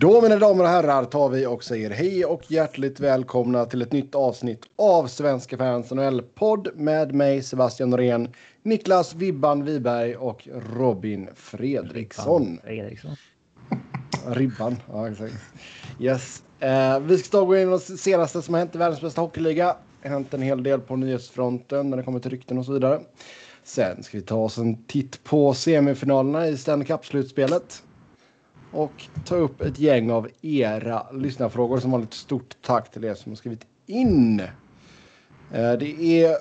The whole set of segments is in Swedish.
Då mina damer och herrar tar vi och säger hej och hjärtligt välkomna till ett nytt avsnitt av Svenska fans NHL-podd med mig Sebastian Norén, Niklas Vibban Wiberg och Robin Fredriksson. Ribban Fredriksson. Ribban, ja exakt. Yes. Eh, vi ska gå in på det senaste som har hänt i världens bästa hockeyliga. Det har hänt en hel del på nyhetsfronten när det kommer till rykten och så vidare. Sen ska vi ta oss en titt på semifinalerna i Stanley Cup-slutspelet. Och ta upp ett gäng av era lyssnarfrågor som har ett stort tack till er som har skrivit in. Eh, Det är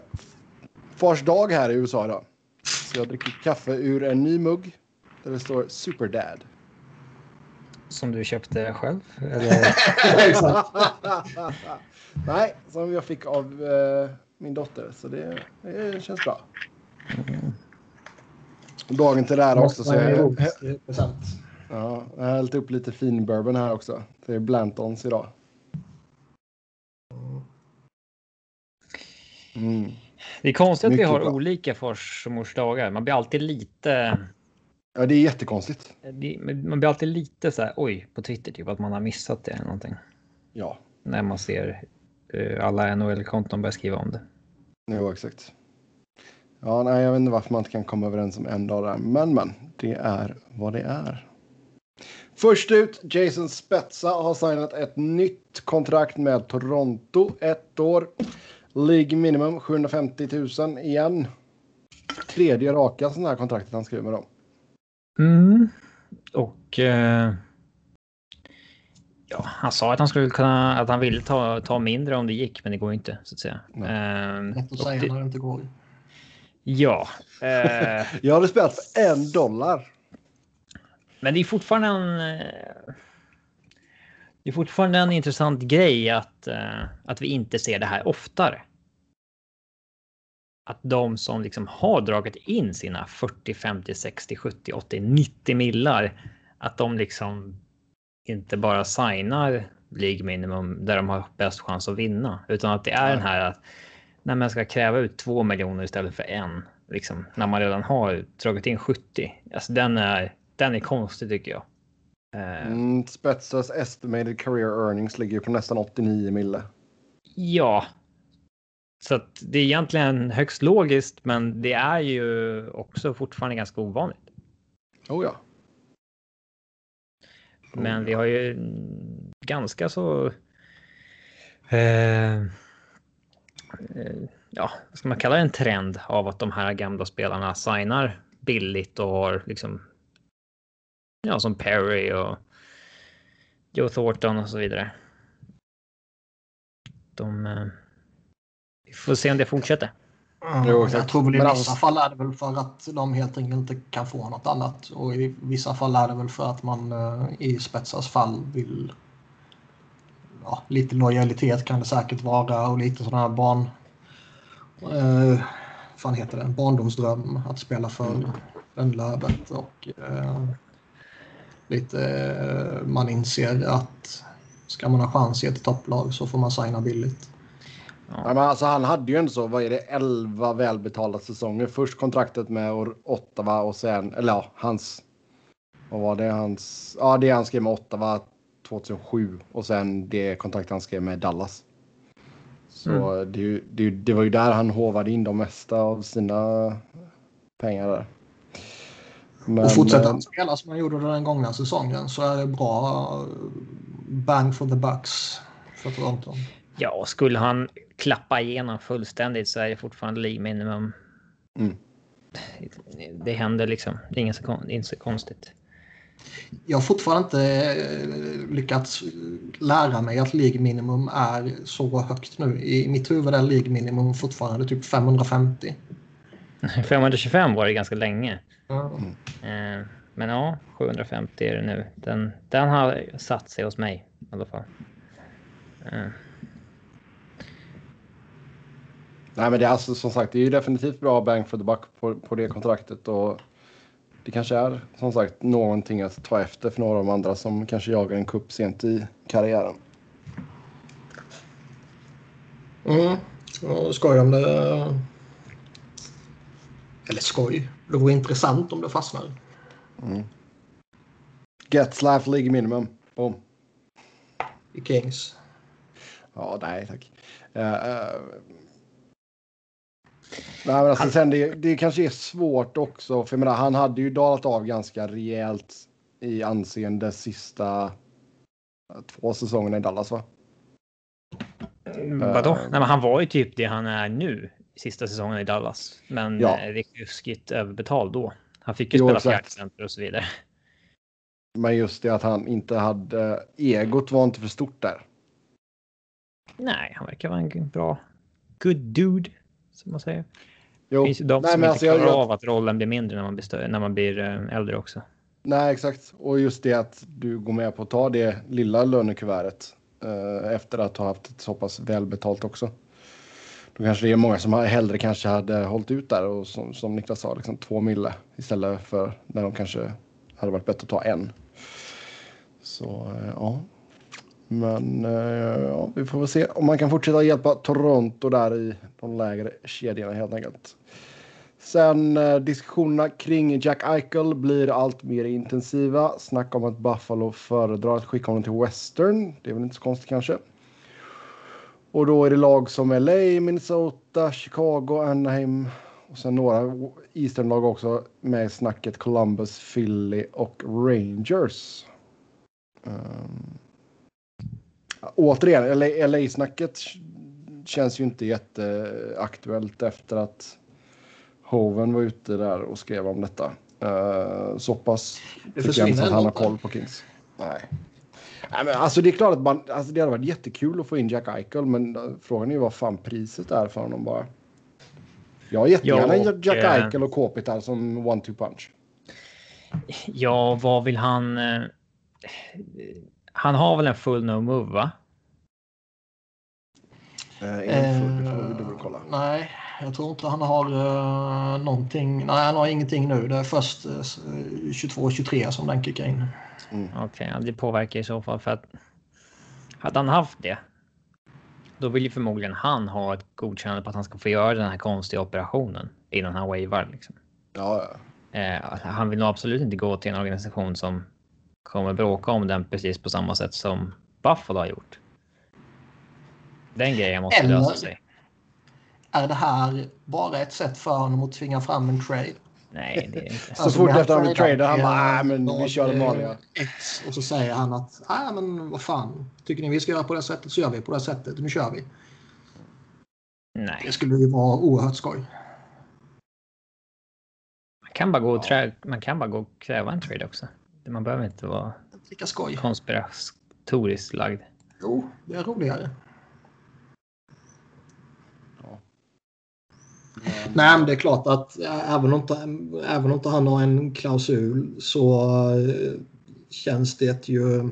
fars dag här i USA idag. Så jag dricker kaffe ur en ny mugg där det står Superdad. Som du köpte själv? Nej, som jag fick av eh, min dotter. Så det, det känns bra. Dagen till det här också. Så jag. Ja, jag har hällt upp lite fin bourbon här också. Det är Blantons idag. Mm. Det är konstigt att vi Mycket har bra. olika fars och mors dagar. Man blir alltid lite... Ja, det är jättekonstigt. det- Man blir alltid lite så här, oj, på Twitter, typ att man har missat det eller någonting. Ja, När man ser eh, alla NHL-konton börja skriva om det. jo, exakt. Ja, nej, jag vet inte varför man inte kan komma överens om en dag där. Men, men, det är vad det är. Först ut, Jason Spezza har signat ett nytt kontrakt med Toronto. Ett år. League minimum 750 000 igen. Tredje raka sådana här kontraktet han skriver med dem. Mm. Och... Eh, ja, han sa att han skulle kunna... Att han ville ta, ta mindre om det gick, men det går inte, så att säga. Nej. Eh, att och säga det- när det inte går. Ja. Eh, Jag hade spelat för en dollar. Men det är fortfarande en... eh, Det är fortfarande en intressant grej att, eh, att vi inte ser det här oftare. Att de som liksom har dragit in sina 40, 50, 60, 70, 80, 90 millar. Att de liksom inte bara signar League minimum där de har bäst chans att vinna. Utan att det är den här att när man ska kräva ut två miljoner istället för en. Liksom, när man redan har dragit in 70. Alltså den är, den är konstig tycker jag. Eh, Mm, Spezzas estimated career earnings ligger på nästan 89 mille. Ja. Så att det är egentligen högst logiskt, men det är ju också fortfarande ganska ovanligt. Oh ja. Men vi har ju ganska så. Eh, eh, ja, vad ska man kalla det en trend av att de här gamla spelarna signar billigt och har liksom. Ja, som Perry och. Joe Thornton och så vidare. De. Eh, vi får se om det fortsätter. Jo, exakt. jag tror väl i vissa alltså- fall är det väl för att de helt enkelt inte kan få något annat. Och i vissa fall är det väl för att man eh, i Spetsas fall vill... Ja, lite lojalitet kan det säkert vara och lite sådana här barn... Eh, fan heter det? Barndomsdröm att spela för Mm. Rönnlövet och eh, lite... Eh, man inser att ska man ha chans i ett topplag så får man signa billigt. Ja, men alltså, han hade ju ändå så, vad är det, 11 välbetalda säsonger. Först kontraktet med Ottawa och sen, eller ja, hans... Vad var det? Hans... Ja, det han skrev med Ottawa 2007 och sen det kontrakt han skrev med Dallas. Så det, ju- det, ju- det var ju där han hovade in de mesta av sina pengar där. Men, och fortsätter eh, han spela som han gjorde den gångna säsongen så är det bra eh, bang for the bucks för Toronto. Ja, skulle han klappa igenom fullständigt så är det fortfarande League minimum. Mm. Det händer liksom. Det är inget så, inte så konstigt. Jag har fortfarande inte eh, lyckats lära mig att League minimum är så högt nu. I mitt huvud är League minimum fortfarande typ 550. 525 var det ganska länge. Mm. Eh, Men ja, 750 är det nu. Den, den har satt sig hos mig i alla fall. Eh, Nej, men det är alltså som sagt, det är ju definitivt bra bang for the buck på, på det kontraktet och det kanske är som sagt någonting att ta efter för några av de andra som kanske jagar en kupp sent i karriären. Mm. Och skoj om det... Eller skoj. Det vore intressant om det fastnar. Gets life league minimum. Boom. i Kings. Ja, nej tack. Uh, uh, nej, men alltså, sen det, det kanske är svårt också. För jag menar, han hade ju dalat av ganska rejält i anseende sista två säsongerna i Dallas va? Vadå? Uh, Nej, men han var ju typ det han är nu sista säsongen i Dallas. Men ja. Eh, ruskigt överbetald då. Han fick ju jo, spela fjärdecenter och så vidare. Men just det att han inte hade... Egot var inte för stort där. Nej, han verkar vara en bra... Good dude, som man säger. Jo. Det finns ju de Nej, som inte alltså, klarar jag... av att rollen blir mindre när man blir, större, när man blir eh, äldre också. Nej, exakt. Och just det att du går med på att ta det lilla lönekuvertet eh, efter att ha haft ett så pass välbetalt också. Då kanske det är många som hellre kanske hade hållit ut där och som, som Niklas sa, liksom två mille istället för när de kanske hade varit bättre att ta en. Så eh, ja. Men eh, ja, vi får väl se om man kan fortsätta hjälpa Toronto där i de lägre kedjorna helt enkelt. Sen eh, diskussionerna kring Jack Eichel blir allt mer intensiva. Snack om att Buffalo föredrar att skicka honom till Western. Det är väl inte så konstigt kanske. Och då är det lag som LA, Minnesota, Chicago, Anaheim och sen några Eastern-lag också med i snacket Columbus, Philly och Rangers. Um, återigen, LA-snacket känns ju inte jätteaktuellt efter att Hoven var ute där och skrev om detta. Uh, så pass tycker jag inte att han har koll på Kings. Nej. Nej, men alltså det är klart att man, alltså det hade varit jättekul att få in Jack Eichel, men uh, frågan är ju vad fan priset är för honom bara. Jag har jättegärna jo, Jack eh, Eichel och Kopitar som one-two punch. Ja, vad vill han? Eh, han har väl en full no move, va? Eh, en full, det får vi dubbelkolla. Nej, jag tror inte han har uh, någonting. Nej, han har ingenting nu. Det är först uh, 22-23 som den kickar in. Mm. Okej, okay, det påverkar i så fall för att hade han haft det. Då vill ju förmodligen han ha ett godkännande på att han ska få göra den här konstiga operationen innan han wavar. Liksom. Ja, ja. Eh, han vill nog absolut inte gå till en organisation som kommer bråka om den precis på samma sätt som Buffalo har gjort. Den grejen måste Eller, lösa sig. Är det här bara ett sätt för honom att tvinga fram en trade? Nej, det är inte. så alltså, fort efter han blir tradad, han bara, men vi kör det vanliga. X, och så säger han att, nej men vad fan, tycker ni vi ska göra på det sättet så gör vi på det sättet, nu kör vi. Nej. Det skulle ju vara oerhört skoj. Man kan bara gå och, trä, man kan bara gå och kräva en trade också. Man behöver inte vara Lika skoj. konspiratoriskt lagd. Jo, det är roligare. Nej, men det är klart att även om, inte, även om inte han har en klausul så eh, känns det ju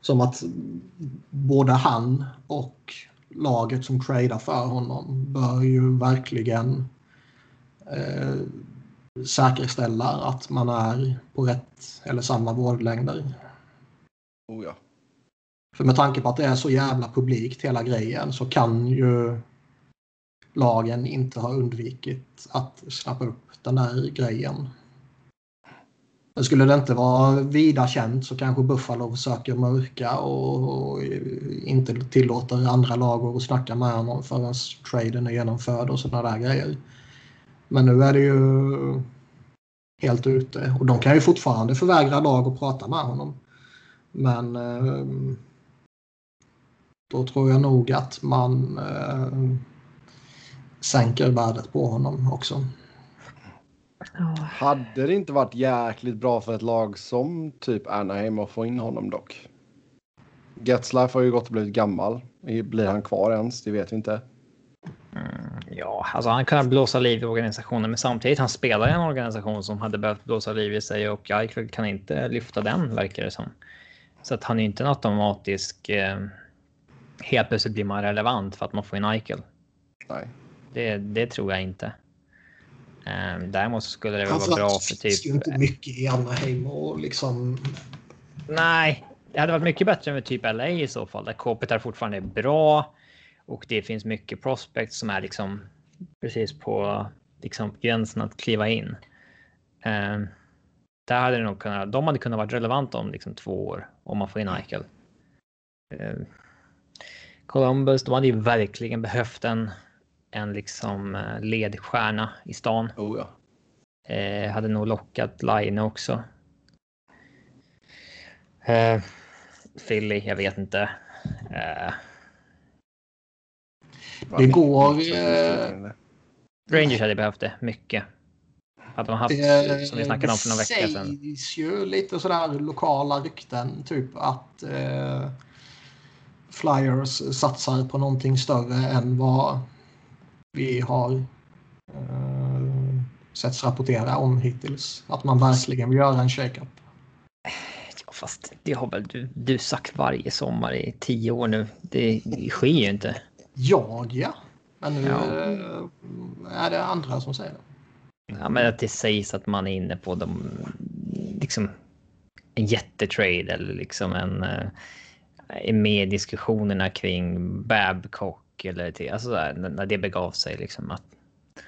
som att både han och laget som tradar för honom bör ju verkligen eh, säkerställa att man är på rätt eller samma våglängder. Oh ja. För med tanke på att det är så jävla publikt hela grejen så kan ju lagen inte har undvikit att snappa upp den där grejen. Men skulle det inte vara vida känt så kanske Buffalo försöker mörka och, inte tillåter andra lag att snacka med honom förrän traden är genomförd och sådana där grejer. Men nu är det ju helt ute och de kan ju fortfarande förvägra lag att prata med honom. Men ehm, då tror jag nog att man eh, sänker värdet på honom också. Hade det inte varit jäkligt bra för ett lag som typ Anaheim att få in honom dock? Getzlaff har ju gått och blivit gammal. Blir han kvar ens? Det vet vi inte. Mm, ja, alltså han kan blåsa liv i organisationen, men samtidigt han spelar i en organisation som hade behövt blåsa liv i sig och Eichel kan inte lyfta den verkar det som. Så att han är inte en automatisk. Eh, helt plötsligt blir man relevant för att man får in Eichel. Nej. Det, det tror jag inte. Um, däremot skulle det väl vara bra för typ... Det ju inte mycket i Anaheim och liksom... Nej, det hade varit mycket bättre med typ LA i så fall, där Kopitar fortfarande är bra och det finns mycket prospects som är liksom precis på liksom gränsen att kliva in. Um, där hade det nog kunnat, de hade kunnat vara relevanta om liksom två år om man får in Eichel. Eh, Columbus, de hade ju verkligen behövt en, en liksom eh, ledstjärna i stan. Oh, ja. Eh, hade nog lockat Line också. Eh, Philly, jag vet inte. Eh, Det går... Eh, Rangers hade behövt det mycket. Hade de haft, det, som vi snackade om för några veckor sedan. Det sägs ju lite sådär lokala rykten, typ att eh, Flyers satsar på någonting större än vad vi har eh, setts rapportera om hittills. Att man verkligen vill göra en shake-up. Ja, fast det har väl du, du sagt varje sommar i tio år nu. Det, det sker ju inte. Jag ja. Men nu Ja. eh, är det andra som säger det. Ja, men att det sägs att man är inne på de, liksom en jättetrade eller liksom en eh, med diskussionerna kring Babcock eller till, alltså där, när det begav sig liksom att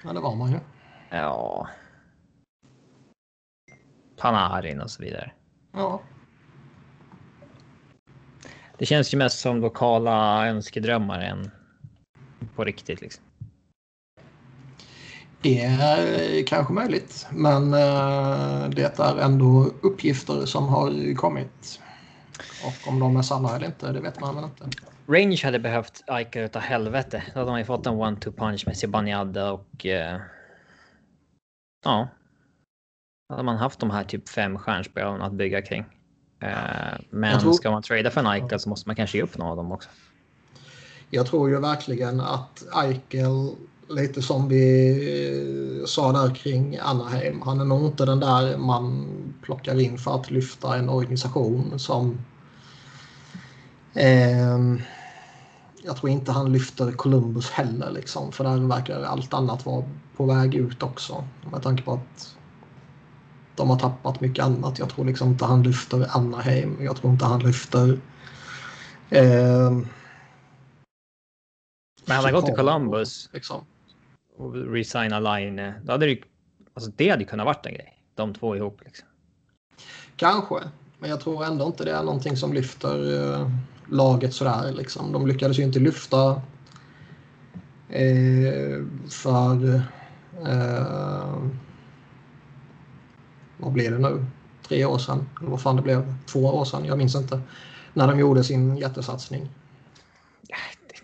Men det var man ju. ja. Panarin och så vidare. Ja. Det känns ju mest som lokala önskedrömmar än på riktigt liksom. Det är kanske möjligt, men eh, det är ändå uppgifter som har kommit. Och om de är sanna eller inte, det vet man väl inte. Rangers hade behövt Eichel utav helvete. Då hade man ju fått en one-two punch med Zibanejad och... Eh, ja. Då hade man haft de här typ fem stjärnspelarna att bygga kring. Eh, men tror- ska man trada för en Eichel så måste man kanske ge upp några av dem också. Jag tror ju verkligen att Eichel, lite som vi eh, sa där kring Anaheim, han är nog inte den där man plockar in för att lyfta en organisation som... ehm, jag tror inte han lyfter Columbus heller, liksom, för där verkar allt annat vara på väg ut också. Med tanke på att de har tappat mycket annat. Jag tror liksom inte han lyfter Anaheim. Jag tror inte han lyfter... ehm, Men han gått till Columbus Liksom. och resigna Line, då hade det ju... Alltså det hade kunnat varit en grej. De två ihop liksom. Kanske, men jag tror ändå inte det är någonting som lyfter eh, laget sådär. Liksom. De lyckades ju inte lyfta eh, för... Eh, vad blev det nu? Tre år sedan? Eller vad fan det blev? Två år sedan? Jag minns inte. När de gjorde sin jättesatsning.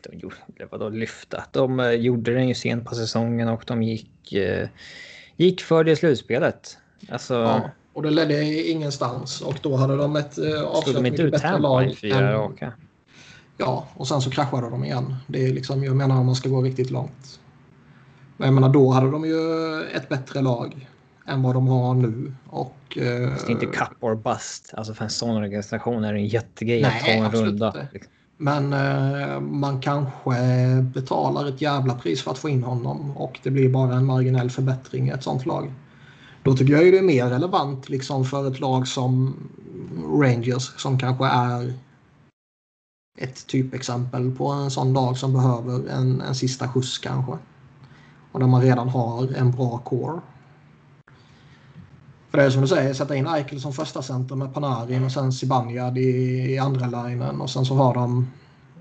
De gjorde, vadå lyfta? De eh, gjorde den ju sent på säsongen och de gick, eh, gick för det slutspelet. Alltså, Ja, och det ledde ingenstans och då hade de ett eh, avsevärt mycket bättre lag. fyra än- raka? Ja, och sen så kraschade de igen. Det är liksom, jag menar om man ska gå riktigt långt. Men jag menar då hade de ju ett bättre lag än vad de har nu. Och, eh, Fast det är inte cup or bust. Alltså för en sån organisation är det en jättegrej att ta en runda. inte. liksom. Men eh, man kanske betalar ett jävla pris för att få in honom och det blir bara en marginell förbättring i ett sånt lag. Då tycker jag ju det är mer relevant liksom för ett lag som Rangers som kanske är ett typexempel på en sån lag som behöver en, en sista skjuts kanske. Och där man redan har en bra core. För det är som du säger, sätta in Eichel som första center med Panarin och sen Zibanejad i, i andra linjen och sen så har de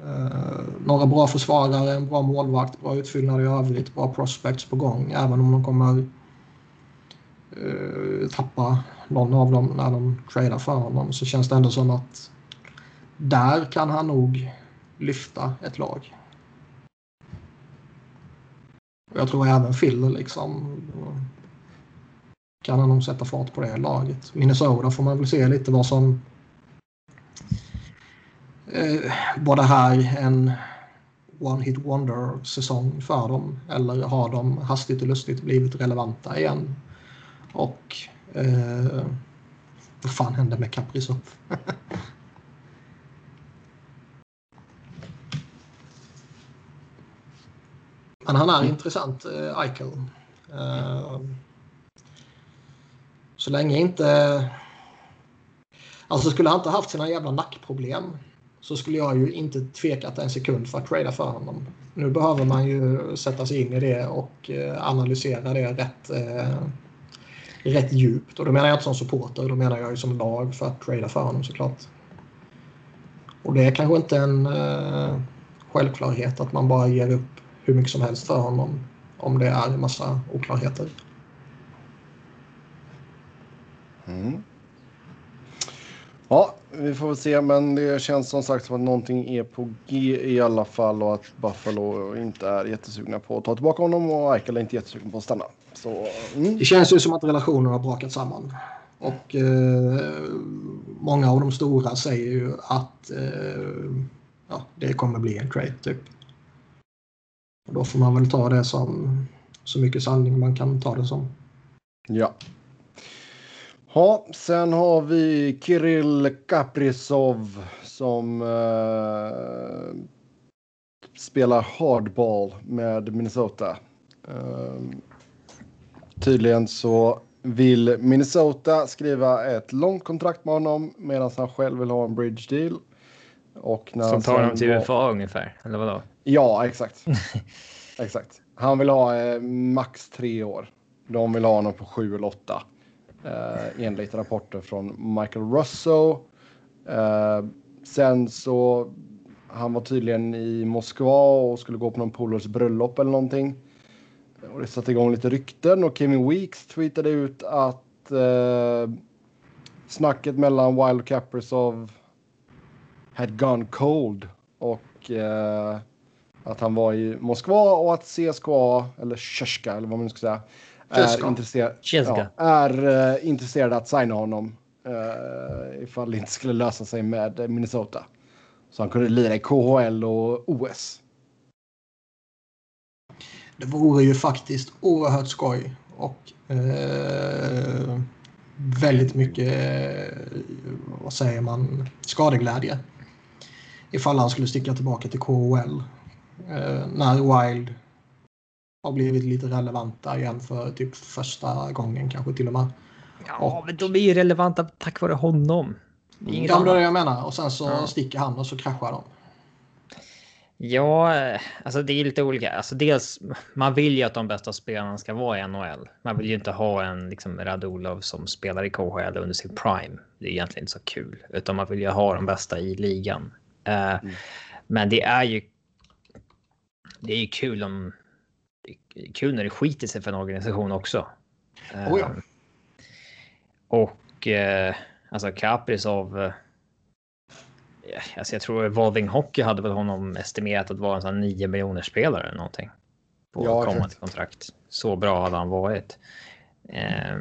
eh, några bra försvarare, en bra målvakt, bra utfyllnad i övrigt, bra prospects på gång. Även om de kommer eh, tappa någon av dem när de tradar för honom så känns det ändå som att där kan han nog lyfta ett lag. Och jag tror även Phil liksom kan han nog sätta fart på det laget. Minnesota får man väl se lite vad som eh, var det här en one hit wonder säsong för dem eller har de hastigt och lustigt blivit relevanta igen? Och eh, vad fan hände med Kaprizov? Men han är intressant, eh, Eichel. Eh, så länge inte... Alltså skulle han inte haft sina jävla nackproblem så skulle jag ju inte tvekat en sekund för att trada för honom. Nu behöver man ju sätta sig in i det och eh, analysera det rätt, eh, rätt djupt. Och då menar jag inte som supporter, då menar jag ju som lag för att trada för honom såklart. Och det är kanske inte en eh, självklarhet att man bara ger upp hur mycket som helst för honom om det är en massa oklarheter. Mm. Ja, vi får väl se, men det känns som sagt som att någonting är på G i alla fall och att Buffalo inte är jättesugna på att ta tillbaka honom och Eichel är inte jättesugna på att stanna. Så, mm. Det känns ju som att relationen har brakat samman. Och eh, många av de stora säger ju att eh, ja, det kommer bli en trade typ. Och då får man väl ta det som så mycket sanning man kan ta det som. Ja. Ja, sen har vi Kirill Kaprizov som uh, spelar hardball med Minnesota. Uh, tydligen så vill Minnesota skriva ett långt kontrakt med honom medan han själv vill ha en bridge deal. Och när Som tar honom till UFA ungefär, eller vadå? Ja, exakt. exakt. Han vill ha eh, max tre år. De vill ha honom på sju eller åtta. Eh, enligt rapporter från Michael Russo. Eh, sen så han var tydligen i Moskva och skulle gå på någon polars bröllop eller någonting. Och det satte igång lite rykten och Kevin Weeks tweetade ut att eh, snacket mellan Wild Kaprizov had gone cold och eh, att han var i Moskva och att CSKA, eller Tjeska eller vad man ska säga, är, intresserad, ja, är uh, intresserad att signa honom uh, ifall det inte skulle lösa sig med Minnesota. Så han kunde lira i KHL och OS. Det vore ju faktiskt oerhört skoj och uh, väldigt mycket, vad säger man, skadeglädje. Ifall han skulle sticka tillbaka till KHL. när Wild har blivit lite relevanta igen för typ första gången kanske till och med. Ja, och, men de är ju relevanta tack vare honom. Är ja, det är det jag menar. Och sen så ja. sticker han och så kraschar de. Ja, alltså det är lite olika. Alltså dels, man vill ju att de bästa spelarna ska vara i NHL. Man vill ju inte ha en liksom, Radulov som spelar i KHL under sin prime. Det är egentligen inte så kul, utan man vill ju ha de bästa i ligan. Uh, mm. Men det är ju. Det är ju kul om kul när det skiter sig för en organisation också. Oh ja. Ehm, och eh, alltså Kaprizov. Alltså jag tror Evolving Hockey hade väl honom estimerat att vara en sån 9 miljoner spelare eller någonting. På ja, kommande kontrakt. Så bra hade han varit. Eh,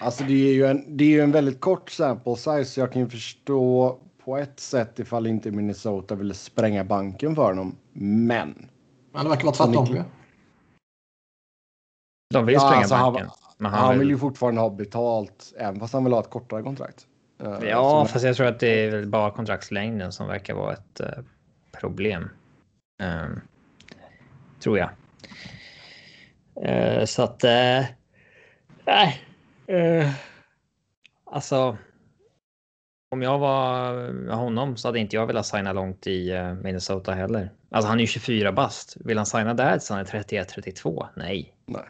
alltså det är ju en, det är ju en väldigt kort sample size så jag kan ju förstå på ett sätt ifall inte Minnesota ville spränga banken för honom. Men men det verkar vara tvärtom. De vill spränga ja, banken. Han, han, vill... ju fortfarande ha betalt även fast han vill ha ett kortare kontrakt. Uh, ja, fast jag tror att det är bara kontraktslängden som verkar vara ett uh, problem. Um, tror jag. Uh, så att... Nej. alltså om jag var honom så hade inte jag velat signa långt i eh, Minnesota heller. Alltså han är ju 24 bast. Vill han signa där tills han är 31-32? Nej. Nej.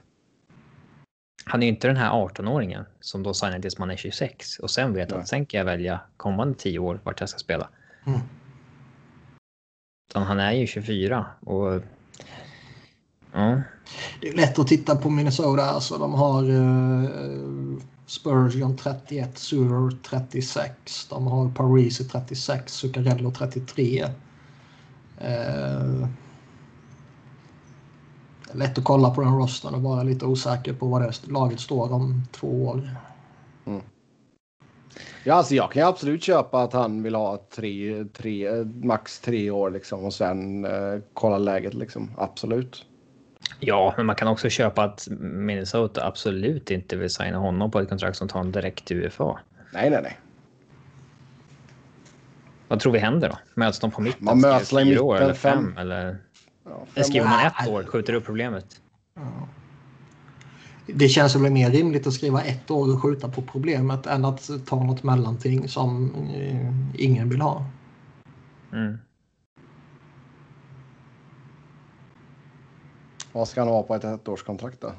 Han är ju inte den här 18-åringen som då signar tills man är 26 och sen vet Nej. att sen kan jag välja kommande 10 år vart jag ska spela. Mm. Utan han är ju 24 och Ja. Det är lätt att titta på Minnesota. Alltså, de har uh, Spurgeon 31, Surer 36. De har Parisi 36, Zuccarello 33. Uh, lätt att kolla på den rosten och vara lite osäker på vad det laget står om två år. Mm. Ja, alltså jag kan absolut köpa att han vill ha tre, tre, max tre år liksom och sen eh, kolla läget liksom. Absolut. Ja, men man kan också köpa att Minnesota absolut inte vill signa honom på ett kontrakt som tar honom direkt till UFA. Nej, nej, nej. Vad tror vi händer då? Möts de på mitten? Man möts i mitten, år eller fem? fem eller ja, skriver man ett år, skjuter upp problemet. Ja. Det känns väl mer rimligt att skriva ett år och skjuta på problemet än att ta något mellanting som eh, ingen vill ha. Mm. Vad ska han ha på ett ettårskontrakt då?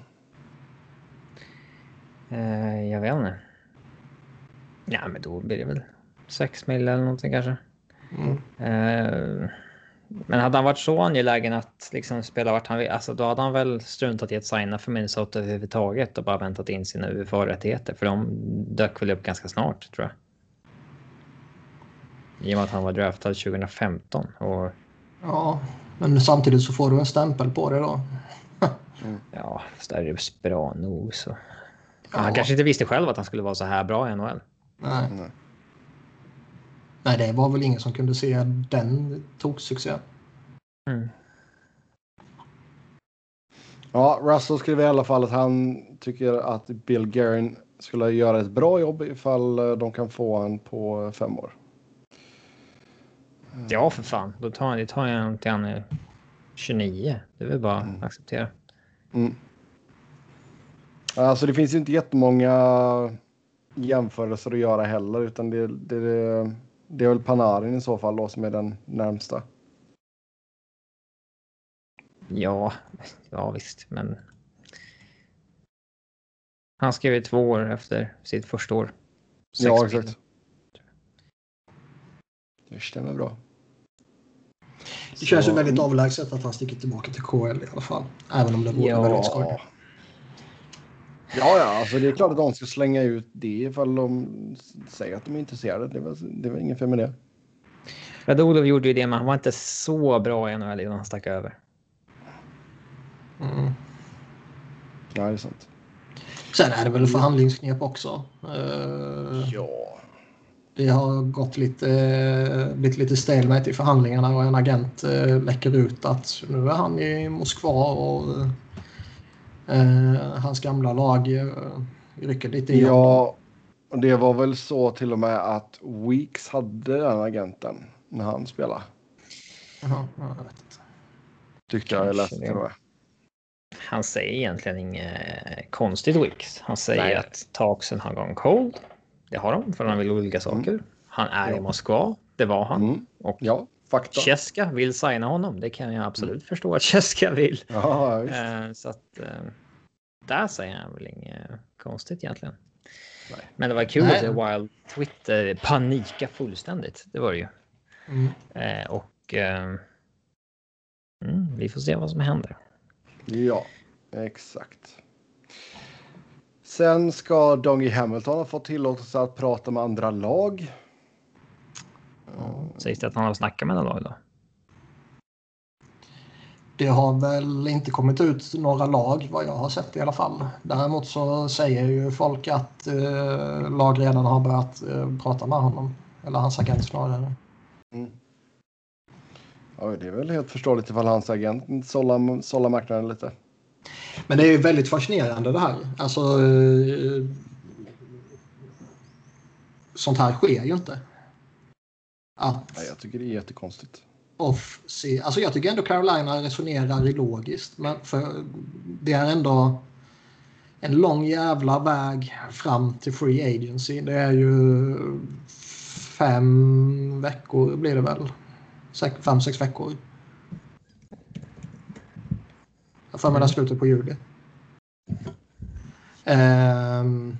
Eh, jag vet inte. Ja, men då blir det väl 6 mil eller någonting kanske. Mm. Eh, men hade han varit så angelägen att liksom spela vart han vill, alltså då hade han väl struntat i att signa för Minnesota överhuvudtaget och bara väntat in sina UFA-rättigheter för de dök väl upp ganska snart tror jag. I och med att han var draftad 2015 och Ja, men samtidigt så får du en stämpel på det då. ja, fast det är ju bra nog så. Ja. Han kanske inte visste själv att han skulle vara så här bra i NHL. Nej. Nej. Nej, det var väl ingen som kunde se den toksuccén. Mm. Ja, Russell skriver i alla fall att han tycker att Bill Guerin skulle göra ett bra jobb ifall eh, de kan få han på fem år. Ja, för fan. Då tar, det tar jag till han är 29. Det är väl bara att acceptera. Mm. Alltså det finns ju inte jättemånga jämförelser att göra heller utan det, det, det är väl Panarin i så fall då som är den närmsta. Ja, ja visst, men. Han skrev ju två år efter sitt första år. Sex ja, mil. exakt. Det stämmer bra. Det känns ju väldigt avlägset att han sticker tillbaka till KL i alla fall. Även om det vore väldigt skoj. Ja. Ja, alltså det är klart att de ska slänga ut det ifall de säger att de är intresserade. Det är väl, det är väl inget fel med det. Radulov gjorde ju det, men han var inte så bra i NHL innan han stack över. Mm. Ja, det är sant. Sen är det väl förhandlingsknep också. Eh, Ja. Det har gått lite, blivit lite stalemate i förhandlingarna och en agent eh, läcker ut att nu är han i Moskva och eh, hans gamla lag eh, rycker lite i honom. Ja, och det var väl så till och med att Weeks hade den agenten när han spelade. Ja, jag vet inte. Tyckte jag jag läste det. till och med. Han säger egentligen inget konstigt Wicks. Han säger Nej. att Taxen har gone cold. Det har de, för han vill olika saker. Han är i Ja. Moskva. Det var han. Mm. Och Ja, fakta. Cheska vill signa honom. Det kan jag absolut förstå att Cheska vill. Ja. Eh, så att eh, där säger han väl inget konstigt egentligen. Nej. Men det var kul Nej. att se Wild Twitter panika fullständigt. Det var det ju. Mm. Eh, och eh, mm, vi får se vad som händer. Ja, exakt. Sen ska Dougie Hamilton ha fått tillåtelse att prata med andra lag. Sägs det att han har snackat med några lag då? Det har väl inte kommit ut några lag vad jag har sett i alla fall. Däremot så säger ju folk att eh, lag redan har börjat eh, prata med honom. Eller hans agent snarare. Mm. Ja, det är väl helt förståeligt ifall hans agent sållar, sållar marknaden lite. Men det är ju väldigt fascinerande det här. Alltså, eh, sånt här sker ju inte. Att Nej, jag tycker det är jättekonstigt off se, alltså jag tycker ändå Carolina resonerar logiskt. Men för det är ändå en lång jävla väg fram till free agency. Det är ju fem veckor blir det väl. Fem, sex veckor. Jag får för mig det slutet på juli. Um,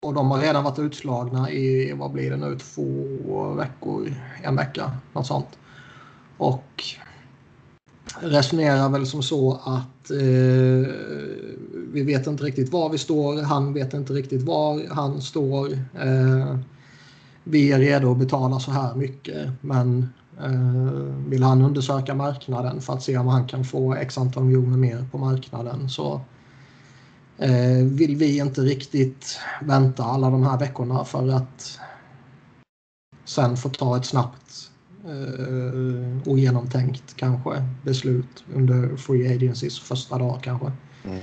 och de har redan varit utslagna i, vad blir det nu, två veckor, en vecka, något sånt. Och resonerar väl som så att eh, vi vet inte riktigt var vi står, han vet inte riktigt var han står. Eh, vi är redo att betala så här mycket men eh, vill han undersöka marknaden för att se om han kan få x antal miljoner mer på marknaden så eh, vill vi inte riktigt vänta alla de här veckorna för att sen få ta ett snabbt eh, ogenomtänkt kanske beslut under Free Agencys första dag kanske. Mm.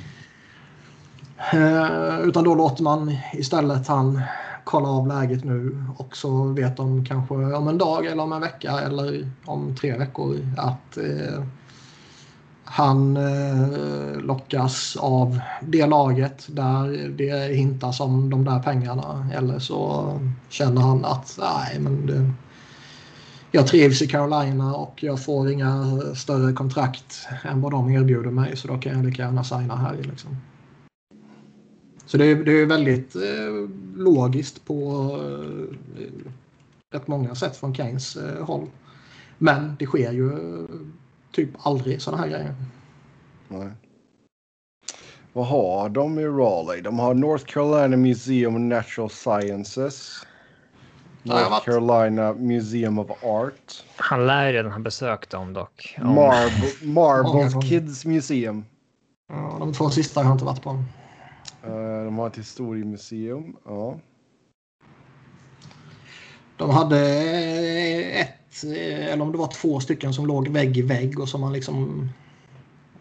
Eh, utan då låter man istället han kolla av läget nu och så vet de kanske om en dag eller om en vecka eller om tre veckor att eh, han eh, lockas av det laget där det hintas om de där pengarna eller så känner han att nej men det, jag trivs i Carolina och jag får inga större kontrakt än vad de erbjuder mig så då kan jag lika gärna signa här. Liksom. Så det är, det är väldigt eh, logiskt på eh, rätt många sätt från Keynes eh, håll. Men det sker ju eh, typ aldrig sådana här grejer. Nej. Vad har de i Raleigh? De har North Carolina Museum of Natural Sciences. North vet. Carolina Museum of Art. Han lär redan ha besökt dem dock. Om- Marble, gånger. Kids Museum. Ja, de två sista har jag inte varit på. Eh, de har ett historiemuseum. Ja. De hade ett, eller om det var två stycken som låg vägg i vägg och som man liksom...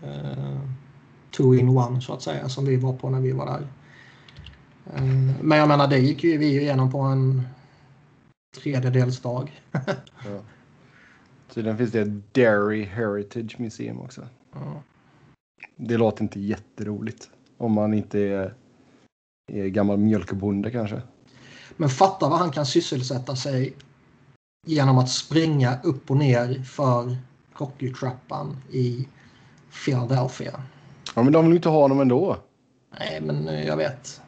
Eh, two in one så att säga, som vi var på när vi var där. Eh, men jag menar, det gick ju vi igenom på en tredjedels dag. ja. Tydligen finns det ett Dairy Heritage Museum också. Ja. Det låter inte jätteroligt. Om man inte är, är gammal mjölkbonde kanske. Men fatta vad han kan sysselsätta sig genom att springa upp och ner för hockeytrappan i Philadelphia. Ja, men de vill ju inte ha honom ändå. Nej, men eh, jag vet.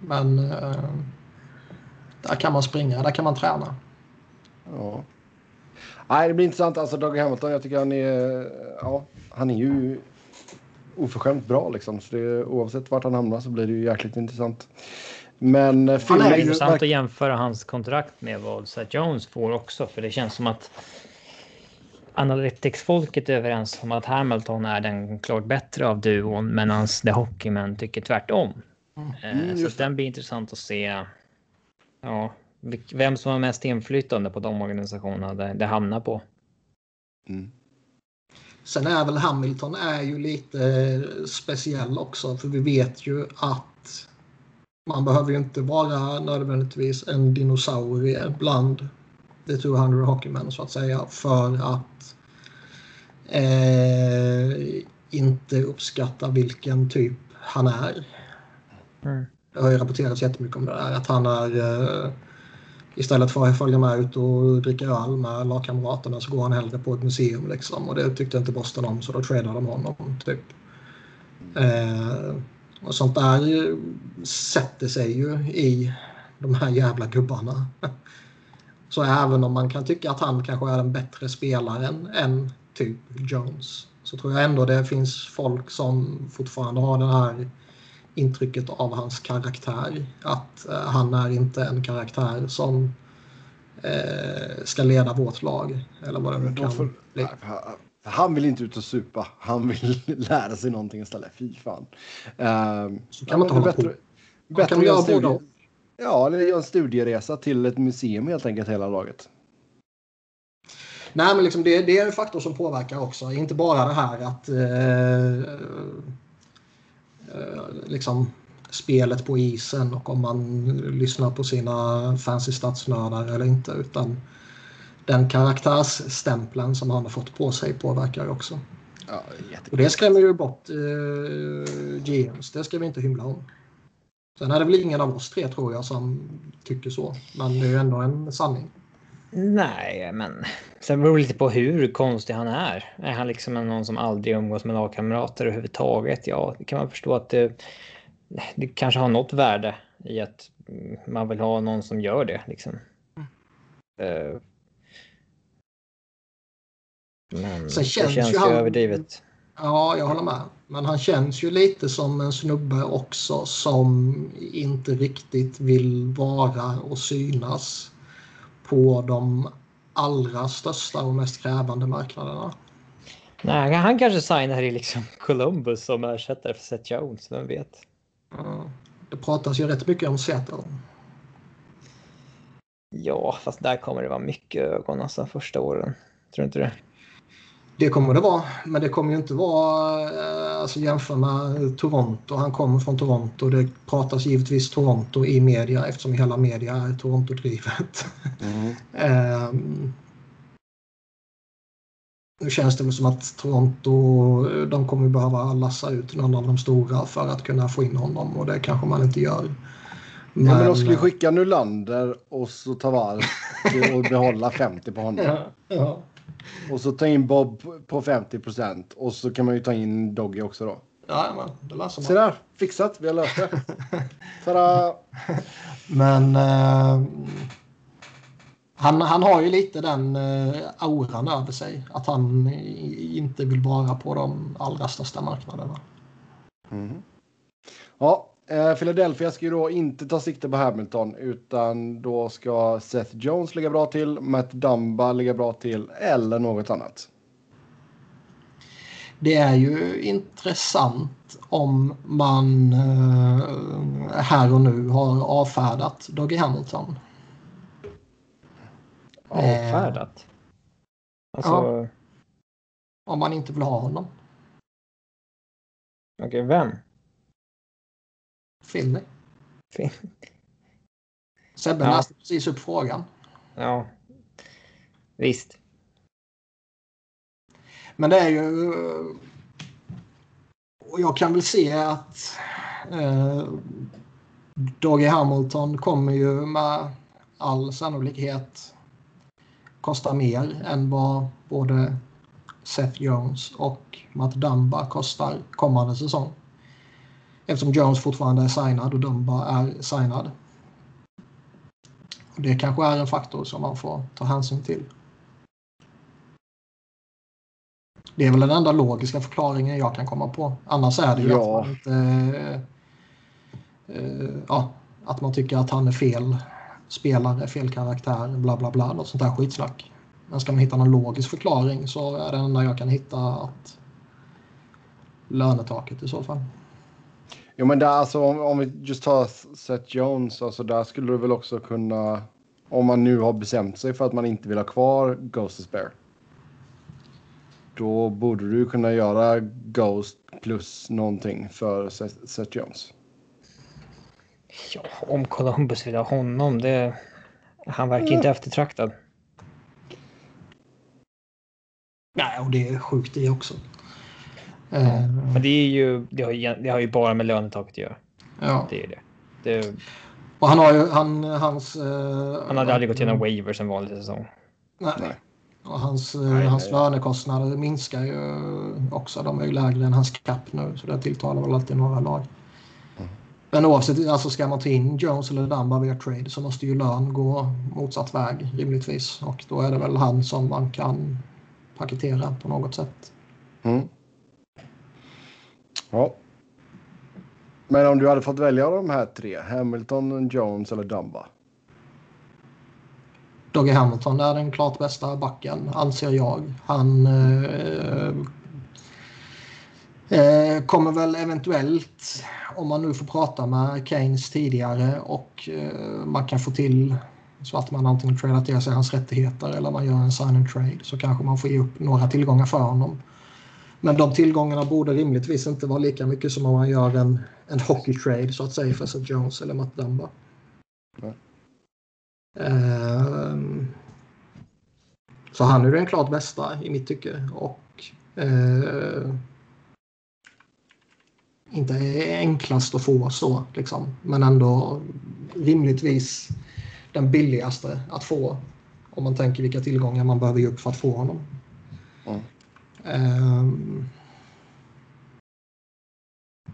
Men eh, där kan man springa, där kan man träna. Ja. Nej, det blir intressant. Alltså Doug Hamilton, jag tycker han är... Ja, han är ju oförskämt bra liksom. Så det, oavsett vart han hamnar så blir det ju jäkligt intressant. Men eh, Han är Det är intressant att jämföra hans kontrakt med vad Seth Jones får också. För det känns som att Analytics-folket är överens om att Hamilton är den klart bättre av duon. Medan The Hockeymän tycker tvärtom. Eh, Mm, så den blir intressant att se. Ja, vem som har mest inflytande på de organisationerna det, det hamnar på. Mm. Sen är väl Hamilton är ju lite eh, speciell också för vi vet ju att man behöver ju inte vara nödvändigtvis en dinosaurie bland the 200 hockeymän så att säga för att eh, inte uppskatta vilken typ han är. Mm. Det har ju rapporterats jättemycket om det där att han är eh, istället för att följa med ut och dricka öl med lagkamraterna så går han hellre på ett museum liksom och det tyckte inte Boston om så då tradade de honom typ. Eh, och sånt där ju sätter sig ju i de här jävla gubbarna. Så även om man kan tycka att han kanske är en bättre spelaren än typ Jones så tror jag ändå det finns folk som fortfarande har det här intrycket av hans karaktär. Att eh, han är inte en karaktär som eh, ska leda vårt lag. Eller vad det nu Då kan får- bli. Han vill inte ut och supa. Han vill lära sig någonting istället. Fy fan. Um, Så kan man inte hålla på. bättre, Man bättre kan att göra studie-. Ja, eller göra en studieresa till ett museum helt enkelt hela laget. Nej, men liksom det, det är en faktor som påverkar också. Inte bara det här att eh, eh, liksom spelet på isen och om man lyssnar på sina fancy stadsnördar eller inte. Utan den karaktärsstämpeln som han har fått på sig påverkar också. Ja, jätte... Och det skrämmer ju bort eh, GMs. Det ska vi inte hymla om. Sen är det väl ingen av oss tre tror jag som tycker så. Men det är ju ändå en sanning. Nej, men sen beror det lite på hur konstig han är. Är han liksom en någon som aldrig umgås med lagkamrater överhuvudtaget? Ja, det kan man förstå att det, det kanske har något värde i att mm, man vill ha någon som gör det liksom. Eh, Men Sen det känns känns ju ju han- överdrivet. Ja, jag håller med. Men han känns ju lite som en snubbe också som inte riktigt vill vara och synas på de allra största och mest krävande marknaderna. Nej, han kanske signar i liksom Columbus som ersättare för Seth Jones, vem vet? Ja, Det pratas ju rätt mycket om Seattle. Ja, fast där kommer det vara mycket ögon alltså första åren. Tror du inte det? Det kommer det vara, men det kommer ju inte vara eh, alltså jämför med Toronto. Han kommer från Toronto. Det pratas givetvis Toronto i media eftersom hela media är Toronto-drivet. Mm. Ehm, nu känns det väl som att Toronto de kommer behöva lassa ut någon av de stora för att kunna få in honom och det kanske man inte gör. Men, ja, men de skulle skicka Nylander och så Tavares och behålla 50 på honom. ja, ja. Och så ta in Bob på 50 procent och så kan man ju ta in Doggy också då. Ja, men det löser Se man. där, fixat. Vi har löst det. Tada! Men eh, han, han har ju lite den eh, auran över sig. Att han inte vill vara på de allra största marknaderna. Mhm. Ja, Philadelphia ska ju då inte ta sikte på Hamilton utan då ska Seth Jones ligga bra till, Matt Dumba ligga bra till eller något annat. Det är ju intressant om man eh, här och nu har avfärdat Dougie Hamilton. Avfärdat. Alltså, Om man inte vill ha honom. okej, vem? Philly. Fin- Sebbe Ja. läste precis upp frågan. Ja, visst. Men det är ju... Och jag kan väl se att eh, Dougie Hamilton kommer ju med all sannolikhet kosta mer än vad både Seth Jones och Matt Dumba kostar kommande säsong. Eftersom Jones fortfarande är signad och Dumba är signad. Och det kanske är en faktor som man får ta hänsyn till. Det är väl den enda logiska förklaringen jag kan komma på. Annars är det ju Ja. att man inte... eh, ja, att man tycker att han är fel spelare, fel karaktär, bla bla bla. Något sånt där skitsnack. Men ska man hitta någon logisk förklaring så är det enda jag kan hitta att lönetaket i så fall. Jo men där, alltså, om, om vi just tar Seth Jones, alltså där skulle du väl också kunna, om man nu har bestämt sig för att man inte vill ha kvar Ghost is Bear. Då borde du kunna göra Ghost plus någonting för Seth, Seth Jones. Ja, om Columbus vill ha honom, det... Han verkar inte eftertraktad. Nej, och det är sjukt det också. Eh, Men det är ju... Det har, ju- det har ju bara med lönetaket att göra. ja. Det är det. det Och han har ju han, hans... eh, han hade aldrig gått igenom waivers en vanlig säsong. Nej. Nej. Och hans, eh, Nej, hans nej. lönekostnader minskar ju också. De är ju lägre än hans cap nu. Så det tilltalar väl alltid några lag. Mm. Men oavsett, alltså ska man ta in Jones eller Dumba via trade så måste ju lön gå motsatt väg rimligtvis. Och då är det väl han som man kan paketera på något sätt. Mm. Ja. Men om du hade fått välja av de här tre, Hamilton, Jones eller Dumba? Dougie Hamilton är den klart bästa backen, anser jag. Han eh, eh, kommer väl eventuellt, om man nu får prata med Keynes tidigare och eh, man kan få till så att man antingen tradar till sig hans rättigheter eller man gör en sign and trade så kanske man får ge upp några tillgångar för honom. Men de tillgångarna borde rimligtvis inte vara lika mycket som om man gör en, en hockey trade så att säga för Seth Jones eller Matt Dumba. Nej. Ehm, så han är den klart bästa i mitt tycke. Och eh, inte enklast att få så, liksom. men ändå rimligtvis den billigaste att få. Om man tänker vilka tillgångar man behöver ge upp för att få honom. Mm. Ehm,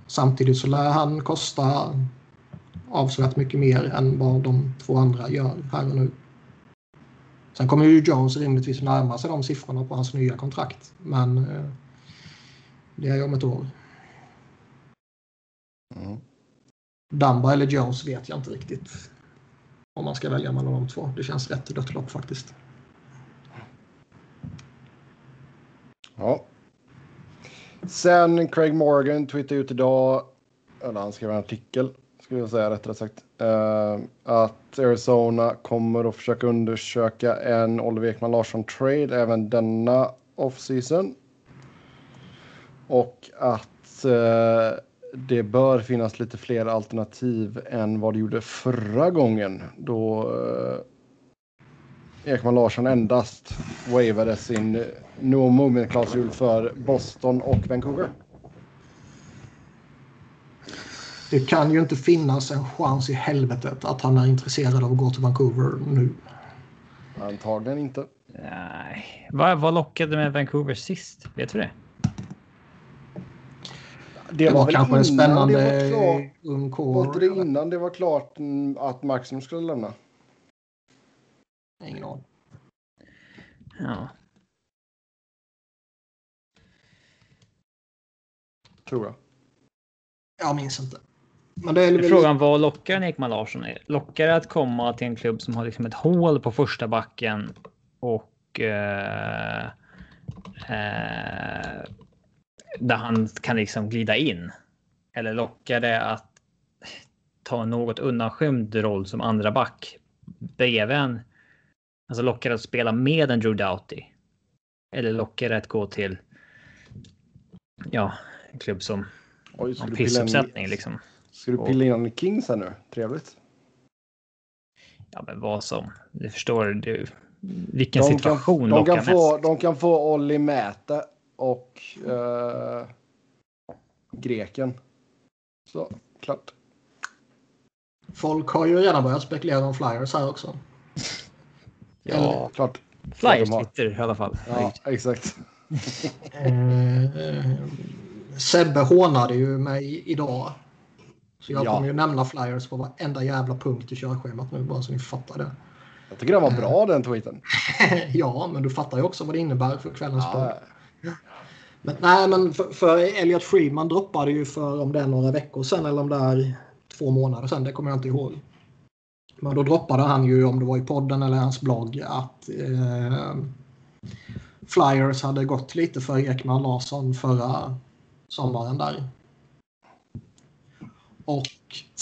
samtidigt så lär han kosta avsevärt mycket mer än vad de två andra gör här och nu. Sen kommer ju Jones rimligtvis närma sig de siffrorna på hans nya kontrakt. Men eh, det är ju om ett år. Mm. Dumba eller Jones vet jag inte riktigt. Om man ska välja mellan de två. Det känns rätt dött lopp faktiskt. Ja. Sen Craig Morgan twittrade ut idag, eller han skrev en artikel, skulle jag säga rättare sagt, uh, att Arizona kommer att försöka undersöka en Oliver Ekman Larsson-trade även denna offseason. Och att uh, det bör finnas lite fler alternativ än vad det gjorde förra gången då uh, Ekman Larsson endast wavade sin eh, no movement-klausul för Boston och Vancouver. Det kan ju inte finnas en chans i helvetet att han är intresserad av att gå till Vancouver nu. Antagligen inte. Nej. Vad, vad lockade med Vancouver sist? Vet du det? det var, var kanske en spännande ung kår. Var det innan det var klart mm, att Maxim skulle lämna? Ingen aning. Ja. Tror jag. Jag minns inte. Men det är väl... Frågan vad lockar en Ekman Larsson? Lockar det att komma till en klubb som har liksom ett hål på första backen och eh, eh, där han kan liksom glida in? Eller lockar det att ta en något undanskymd roll som andra back bredvid en? Alltså lockar det att spela med en Drew Doughty? Eller lockar det att gå till ja, en klubb som Oj, har pissuppsättning liksom? Ska du pilla in i Kings här nu? Trevligt. Ja, men vad som. Du förstår du. Vilken de situation kan, de kan få, De kan få Olli Mäte och uh, greken. Så, klart. Folk har ju redan börjat spekulera om flyers här också. Ja, Eller, klart. Flyers Twitter i alla fall. Ja, exakt. uh, Sebbe hånade ju mig idag så jag ja. kommer ju nämna flyers på varenda jävla punkt i körschemat nu bara så ni fattar det. Jag tycker den var bra uh, den tweeten. ja, men du fattar ju också vad det innebär för kvällens ja. Men, nej, men för, för Elliot Freeman droppade ju för om det är några veckor sedan eller om det är två månader sedan, det kommer jag inte ihåg. Men då droppade han ju, om det var i podden eller hans blogg, att eh, Flyers hade gått lite för Ekman Larsson förra sommaren där. Och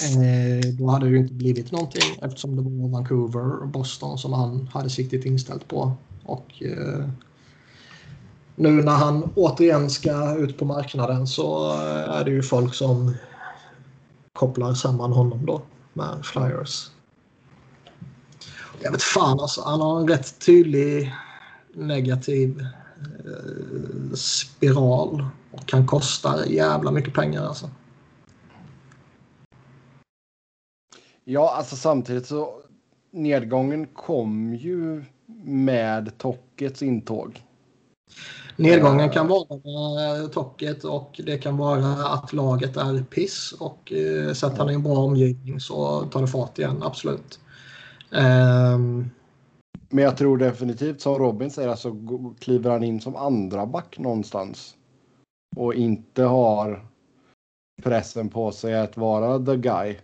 eh, då hade det ju inte blivit någonting eftersom det var Vancouver och Boston som han hade siktet inställt på. Och eh, nu när han återigen ska ut på marknaden så eh, är det ju folk som kopplar samman honom då med Flyers. Jag vet fan alltså, han har en rätt tydlig negativ eh, spiral och kan kosta jävla mycket pengar alltså. Ja, alltså samtidigt så nedgången kom ju med Tockets intåg. Nedgången kan vara Tocket och det kan vara att laget är piss och eh, sätter han i en bra omgivning så tar det fart igen, absolut. Um... Men jag tror definitivt som Robin säger, alltså kliver han in som andra back någonstans och inte har pressen på sig att vara the guy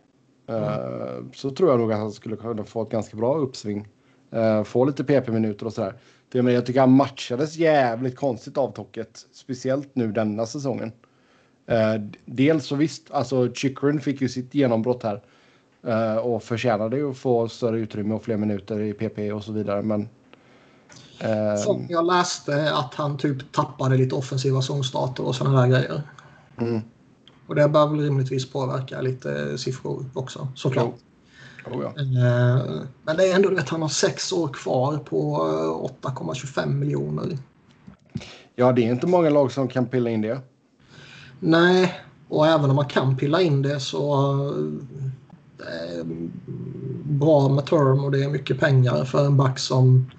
Mm. Så tror jag nog att han skulle kunna få ett ganska bra uppsving. Eh, få lite PP-minuter och sådär. För jag, menar, jag tycker han matchades jävligt konstigt av Tocket. Speciellt nu denna säsongen. Eh, dels så visst, alltså Chikrin fick ju sitt genombrott här. Och förtjänade ju att få större utrymme och fler minuter i PP och så vidare. Men som jag läste att han typ tappade lite offensiva zonstarter och sådana där grejer. Mm. Och det bör väl rimligtvis påverka lite siffror också såklart. Oh, ja. Eh, men det är ändå att han har sex år kvar på 8,25 eh, miljoner. Ja, det är inte många lag som kan pilla in det. Nej, och även om man kan pilla in det så det är bra med term och det är mycket pengar för en back som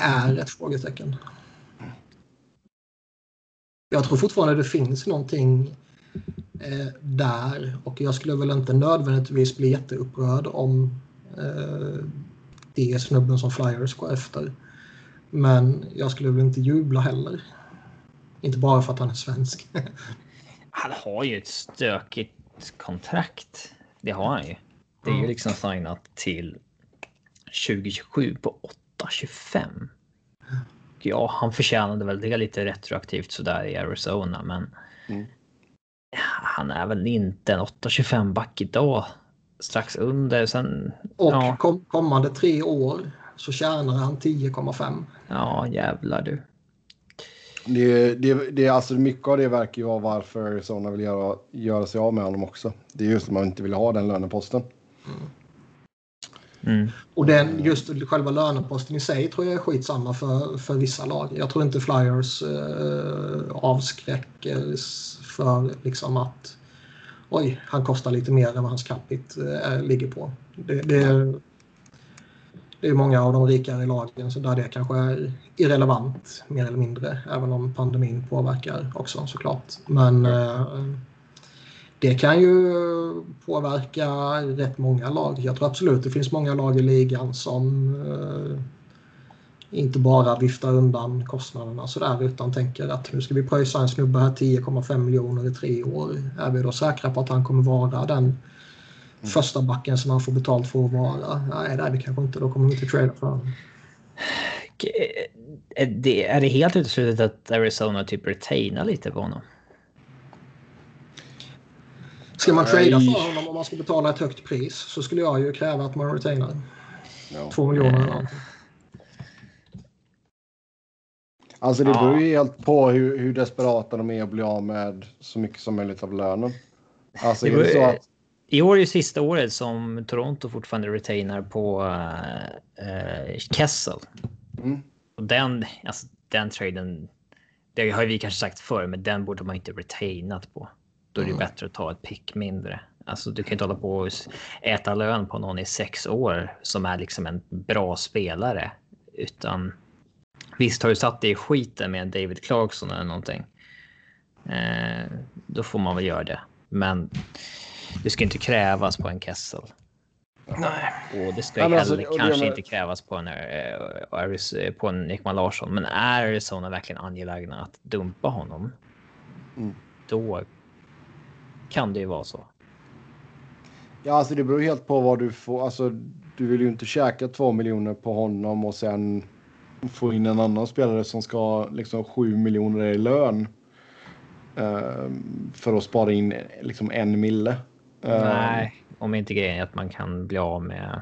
är ett frågetecken jag tror fortfarande det finns någonting eh, där och jag skulle väl inte nödvändigtvis bli jätteupprörd om eh, det är snubben som Flyers går efter. Men jag skulle väl inte jubla heller. Inte bara för att han är svensk. han har ju ett stökigt kontrakt. Det har han ju. Det är ju liksom signat till 2027 på 8,25 ja, han förtjänade väl det lite retroaktivt sådär i Arizona, men mm. han är väl inte en 8,25 back idag. Strax under. Sen, och ja. kom, kommande tre år så tjänar han 10,5. Ja, jävlar du. Det, det, det, alltså mycket av det verkar ju vara varför Arizona vill göra, göra sig av med honom också. Det är just att man inte vill ha den löneposten. Mm. Mm. Och den, just själva löneposten i sig tror jag är skitsamma för, för vissa lag. Jag tror inte Flyers eh, avskräcker för liksom att oj, han kostar lite mer än vad hans capita eh, ligger på. Det, det, Det är många av de rikare lagen så där det kanske är irrelevant mer eller mindre. Även om pandemin påverkar också såklart. Men eh, det kan ju påverka rätt många lag. Jag tror absolut det finns många lag i ligan som eh, inte bara viftar undan kostnaderna sådär utan tänker att nu ska vi pröjsa en snubbe här 10,5 miljoner i tre år. Är vi då säkra på att han kommer vara den. Första backen som han får betalt för att vara? Nej, det är vi kanske inte. Då kommer vi inte trada för honom. Är det, är det helt uteslutet att Arizona typ retainar lite på honom? Ska man trada för honom om man ska betala ett högt pris så skulle jag ju kräva att man retainar. Ja. Två miljoner eller någonting. Alltså det beror ju helt på hur, hur desperata de är att bli av med så mycket som möjligt av lönen. Alltså, det är så att... I år är ju sista året som Toronto fortfarande retainar på uh, Kessel. Mm. Och den, alltså, den traden, det har vi kanske sagt förr, men den borde man inte retainat på. Då är det mm. bättre att ta ett pick mindre. Alltså du kan inte hålla på och äta lön på någon i sex år som är liksom en bra spelare. Utan Visst har du satt dig i skiten med David Clarkson eller någonting. Eh, då får man väl göra det. Men det ska inte krävas på en Kessel. Nej. Och det ska ju alltså, heller kanske inte krävas på en, äh, på en Ekman Larsson. Men är Arizona verkligen angelägna att dumpa honom? Mm. Då kan det ju vara så. Ja, alltså det beror helt på vad du får. Alltså, du vill ju inte käka två miljoner på honom och sen få in en annan spelare som ska ha liksom 7 miljoner i lön. Uh, för att spara in liksom en mille. Nej, om inte grejen är att man kan bli av med.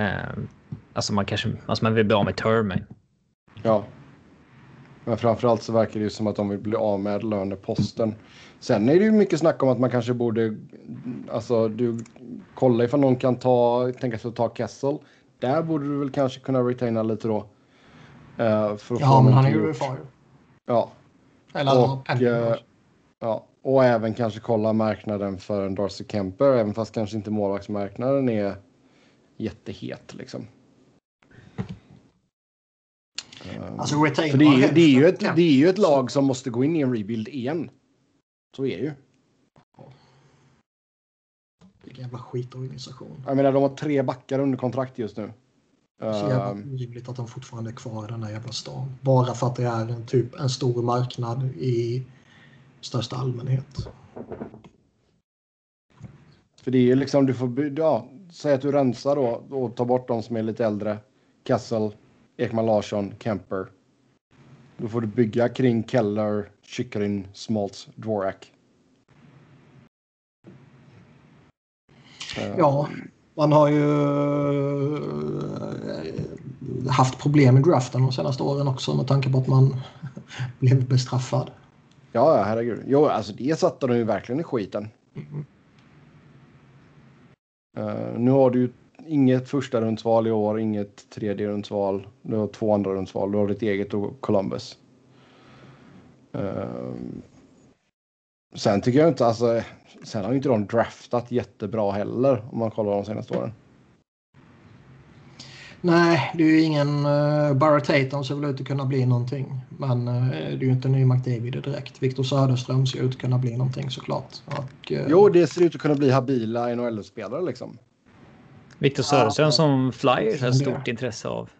Uh, alltså man kanske, alltså man vill bli av med termen. Ja. Men framförallt så verkar det ju som att de vill bli av med löneposten. Sen är det ju mycket snack om att man kanske borde, alltså du kolla ifall någon kan ta, tänka sig att ta Kessel. Där borde du väl kanske kunna retaina lite då. Uh, för att ja, men han är ju UFA. Ja. Eller och, uh, ja, och även kanske kolla marknaden för en Darcy Kemper, även fast kanske inte målvaktsmarknaden är jättehet liksom. Uh, alltså, för det, är, det, är ju ett, det är ju ett lag som måste gå in i en rebuild igen. Så är det ju. Vilken jävla skitorganisation. Jag menar, de har tre backar under kontrakt just nu. Så jävla ehm. orimligt att de fortfarande är kvar i den här jävla stan. Bara för att det är en, typ, en stor marknad i största allmänhet. För det är ju liksom, du får, ja, säg att du rensar då och tar bort de som är lite äldre. Kessel, Ekman Larsson, Kemper. Då får du bygga kring Keller, Chychryn, Smalts, Dvorak. Ja, man har ju eh, haft problem i draften de senaste åren också med tanke på att man blev bestraffad. Ja, herregud. Jo, alltså det satte de ju verkligen i skiten. Mm. Uh, nu har du ju inget första rundsval i år, inget tredje rundsval. Du har två andra rundsval. Du har ditt eget och Columbus. Uh, sen tycker jag inte, alltså, sen har inte de draftat jättebra heller om man kollar de senaste åren. Nej, det är ju ingen... Uh, Barrett Tatum ser väl ut att kunna bli någonting. Men uh, det är ju inte en ny McDavid direkt. Viktor Söderström ser ut att kunna bli någonting såklart. Och, uh, jo, det ser ut att kunna bli habila NHL-spelare liksom. Viktor Söderström ja, som Flyers har stort intresse av.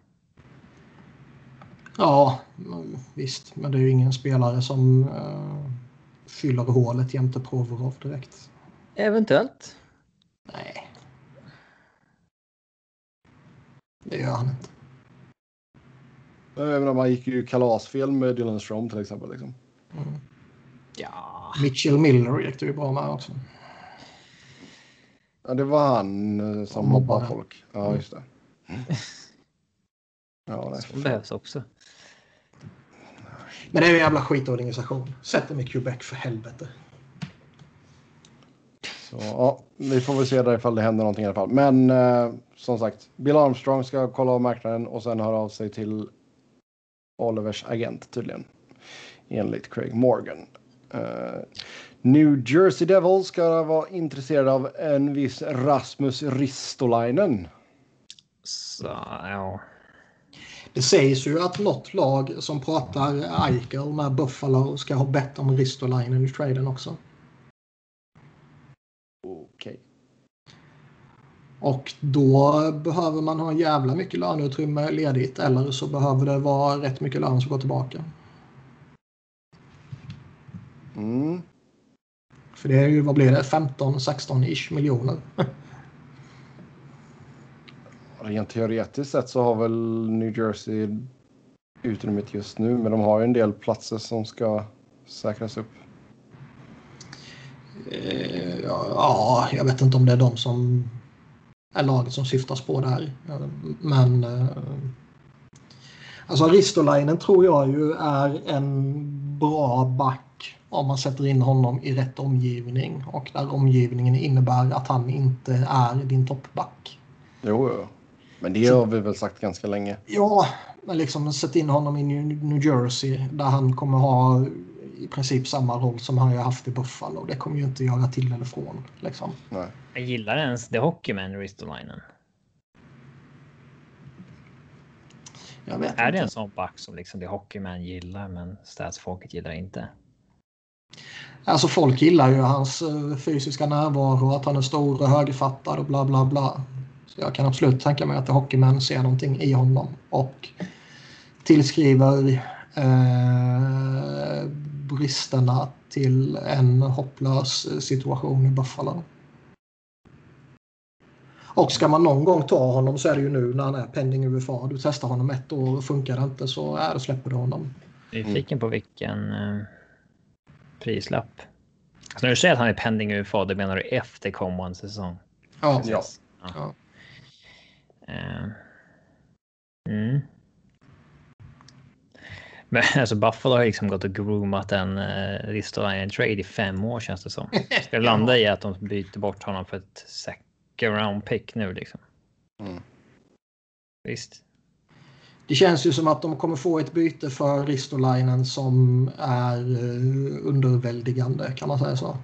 Ja, visst. Men det är ju ingen spelare som uh, fyller hålet jämte Provorov direkt. Eventuellt. Nej. Det gör han inte. Även om han gick ju kalasfel med Dylan Strom till exempel. Liksom. Mm. Ja. Mitchell Miller gick det ju bra med också. Ja, det var han eh, som mobbade folk. Ja, mm. just det. Ja, det Som behövs också. Men det är en jävla skitorganisation. Sätt dem i Quebec för helvete. Så, ja, vi får väl se där ifall det händer någonting i alla fall. Men eh, som sagt, Bill Armstrong ska kolla av marknaden och sen höra av sig till Olivers agent tydligen. Enligt Craig Morgan. Uh, New Jersey Devils ska vara intresserade av en viss Rasmus Ristolainen. Så, ja. Det sägs ju att något lag som pratar Eichel med Buffalo ska ha bett om Ristolainen i traden också. Okej. Och då behöver man ha jävla mycket löneutrymme ledigt eller så behöver det vara rätt mycket lön som går tillbaka. Mm. För det är ju, vad blir det, 15-16 miljoner. Rent teoretiskt sett så har väl New Jersey utrymmet just nu, men de har ju en del platser som ska säkras upp. Eh, ja, jag vet inte om det är de som är laget som syftas på där. Men eh, alltså Ristolainen tror jag ju är en bra back om man sätter in honom i rätt omgivning och där omgivningen innebär att han inte är din toppback. Jo, jo. Men det har vi väl sagt ganska länge. Ja, men liksom sätt in honom i New Jersey där han kommer ha i princip samma roll som han har haft i Buffalo. Det kommer ju inte göra till eller från. Liksom. Nej. Jag gillar ens The Hockeyman Ristolainen. Jag vet Är inte. det en sån back som liksom The Hockeyman gillar men statsfolket gillar inte? Alltså folk gillar ju hans eh, fysiska närvaro, att han är stor och högerfattad och bla bla bla. Så jag kan absolut tänka mig att hockeymän ser någonting i honom och tillskriver eh, bristerna till en hopplös situation i Buffalo. Och ska man någon gång ta honom så är det ju nu när han är pending UFA. Du testar honom ett år och funkar det inte så är det släpper du honom. Nyfiken på vilken eh, prislapp. Så när du säger att han är pending UFA, det menar du efter kommande säsong? Ja. Ja. Ja. Eh, mm. Men alltså Buffalo har liksom gått och groomat en uh, Ristolainen trade i fem år känns det som. Ska det landa i att de byter bort honom för ett second round pick nu liksom? Mm. Visst. Det känns ju som att de kommer få ett byte för Ristolainen som är eh, underväldigande kan man säga så.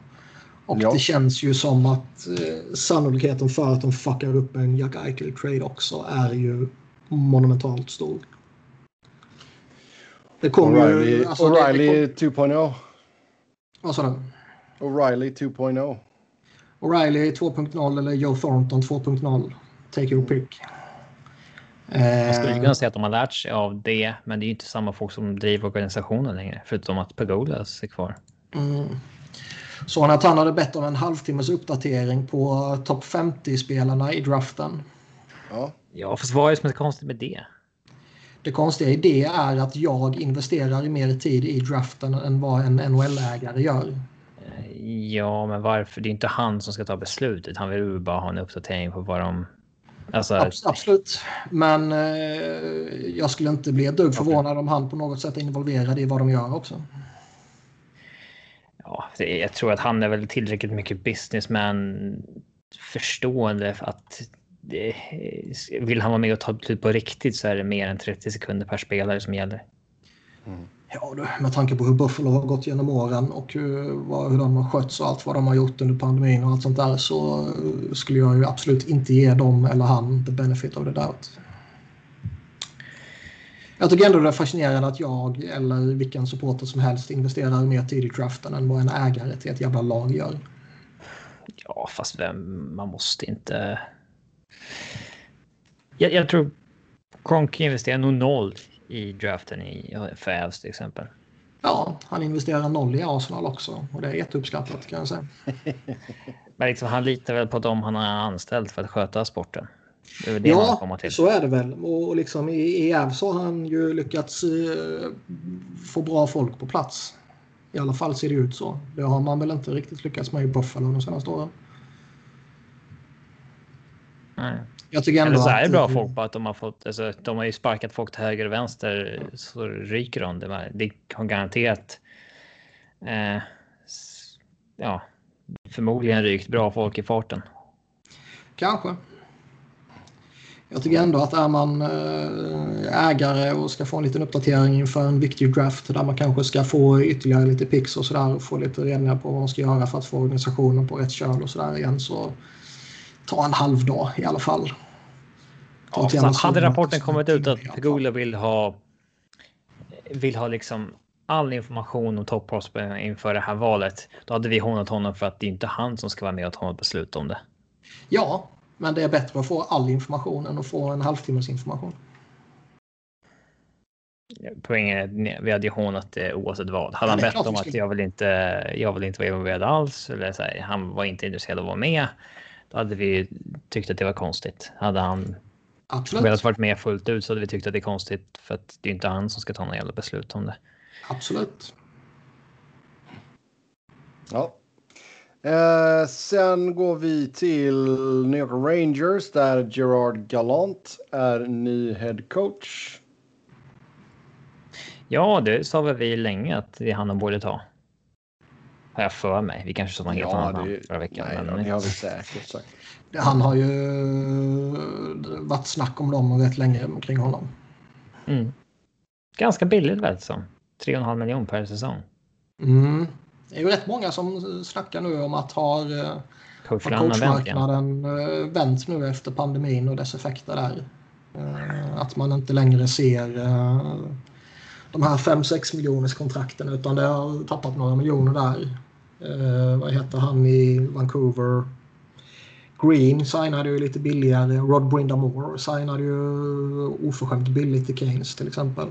Och Ja. det känns ju som att eh, sannolikheten för att de fuckar upp en Jack Eichel trade också är ju monumentalt stor. Det kommer O'Reilly, ju... Alltså O'Reilly kom, 2.0. vad sa du? O'Reilly 2.0. O'Reilly 2.0 eller Joe Thornton 2.0. Take your pick. Man skulle Eh, kunna säga att de har lärt sig av det, men det är ju inte samma folk som driver organisationen längre, förutom att Pagolas är kvar. Mm. Så att han hade bett om en halvtimmes uppdatering på topp 50-spelarna i draften. Ja. Ja, fast vad är det som är konstigt med det? Det konstiga i det är att jag investerar mer tid i draften än vad en NHL-ägare gör. Eh, Ja, men varför? Det är inte han som ska ta beslutet. Han vill ju bara ha en uppdatering på vad de... Alltså, Abs- Absolut. Men eh, jag skulle inte bli ett dugg förvånad om han på något sätt är involverad i vad de gör också. ja, jag tror att han är väl tillräckligt mycket businessman förstående för att vill han vara med och ta beslut på riktigt så är det mer än 30 sekunder per spelare som gäller. Ja, du, med tanke på hur Buffalo har gått genom åren och hur, hur de har skötts och allt vad de har gjort under pandemin och allt sånt där så eh, skulle jag ju absolut inte ge dem eller han the benefit of the doubt. Jag tycker ändå det är fascinerande att jag eller vilken supporter som helst investerar mer tid i draften än vad en ägare till ett jävla lag gör. Ja, fast vem, man måste inte... Jag, jag tror Kronk investerar nog noll i draften i för Avs till exempel. Ja, han investerar noll i Arsenal också och det är jätteuppskattat kan jag säga. Men liksom, han litar väl på dem han har anställt för att sköta sporten. Det det Ja, så är det väl. Och liksom i, i Avs har han ju lyckats eh, få bra folk på plats. I alla fall ser det ut så. Det har man väl inte riktigt lyckats med i Buffalo de senaste åren. Nej. Jag tycker ändå så är bra folk på att de har fått, alltså, de har ju sparkat folk till höger och vänster så ryker de. Det, det har garanterat. Eh, ja, förmodligen rykt bra folk i farten. Kanske. Jag tycker ändå att är man eh, ägare och ska få en liten uppdatering inför en viktig draft där man kanske ska få ytterligare lite pix och sådär och få lite redningar på vad man ska göra för att få organisationen på rätt köl och sådär igen så ta en halv dag i alla fall. Ja, hade rapporten kommit ut att Pegula vill ha vill ha liksom all information om Top Prospect inför det här valet, då hade vi hånat honom för att det är inte han som ska vara med och ta ett beslut om det. Ja, men det är bättre att få all information än att få en halvtimmes information. Poängen är vi hade ju hånat det oavsett vad. Hade han bett om att jag vill inte, jag vill inte vara involverad alls eller så här, han var inte intresserad av att vara med. Då hade vi tyckt att det var konstigt. Hade han Absolut. velat varit med fullt ut så hade vi tyckt att det är konstigt för att det är inte han som ska ta några jävla beslut om det. Absolut. Ja. Eh, sen går vi till New York Rangers där Gerard Gallant är ny head coach. Ja, det sa väl vi länge att det är han de borde ta. Har jag för mig. Vi kanske sa något helt ja, annat det, förra veckan. Nej, men... det har vi säkert sagt. Han har ju varit snack om dem rätt länge kring honom. Mm. Ganska billigt väl som. 3,5 miljoner per säsong. Mm. Det är ju rätt många som snackar nu om att har, coachmarknaden vänt, vänt nu efter pandemin och dess effekter där. Att man inte längre ser de här 5-6 miljoners kontrakten utan det har tappat några miljoner där. Eh, vad heter han i Vancouver? Green signade ju lite billigare. Rod Brindamore signade ju oförskämt billigt i Keynes till exempel.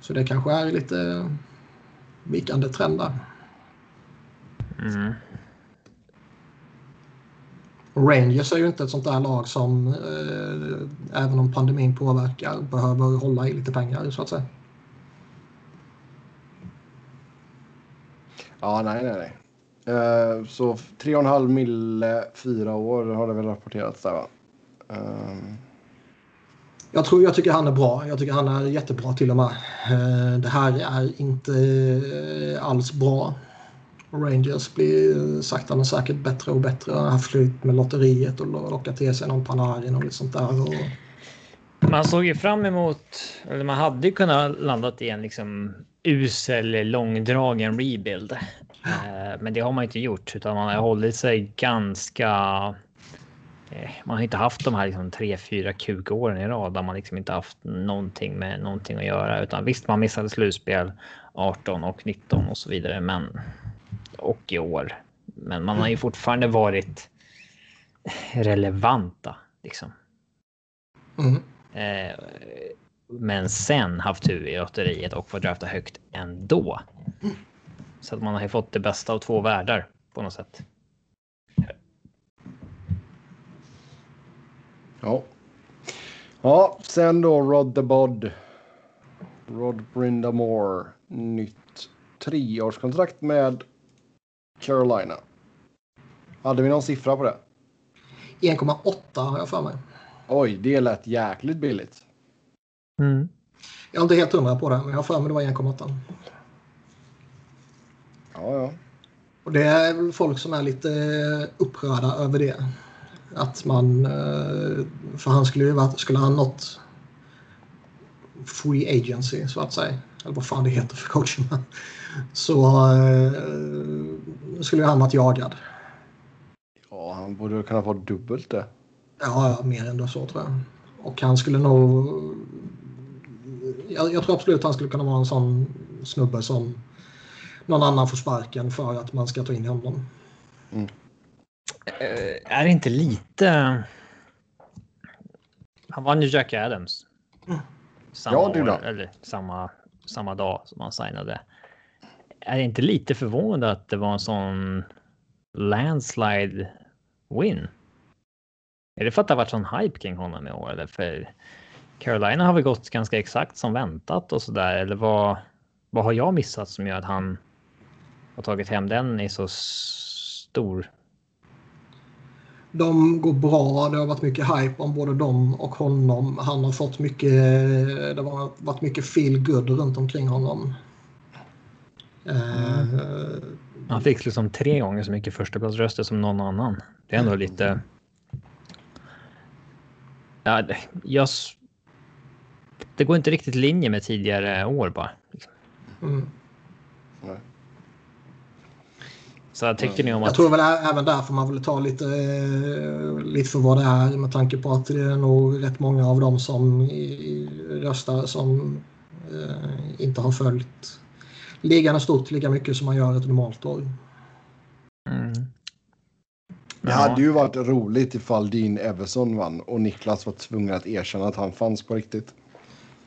Så det kanske är lite vikande trend där. Mm. Rangers är ju inte ett sånt där lag som, eh, även om pandemin påverkar, behöver hålla i lite pengar så att säga. Ja, nej, nej, nej. Uh, så 3,5 mille, fyra år har det väl rapporterats där va? Uh... Jag, tror, jag tycker han är bra. Jag tycker han är jättebra till och med. Uh, det här är inte alls bra. Rangers blir sakta men säkert bättre och bättre. Han har flytt med lotteriet och lockat till sig någon Panarin och lite sånt där. Och... Man såg ju fram emot, eller man hade ju kunnat landat i en liksom usel långdragen rebuild. Eh, men det har man inte gjort utan man har hållit sig ganska. Eh, man har inte haft de här liksom tre, fyra kukåren i rad där man liksom inte haft någonting med någonting att göra, utan visst, man missade slutspel 18 och 19 och så vidare, men och i år. Men man har ju fortfarande varit relevanta liksom. Mm. Eh, men sen haft tur i lotteriet och fått drafta högt ändå. Så att man har ju fått det bästa av två världar på något sätt. Ja. Ja, sen då Rod the Bod. Rod Brindamore. Nytt treårskontrakt med Carolina. Hade vi någon siffra på det? 1,8 har jag för mig. Oj, det lät jäkligt billigt. Mm. Jag är inte helt hundra på det, men jag har för mig det var 1,8. Ja, ja. Och det är väl folk som är lite upprörda över det. Att man... Eh, för han skulle ju varit... Skulle han nått free agency, så att säga. Eller vad fan det heter för coachen. Så eh, skulle han varit jagad. Ja, han borde kunna få dubbelt det. Ja, ja mer än så tror jag. Och han skulle nog jag, jag, tror absolut att han skulle kunna vara en sån snubbe som någon annan får sparken för att man ska ta in honom. Mm. Uh, är det inte lite... Han vann ju Jack Adams. Mm. Samma ja, det år, eller samma, samma dag som han signade. Är det inte lite förvånande att det var en sån landslide win? Är det för att det har varit sån hype kring honom i år? Eller för Carolina har väl gått ganska exakt som väntat och så där. Eller vad, vad har jag missat som gör att han har tagit hem den i så stor? De går bra. Det har varit mycket hype om både dem och honom. Han har fått mycket. Det har varit mycket feel good runt omkring honom. Mm. Uh, han fick liksom tre gånger så mycket förstaplatsröster som någon annan. Det är ändå lite. Ja, jag det går inte riktigt i linje med tidigare år bara. Liksom. Mm. Så jag tycker ni om Jag att... tror väl även där får man väl ta lite, eh, lite för vad det är med tanke på att det är nog rätt många av dem som röstar som eh, inte har följt ligan i stort lika mycket som man gör ett normalt år. Mm. Det hade ju varit roligt ifall Dean Everson vann och Niklas var tvungen att erkänna att han fanns på riktigt.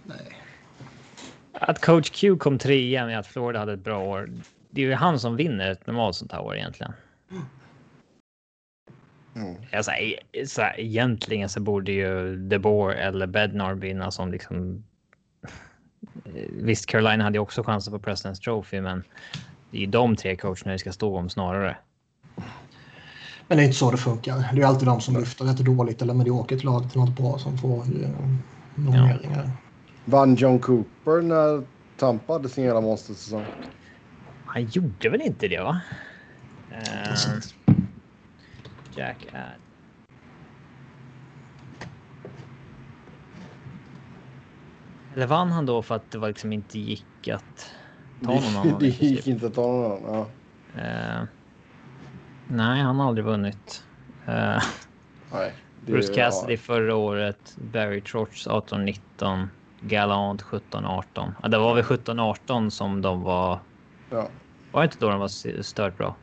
Nej. Att coach Q kom trea med att Florida hade ett bra år. Det är ju han som vinner ett normalt sånt här år egentligen. Mm. Alltså, så här, egentligen så borde ju DeBoer eller Bednar vinna som liksom. Visst, Carolina hade ju också chansen på President's Trophy, men det är ju de tre coacherna det ska stå om snarare. Men det är inte så det funkar. Det är alltid de som lyfter ett dåligt eller mediokert lag till något bra som får eh, nomineringar. Vann John Cooper när Tampa hade sin hela monstersäsong? Han gjorde väl inte det, va? Precis. Jack Ad. Eller vann han då för att det var liksom inte gick att ta någon annan? det gick inte att ta någon annan. Ja. Eh, nej, han har aldrig vunnit. Eh, Nej, det- Bruce Cassidy ja. förra året, Barry Trotz 18-19, Gallant 17-18. Ja, det var väl 17-18 som de var... Ja, Var det inte då de var stört bra?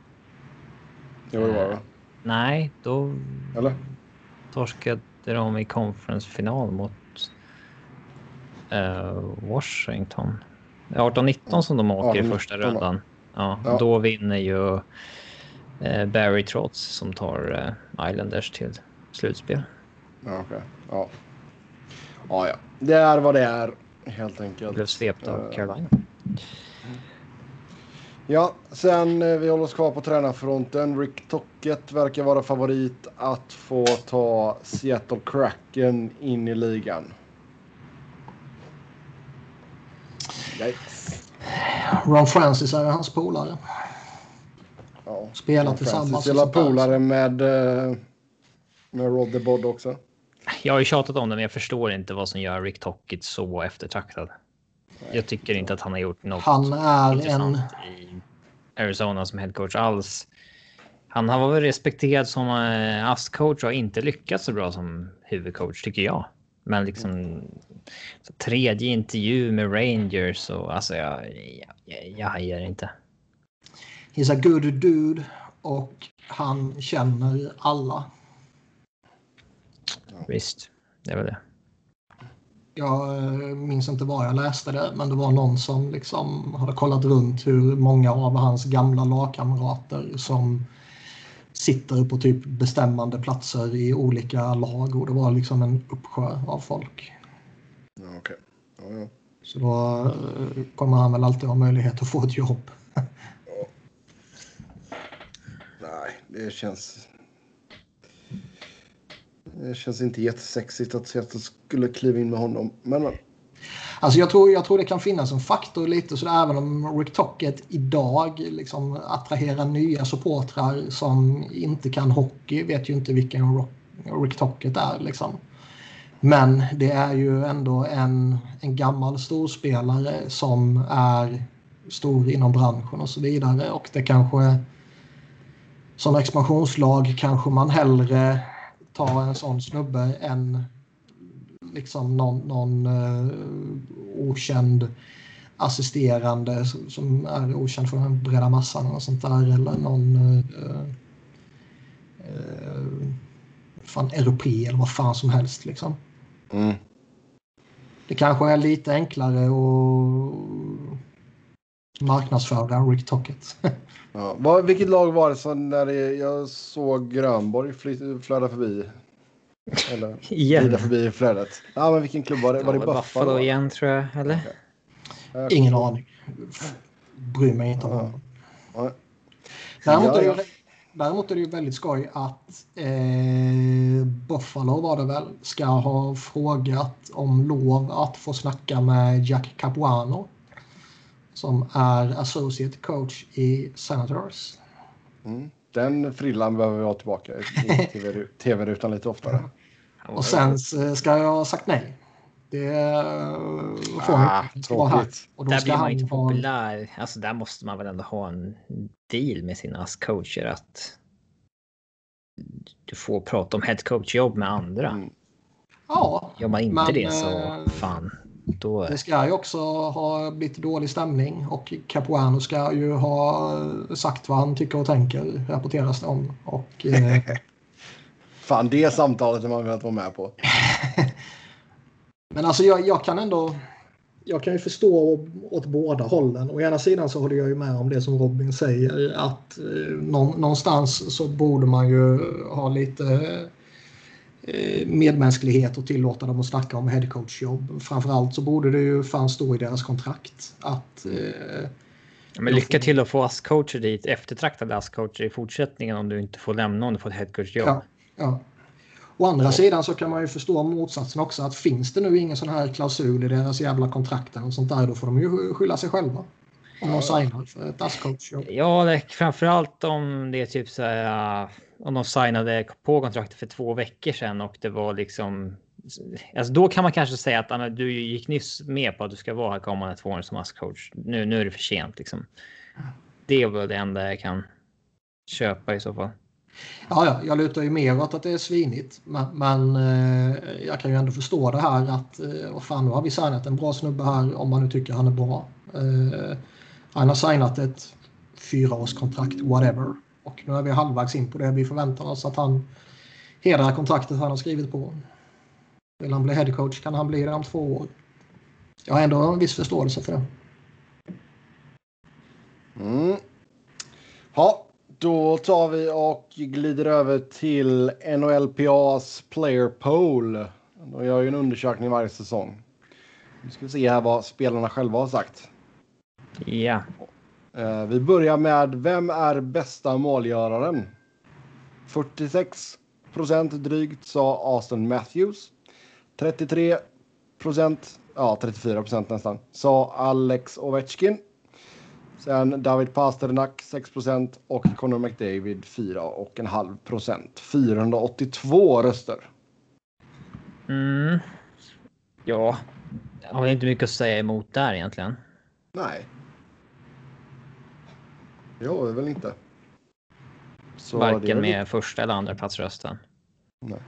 jo, det var det. Nej, då Eller? torskade de i conference-final mot eh, Washington. 18-19 som de åker i 18-19 första rundan. Ja, Ja. Då vinner ju eh, Barry Trotz som tar eh, Islanders till slutspel. Ja, okej. Ja. Ja, ja. Det är vad det är, helt enkelt. Blev svept av Eh, Carolina. Ja, sen eh, vi håller oss kvar på tränarfronten. Rick Tocket verkar vara favorit att få ta Seattle Kraken in i ligan. Yikes. Ron Francis är hans polare. Ja. Spelar tillsammans. Spelar polare med, eh, med Rod the Bod också. Jag har ju tjatat om det, men jag förstår inte vad som gör Rick Tockett så eftertraktad. Jag tycker inte att han har gjort något Han är intressant en... i Arizona som headcoach alls. Han har varit respekterad som uh, ASS-coach och har inte lyckats så bra som huvudcoach tycker jag. Men liksom tredje intervju med Rangers och alltså jag, jag, jag, jag hajar inte. He's a good dude och han känner alla. Visst, det är väl det. Jag eh, minns inte var jag läste det, men det var någon som liksom hade kollat runt hur många av hans gamla lagkamrater som sitter på typ bestämmande platser i olika lag och det var liksom en uppsjö av folk. Ja, okej. Ja, ja. Så då eh, kommer han väl alltid ha möjlighet att få ett jobb. Nej, det känns... Det känns inte jättesexigt att Seattle skulle kliva in med honom. Men men, Alltså jag tror, jag tror det kan finnas en faktor lite sådär. även om Rick Tocket idag liksom attraherar nya supportrar som inte kan hockey vet ju inte vilken Rick Tocket är liksom. Men det är ju ändå en, en gammal storspelare som är stor inom branschen och så vidare och det kanske som expansionslag kanske man hellre tar en sån snubbe än liksom någon, någon eh, okänd assisterande som- är okänd för den breda massan och sånt där eller någon uh, uh, fan europé eller vad fan som helst liksom. mm. Det kanske är lite enklare att marknadsföra Rick Tocket. ja. Vad, vilket lag var det som när det, jag såg Grönborg flöda förbi? Eller Igen. glida förbi flödet. Ja, men vilken klubb var det? Var det Buffalo? igen tror jag, eller? Ja. Ingen aning. Bryr mig inte om Ja. Ja. Däremot, är det, däremot är det ju väldigt skoj att eh, Buffalo var det väl ska ha frågat om lov att få snacka med Jack Capuano som är associate coach i Senators. Mm. Den frillan behöver vi ha tillbaka i TV- tv-rutan lite oftare. Och sen ska jag ha sagt nej. Det eh, får han Ah, inte vara här. Och då Där ska blir man han inte ha- populär. Alltså där måste man väl ändå ha en deal med sina coacher att du får prata om headcoach-jobb med andra. Mm. Ja, Gör man inte Men, det så eh, fan. Då, det ska ju också ha blivit dålig stämning och Capuano ska ju ha sagt vad han tycker och tänker, rapporteras det om. Och, eh, Fan, det samtalet är man velat vara med på. Men alltså jag, jag kan ändå... Jag kan ju förstå åt båda hållen. Å ena sidan så håller jag ju med om det som Robin säger att eh, nå, någonstans så borde man ju ha lite medmänsklighet och tillåta dem att snacka om headcoachjobb. Framförallt så borde det ju fan stå i deras kontrakt att eh, men lycka till att få ASS-coacher dit, eftertraktade ASS-coacher i fortsättningen om du inte får lämna om du får ett headcoach-jobb. Ja, ja. Å andra sidan så kan man ju förstå motsatsen också att finns det nu ingen sån här klausul i deras jävla kontrakten och sånt där då får de ju skylla sig själva. Om de signar för ett ASS-coachjobb. Ja, det, framförallt om det är typ så här. uh, Om de signade på kontraktet för två veckor sedan och det var liksom. Alltså då kan man kanske säga att men du gick nyss med på att du ska vara här kommande två år som ASS-coach. Nu, nu är det för sent liksom. Det är väl det enda jag kan köpa i så fall. Ja, ja, jag lutar ju mer åt att det är svinigt. Men, men eh, jag kan ju ändå förstå det här att eh, vad fan, nu har vi signat en bra snubbe här om man nu tycker han är bra. Eh, han har signat ett fyraårskontrakt, whatever. Och nu är vi halvvägs in på det. Vi förväntar oss att han hedrar kontraktet han har skrivit på. Vill han bli headcoach kan han bli det om två år. Jag har ändå en viss förståelse för det. Mm. Ja, då tar vi och glider över till NHLPAs Player Poll. De gör ju en undersökning varje säsong. Nu ska vi se här vad spelarna själva har sagt. Ja, Eh, vi börjar med vem är bästa målgöraren? 46 procent drygt sa Austin Matthews. 33 procent, ja 34 procent nästan, sa Alex Ovechkin. Sen David Pasternak 6 procent och Connor McDavid 4,5 procent. 482 röster. mm. ja, jag har inte mycket att säga emot där egentligen. Nej. Det har vi väl inte. Så det Varken med första eller andra platsrösten. Nej.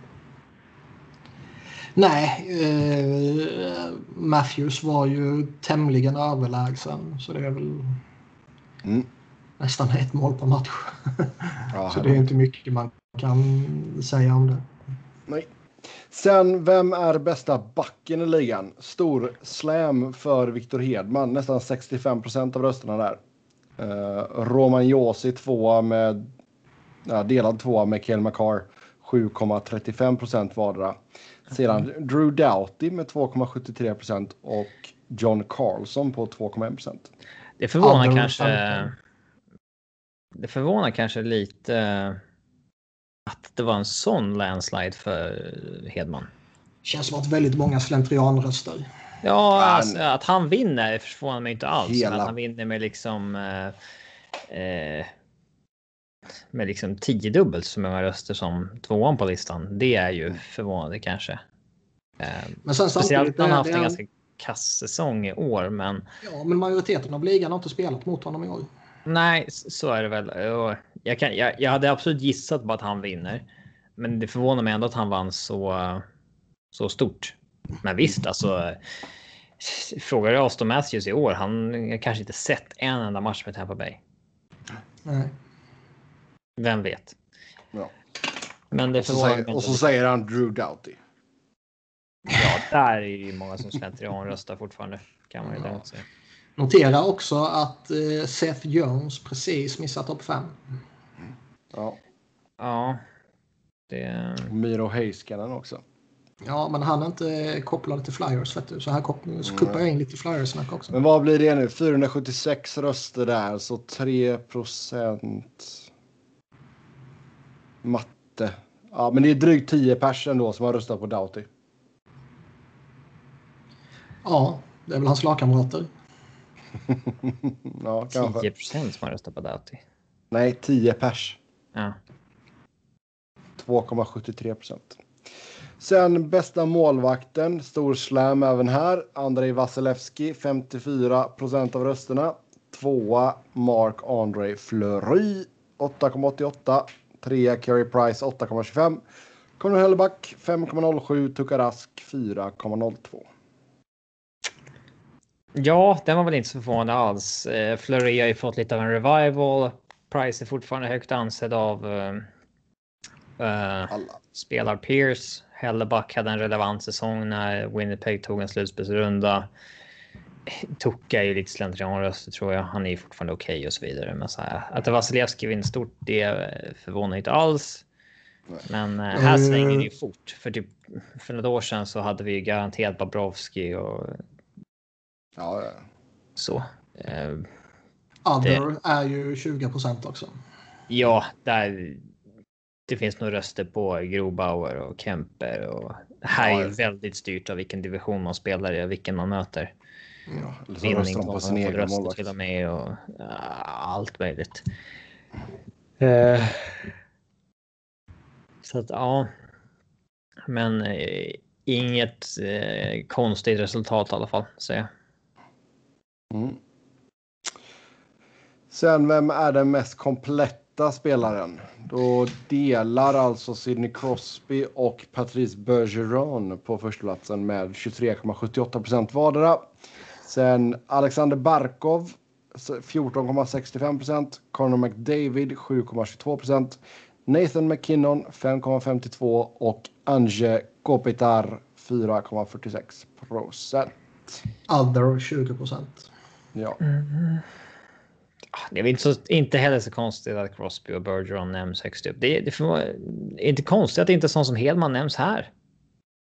Nej, eh, Matthews var ju tämligen överlägsen. Så det är väl Mm. nästan ett mål per match. Ja, så det är inte mycket man kan säga om det. Nej. Sen, vem är bästa backen i ligan? Stor slam för Viktor Hedman, nästan 65 procent av rösterna där. Uh, Roman Josi tvåa med, ja, delad tvåa med Kael McCarr, 7,35 procent vardera. Sedan Drew Doughty med 2,73 procent och John Carlson på 2,1 procent. Det förvånar var kanske. sant. Det förvånar kanske lite att det var en sån landslide för Hedman. Känns som att väldigt många slentrianröster. Ja, Han- alltså, att han vinner förvånar mig inte alls. Hela- Men att han vinner med liksom. Eh, eh, med liksom tiodubbelt så många röster som tvåan på listan. Det är ju förvånande kanske. Eh, Men sen speciellt när han haft en är, ganska kass säsong i år, men ja, men majoriteten av ligan har inte spelat mot honom i år. Nej, så är det väl. Jag, kan, jag, jag hade absolut gissat på att han vinner. Men det förvånar mig ändå att han vann så, så stort. Men visst, alltså. Frågar du Aston Matthews i år, han har kanske inte sett en enda match med Tampa Bay. Nej. Vem vet? Ja. Men det Och så, förvånar mig och så säger han Drew Doughty. Ja, där är ju många som slentrian röstar fortfarande. Kan man ju Ja. säga. Notera också att eh, Seth Jones precis missat topp 5. Ja. Ja. Det... Miro Heiskanen också. Ja, men han är inte kopplad till Flyers, vet du. Så här kop- så kuppar jag in lite Flyers-snack också. Men vad blir det nu? 476 röster där, så 3 procent matte. Ja, men det är drygt 10 pers ändå som har röstat på Doughty. Ja, det är väl hans lagkamrater. ja, kanske. 10 procent som har röstat på Doughty. Nej, 10 pers. Ja. 2,73 procent. Sen bästa målvakten, stor slam även här. Andrei Vasilevski, 54 procent av rösterna. Tvåa Mark André Fleury, 8,88. Trea Carey Price, 8,25. Conor Helleback, 5,07. Tukarask, 4,02. Ja, den var väl inte så förvånande alls. Eh, Fleury har ju fått lite av en revival. Price är fortfarande högt ansedd av uh, uh, spelar Pierce. Helleback hade en relevant säsong när Winnipeg tog en slutspelsrunda. Tucka är ju lite slentrianröster tror jag. Han är ju fortfarande okej okay och så vidare. Men så här, att Vasilevski vinner stort, det förvånar inte alls. Men uh, här svänger det ju fort. För typ för några år sedan så hade vi ju garanterat Bobrovski och Ja, ja. Så. Eh, Other det... är ju 20 procent också. Ja, där. Det finns nog röster på Grobauer och Kemper och här ja, är väldigt styrt av vilken division man spelar i och vilken man möter. Ja, eller så röstar de på sin egen målvakt. till och med och ja, allt möjligt. Uh, så att ja. Men eh, inget eh, konstigt resultat i alla fall säger jag. Mm. Sen, vem är den mest kompletta spelaren? Då delar alltså Sidney Crosby och Patrice Bergeron på förstaplatsen med 23,78 procent vardera. Sen Alexander Barkov 14,65 procent. Conor McDavid 7,22 procent. Nathan McKinnon 5,52 och Ange Kopitar 4,46 procent. Other 20 procent. Ja. Mm. Det är inte, så, inte heller så konstigt att Crosby och Bergeron nämns högst upp. Det, det är inte konstigt att det inte är sån som Hedman nämns här.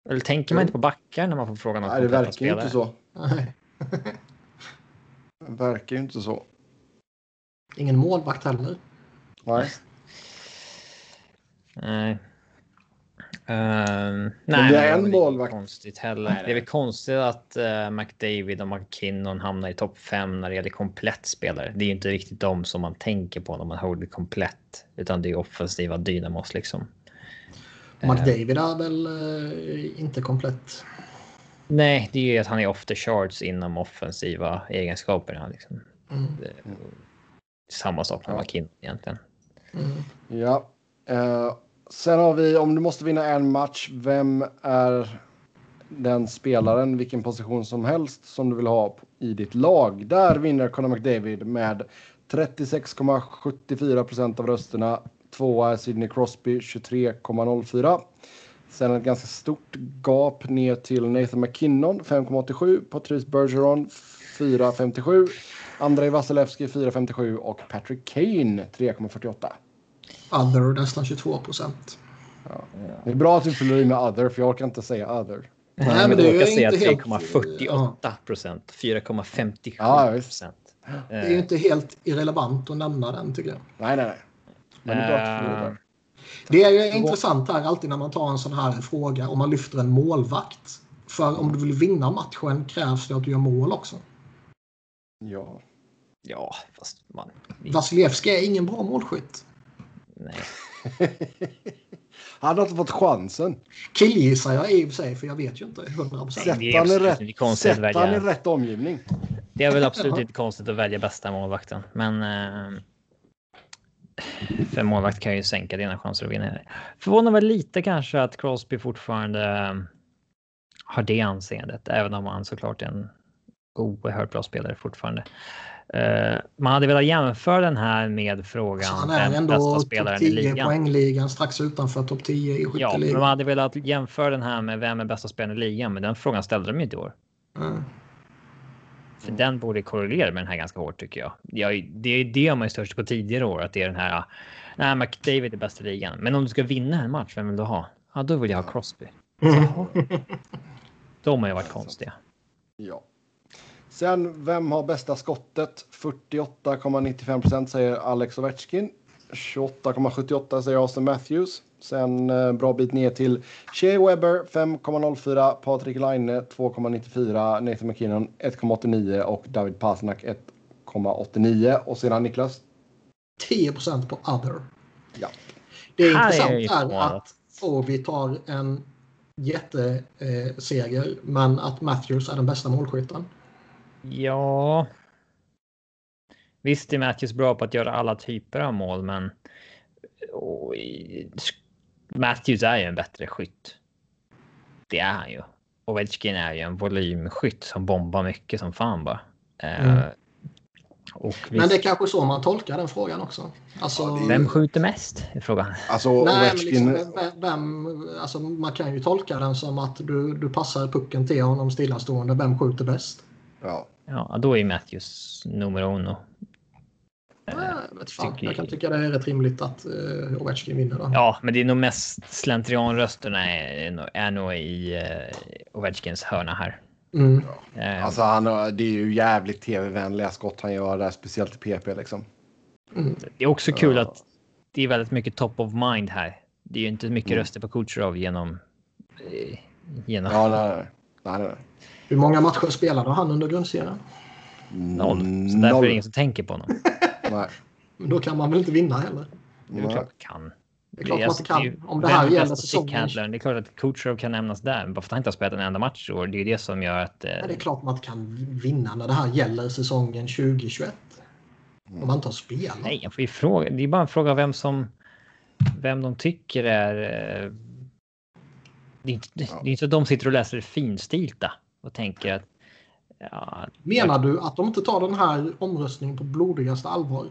Eller tänker man inte på backar när man får frågan om Nej, det verkar ju inte så. det verkar ju inte så. Ingen målvakt heller. Nej. Nej. Uh, nej, det är en målvakt. Konstigt heller. Nej, det är väl konstigt att uh, McDavid och McKinnon hamnar i topp 5 när det gäller komplett spelare. Det är ju inte riktigt de som man tänker på när man hör det komplett, utan det är offensiva dynamos liksom. McDavid är väl uh, inte komplett? Nej, det är ju att han är off the charts inom offensiva egenskaper. Liksom. Mm. samma sak med ja. McKinnon egentligen. Mm. Ja. Uh Sen har vi, om du måste vinna en match, vem är den spelaren, vilken position som helst, som du vill ha i ditt lag? Där vinner Conor McDavid med 36,74 procent av rösterna. Tvåa är Sidney Crosby, 23,04. Sen ett ganska stort gap ner till Nathan McKinnon, 5,87. Patrice Bergeron, 4,57. Andrei Vasilevski, 4,57 och Patrick Kane, 3,48. Other nästan 22 procent. Ja. Det är bra att du fyller i med other för jag orkar inte säga other. Nej, men det är säga 3,48 procent. 4,57 procent. Det är ju inte helt irrelevant att nämna den tycker jag. Nej, nej, nej. Men det är bra att du fyller det är ju intressant här alltid när man tar en sån här fråga och man lyfter en målvakt. För om du vill vinna matchen krävs det att du gör mål också. Ja. Ja, fast man... Vasilevski är ingen bra målskytt. Nej. Han har inte fått chansen. Killgissar jag i och för sig, för jag vet ju inte 100 procent. Sätt han i rätt, sätt han i rätt omgivning. Det är väl absolut inte konstigt att välja bästa målvakten, men. Eh, för målvakt kan ju sänka dina chanser att vinna. Förvånar väl lite kanske att Crosby fortfarande eh, har det anseendet, även om han såklart är en oerhört bra spelare fortfarande. Uh, man hade velat jämföra den här med frågan. Så han är ändå topp 10 poängligan strax utanför topp 10 i skytteligan. Ja, men man hade velat jämföra den här med vem är bästa spelaren i ligan, men den frågan ställde de inte i år. Mm. För den borde korrelera med den här ganska hårt tycker jag. Ja, det är det man är störst på tidigare år, att det är den här. Nej, McDavid är bäst i ligan, men om du ska vinna en match, vem vill du ha? Ja, då vill jag ha Crosby. Mm. De har ju varit konstiga. Ja. Sen, vem har bästa skottet? 48,95 procent säger Alex Ovechkin. 28,78 säger Austin Matthews. Sen eh, bra bit ner till Shea Weber 5,04, Patrik Laine 2,94, Nathan McKinnon 1,89 och David Pasternak 1,89. Och sedan Niklas? 10 procent på other. Ja. Det är intressant är att Ovi tar en jätteseger, men att Matthews är den bästa målskytten. Ja. Visst är Matthews bra på att göra alla typer av mål, men Matthews är ju en bättre skytt. Det är han ju. Ovechkin är ju en volymskytt som bombar mycket som fan bara. Eh, mm. men det är kanske så man tolkar den frågan också. Alltså, ja, vem skjuter mest? Är frågan. Alltså, nej, Ovechkin... liksom, vem, alltså, man kan ju tolka den som att du, du passar pucken till honom stillastående. Vem skjuter bäst? Ja. Ja, då är Matthews nummer uno. Jag, fan. jag kan tycka det är rätt rimligt att uh, Ovechkin vinner. Då. Ja, men det är nog mest slentrianrösterna är, är nog i uh, Ovechkins hörna här. Mm. Uh, alltså han, det är ju jävligt tv-vänliga skott han gör där, speciellt i PP liksom. Mm. Det är också kul att det är väldigt mycket top of mind här. Det är ju inte mycket mm. röster på Kucherov genom... genom... Ja, nej, nej, nej. Hur många matcher spelade han under grundserien? Noll. Så därför är det ingen som tänker på honom. Nej. Men då kan man väl inte vinna heller? Det är klart man kan. Det är klart man inte kan. Om det här gäller säsongen. Det är klart att Kucherov kan nämnas där. Bara för att han inte har spelat en enda match och det är det som gör att... Eh... Ja, det är klart man inte kan vinna när det här gäller säsongen 2021. Mm. Om man inte har spelat. Nej, jag får ju fråga. Det är bara en fråga vem som... Vem de tycker är... Eh... Det är inte, det är inte så att de sitter och läser finstilta och tänker att Ja, Menar du att de inte tar den här omröstningen på blodigaste allvar?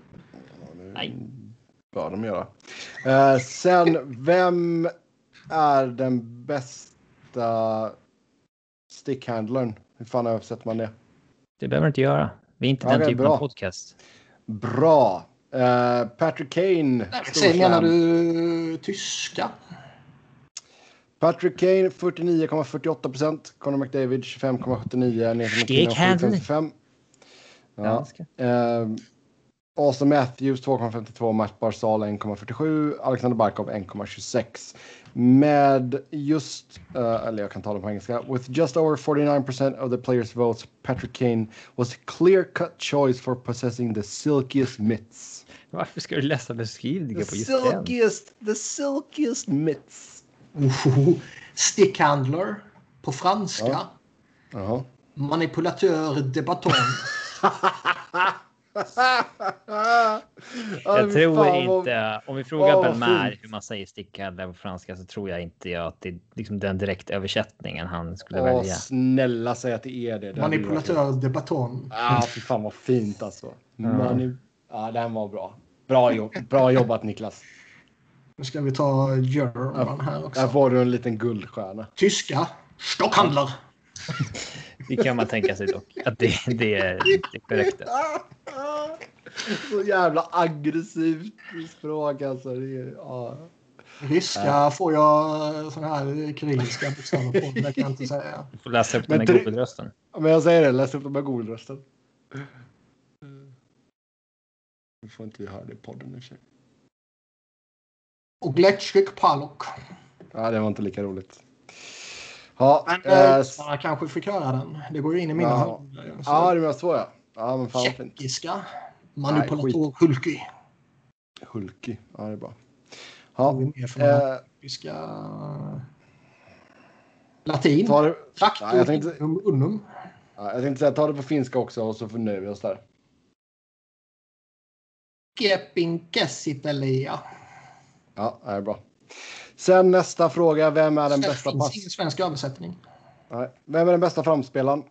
Nej. bör de göra. Eh, sen, vem är den bästa stickhandlern? Hur fan översätter man det? Det behöver du inte göra. Vi är inte okay, den typen bra. av podcast. Bra. Uh, Patrick Kane. Sen menar du tyska? Patrick Kane 49,48 procent. Conor McDavid 25,79. Nathan Ja. Uh, Austin Matthews 2,52. Matt Barzal 1,47. Alexander Barkov 1,26. Med just, uh, eller jag kan tala på engelska. With just over 49% of the players votes, Patrick Kane was a clear cut choice for possessing the silkiest mitts. Varför ska du läsa beskrivningen på just silkiest, den? The silkiest mitts. Oh, stickhandler på franska. Ja. Jaha. Manipulatör de baton. jag tror inte, om vi frågar Belmer hur man säger stickhandler på franska så tror jag inte att det är liksom den direkt översättningen han skulle Åh, välja. Snälla säg att det är det. det Manipulatör de baton. Ja, ah, fy fan vad fint alltså. Mm. Mani ja, den var bra. Bra, jobb, bra jobbat Niklas. Nu ska vi ta German här också. Där får du en liten guldstjärna. Tyska. Stockhandlar. Det kan man tänka sig dock. Att det, det är det korrekta. Så jävla aggressivt språk alltså. Det är, ja. Ryska får jag såna här kyrilliska bokstäver på. Det kan jag inte säga. Du får läsa upp den med Google-rösten. Men jag säger det, läs upp den med Google-rösten. Nu får inte vi höra det i podden i och för sig. Och Gletschik Palok. Ja, det var inte lika roligt. Ja, men äh, äh, kanske fick höra den. Det går ju in i mina ja. hörlurar. Ja, det var så ja. Ja, men fan Tjeckiska. Manipulator Hulky. Hulky, ja det är bra. Ja, äh, Latin. Ta det... Traktor, ja, jag tänkte... Unum. Ja, jag tänkte säga ta det på finska också och så förnöjer vi oss där. Kepin Kessitelia. Ja, det är bra. Sen nästa fråga. Vem är den det bästa pass... ingen svensk översättning. Nej. Vem är den bästa framspelaren?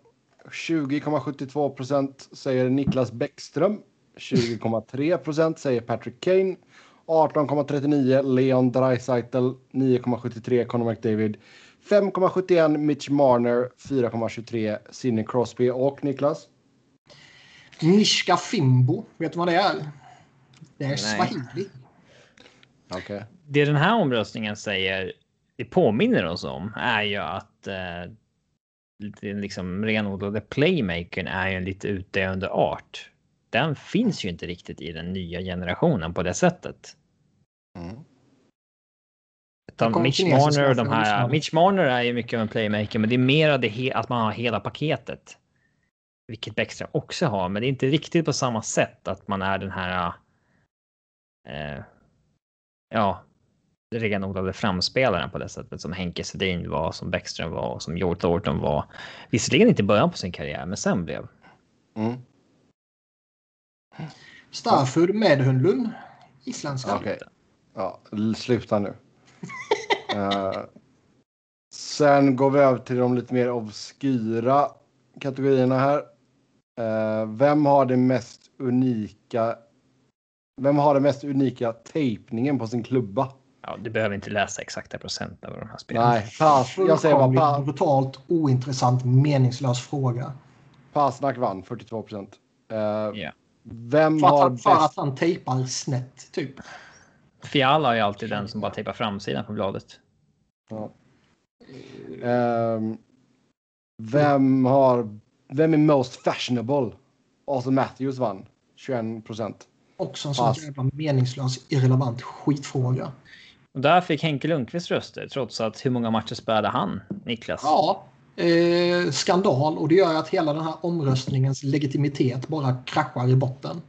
20,72 procent säger Niklas Bäckström. 20,3 procent säger Patrick Kane. 18,39 Leon Draisaitl. 9,73 Conor McDavid. 5,71 Mitch Marner. 4,23 Sidney Crosby och Niklas. Mishka Fimbo. Vet du vad det är? Det är swahili. Okay. Det den här omröstningen säger, det påminner oss om, är ju att eh, den liksom renodlade playmakern är ju en lite utdöende art. Den finns ju inte riktigt i den nya generationen på det sättet. Mm. Mitch Marner och de här. Mitch Marner är ju mycket av en playmaker, men det är mer det att man har hela paketet. Vilket Bäckström också har, men det är inte riktigt på samma sätt att man är den här. Eh, ja, renodlade framspelaren på det sättet som Henke Sedin var, som Bäckström var och som Joel Thornton var. Visserligen inte i början på sin karriär, men sen blev. Mm. Stafford Medhundlund. Isländska. Okej. Ja, sluta nu. Eh, sen går vi över till de lite mer obskyra kategorierna här. Eh, vem har det mest unika? Vem har den mest unika tejpningen på sin klubba? Ja, du behöver inte läsa exakta procent av de här spelarna. Nej, pass. Jag säger bara pass. brutalt ointressant meningslös fråga. Pasnak vann 42 procent. Eh, Ja. vem För har att, för att bäst? han tejpar snett typ. Fiala är ju alltid den som bara tejpar framsidan på bladet. Ja. Ehm, vem har? Vem är most fashionable? Arthur Matthews vann 21 procent. Också en sån Pass. jävla meningslös, irrelevant skitfråga. Och där fick Henke Lundqvist röster trots att hur många matcher spelade han, Niklas? Ja, eh, skandal och det gör att hela den här omröstningens legitimitet bara kraschar i botten.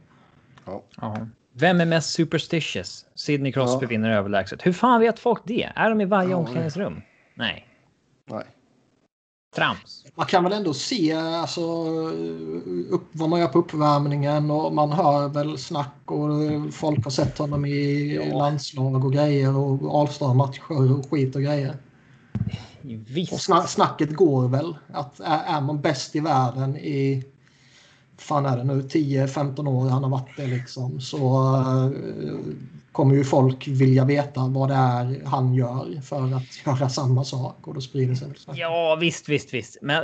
Jaha. Vem är mest superstitious? Sidney Crosby Ja. vinner överlägset. Hur fan vet folk det? Är de i varje Ja, omklädningsrum? Nej. Nej. Trams. Man kan väl ändå se alltså, upp, vad man gör på uppvärmningen och man hör väl snack och folk har sett honom i Ja. landslag och grejer och All-star-matcher och skit och grejer. Och Visst. sna snacket går väl att är, är man bäst i världen i fan är det nu 10-15 år han har varit det liksom så eh, kommer ju folk vilja veta vad det är han gör för att göra samma sak och då sprider sig. Ja, visst, visst, visst. Men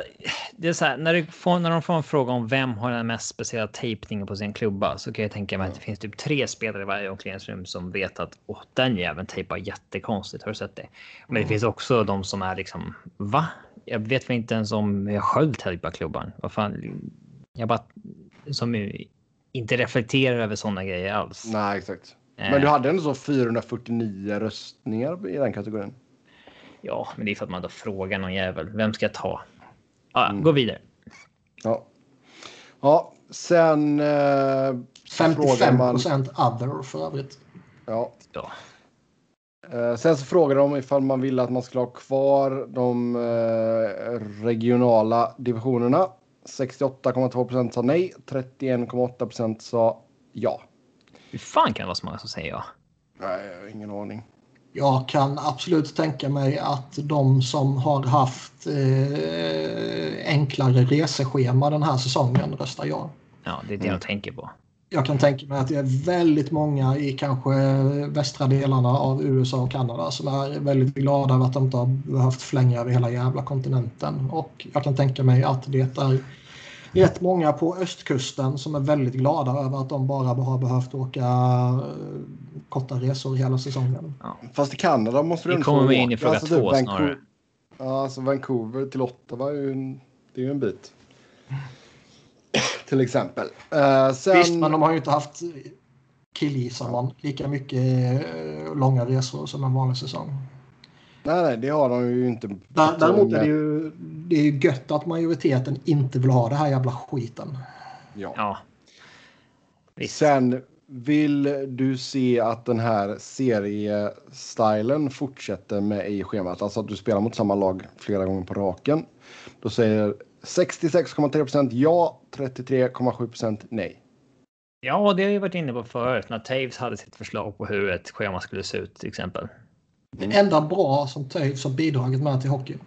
det är så här, när, du får, när de får en fråga om vem har den mest speciella tejpningen på sin klubba så kan jag tänka mig att det finns typ tre spelare i varje omklädningsrum som vet att Åh, den jäveln tejpar jättekonstigt. Har du sett det? Men det finns också de som är liksom va? Jag vet väl inte ens om jag själv tejpar klubban. Vad fan? Jag bara som inte reflekterar över sådana grejer alls. Nej, exakt. Eh, Men du hade ändå så 449 röstningar i den kategorin. Ja, men det är för att man då frågar någon jävel. Vem ska jag ta? Ah, Mm. Gå vidare. Ja. Ja, sen... Eh, så frågar 55 man, procent other för övrigt. ja. Ja. Eh, sen så frågar de ifall man vill att man skulle ha kvar de eh, regionala divisionerna. 68,2 procent sa nej, 31,8 procent sa ja. Hur fan kan det vara så många som säger ja? Nej, jag har ingen aning. Jag kan absolut tänka mig att de som har haft eh, enklare reseschema den här säsongen röstar ja. Ja, det är det Mm. de tänker på. Jag kan tänka mig att det är väldigt många i kanske västra delarna av USA och Kanada som är väldigt glada över att de inte har behövt flänga över hela jävla kontinenten. Och jag kan tänka mig att det är rätt många på östkusten som är väldigt glada över att de bara har behövt åka eh, korta resor hela säsongen. Fast i Kanada måste du ändå kommer få vi in i fråga Alltså, två typ snarare. Ja, alltså Vancouver till Ottawa är ju en, det är ju en bit. till exempel. Eh, sen, Visst, men de har ju inte haft, killgissar man, lika mycket eh, långa resor som en vanlig säsong. Nej, nej, det har de ju inte. Där- Däremot är det ju, det är ju gött att majoriteten inte vill ha det här jävla skiten. Ja. Ja. Visst. Sen vill du se att den här seriestylen fortsätter med i schemat. Alltså att du spelar mot samma lag flera gånger på raken. Då säger 66,3 procent ja, 33,7 procent nej. Ja, det har jag varit inne på förut när Taves hade sitt förslag på hur ett schema skulle se ut till exempel. Det enda bra som Toews har bidragit med till hockey.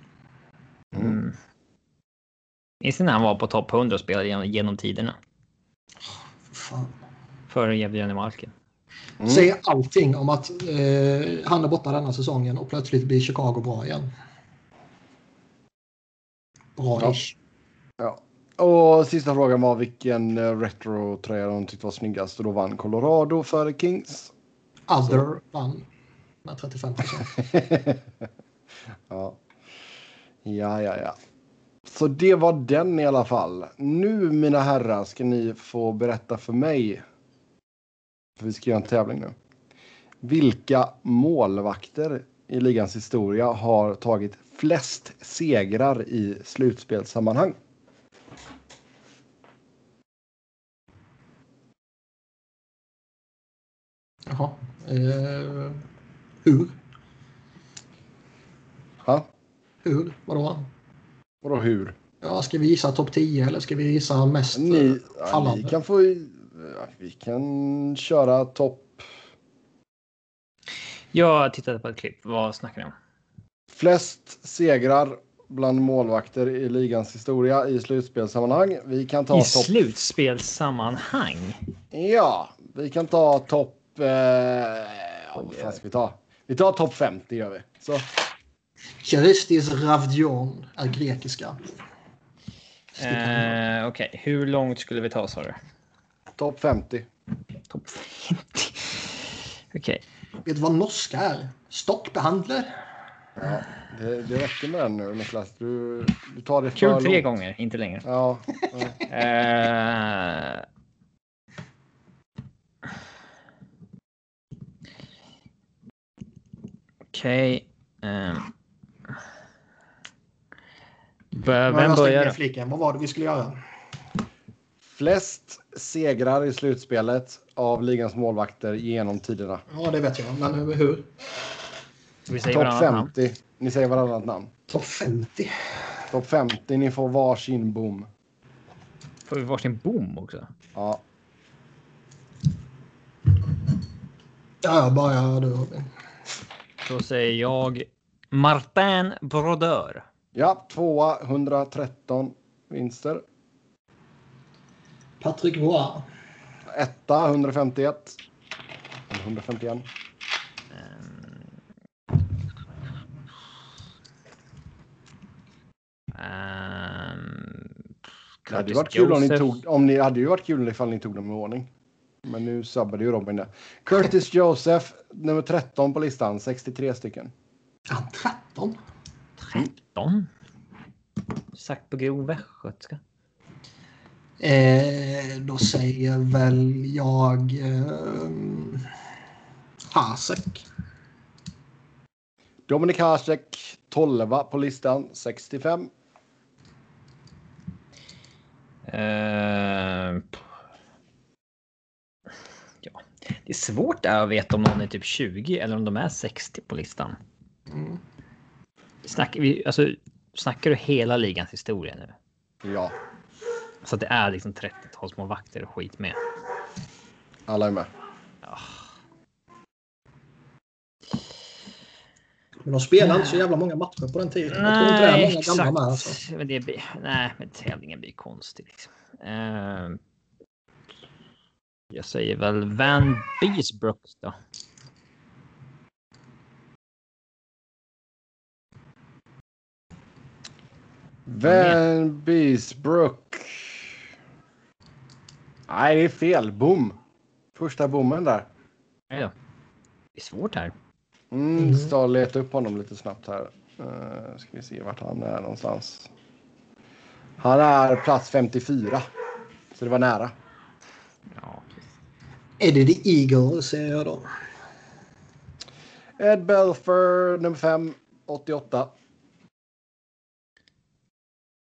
Mm. Minns ni när han var på topp 100 och spelade genom, genom tiderna? Före Jevgenij Malkin. Mm. Säger allting om att eh, han är borta denna säsongen och plötsligt blir Chicago bra igen. Bra-ish. Ja. Och sista frågan var vilken eh, retro-tröja de tyckte var snyggast. Och då vann Colorado före Kings. Other vann med 35 procent. ja. Ja, ja, ja. Så det var den i alla fall. Nu mina herrar ska ni få berätta för mig. För vi ska göra en tävling nu. Vilka målvakter i ligans historia har tagit flest segrar i slutspelssammanhang? Jaha. Eh, hur? Ja, Hur? Vadå? vadå hur? Ja, ska vi gissa topp 10 eller ska vi gissa mest Ni, eh, ja, fallande? ni kan få... Ja, vi kan köra topp... Jag tittade på ett klipp. Vad snackar ni om? Flest segrar bland målvakter i ligans historia i slutspelssammanhang. Vi kan ta I topp... slutspelssammanhang? Ja, vi kan ta topp... Eh, ja, vad fan ska vi ta? Vi tar topp 50 gör vi. Så, Charistis Ravdion är grekiska. Eh, Okej, hur långt skulle vi ta sa du? topp 50. Topp 50. Okej. Vet du vad norska är? Stockbehandler. Ja, det, det räcker med den nu Niklas. Du, du tar det för Kul tre långt. gånger, inte längre. Ja, ja. Eh, Okej. ehm. Bör- Vem Jag stängde börjar fliken. Vad var det vi skulle göra? Flest segrar i slutspelet av ligans målvakter genom tiderna. Ja, det vet jag. Men hur? Vi säger Topp varannat namn. 50. Ni säger varannat namn. Topp 50. Topp 50. Ni får varsin bom. Får vi varsin bom också? Ja, Ja, börjar du Robin. Då säger jag Martin Brodeur. ja tvåa 113 vinster. Patrick Roy. Etta 151. 151. Um, Det hade ju varit kul om ni tog, om ni hade ju varit kul ifall ni tog dem i ordning. Men nu sabbade ju Robin det. Curtis Joseph, nummer 13 på listan, 63 stycken. Ja, 13. 13. Sagt på grov västgötska. Eh, då säger väl jag... Eh, Hasek. Dominik Hasek, 12 på listan, 65. Eh, ja. Det är svårt där att veta om någon är typ 20 eller om de är 60 på listan. Mm. Snackar, vi, alltså, snackar du hela ligans historia nu? Ja, Så att det är liksom 30-talsmålvakter och skit med. alla är med. Men de spelade inte så jävla många matcher på den tiden. jag tror inte det är många gamla med. Alltså. Men det blir, nej, men tävlingen blir konstig. Liksom. Eh, jag säger väl Van Beesbrook då. Van Beesbrook. Nej, det är fel. Bom. Första bommen där. Då. Det är svårt här. Mm, Mm. Ska leta upp honom lite snabbt här. Uh, ska vi se vart han är någonstans. Han är plats 54. Så det var nära. Ja. Eddie the Eagle säger jag då. Ed Belfer, nummer 5, 88.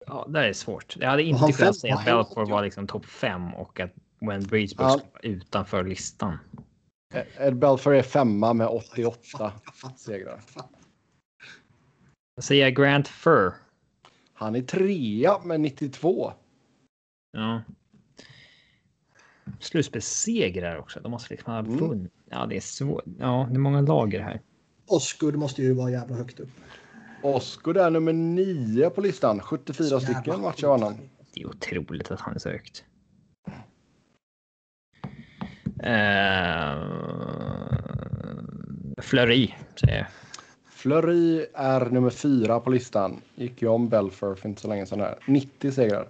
ja, det är svårt. Jag hade inte fem kunnat säga att? Belfort var liksom topp 5 och att When Beesbrook Ja. vara utanför listan. Ed- Belfer är femma med 88 Jag fattar. segrar. Jag säger Grant Fur. Han är trea med 92. Ja. Slutspelssegrar också. De måste liksom ha Mm. vunnit. Ja, det är svårt. Ja, det är många lager här. Osgood måste ju vara jävla högt upp. Oscar är nummer 9 på listan. 74 Så stycken jävla matcher av honom. Det är otroligt att han är så högt. Uh, Flöri säger jag. Fleury är nummer 4 på listan. Gick ju om Belfer för inte så länge sedan. Här. 90 segrar.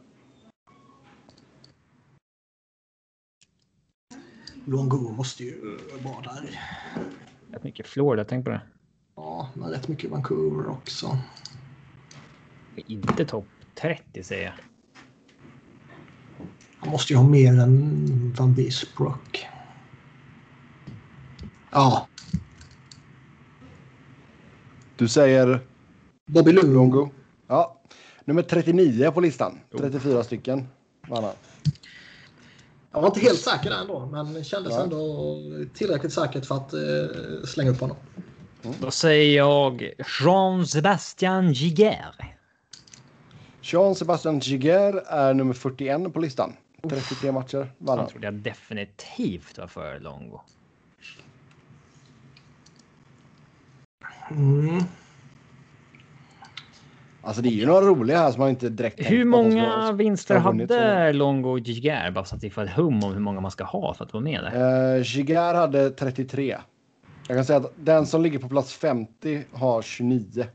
Longo måste ju vara där. Rätt mycket Florida, tänk på det. Ja, men rätt mycket Vancouver också. Inte topp 30 säger jag. Han måste ju ha mer än Van Beesbrook. Ja, Du säger Bobby Lugo. Longo. Ja. Nummer 39 på listan. 34 stycken. vann han. Jag var inte helt säker ändå, men det kändes Ja. ändå tillräckligt säkert för att eh, slänga upp honom. Då säger jag Jean-Sebastian Giger. Jean Sebastian Giger är nummer 41 på listan. 33 matcher vann Han han. trodde jag definitivt var för Longo. Mm. Alltså det är ju några roliga här som man inte direkt Hur många ska- vinster hade Longo och Giger? Bara så att vi får ett hum om hur många man ska ha för att vara med där. Uh, Giger hade 33. Jag kan säga att den som ligger på plats 50 har 29.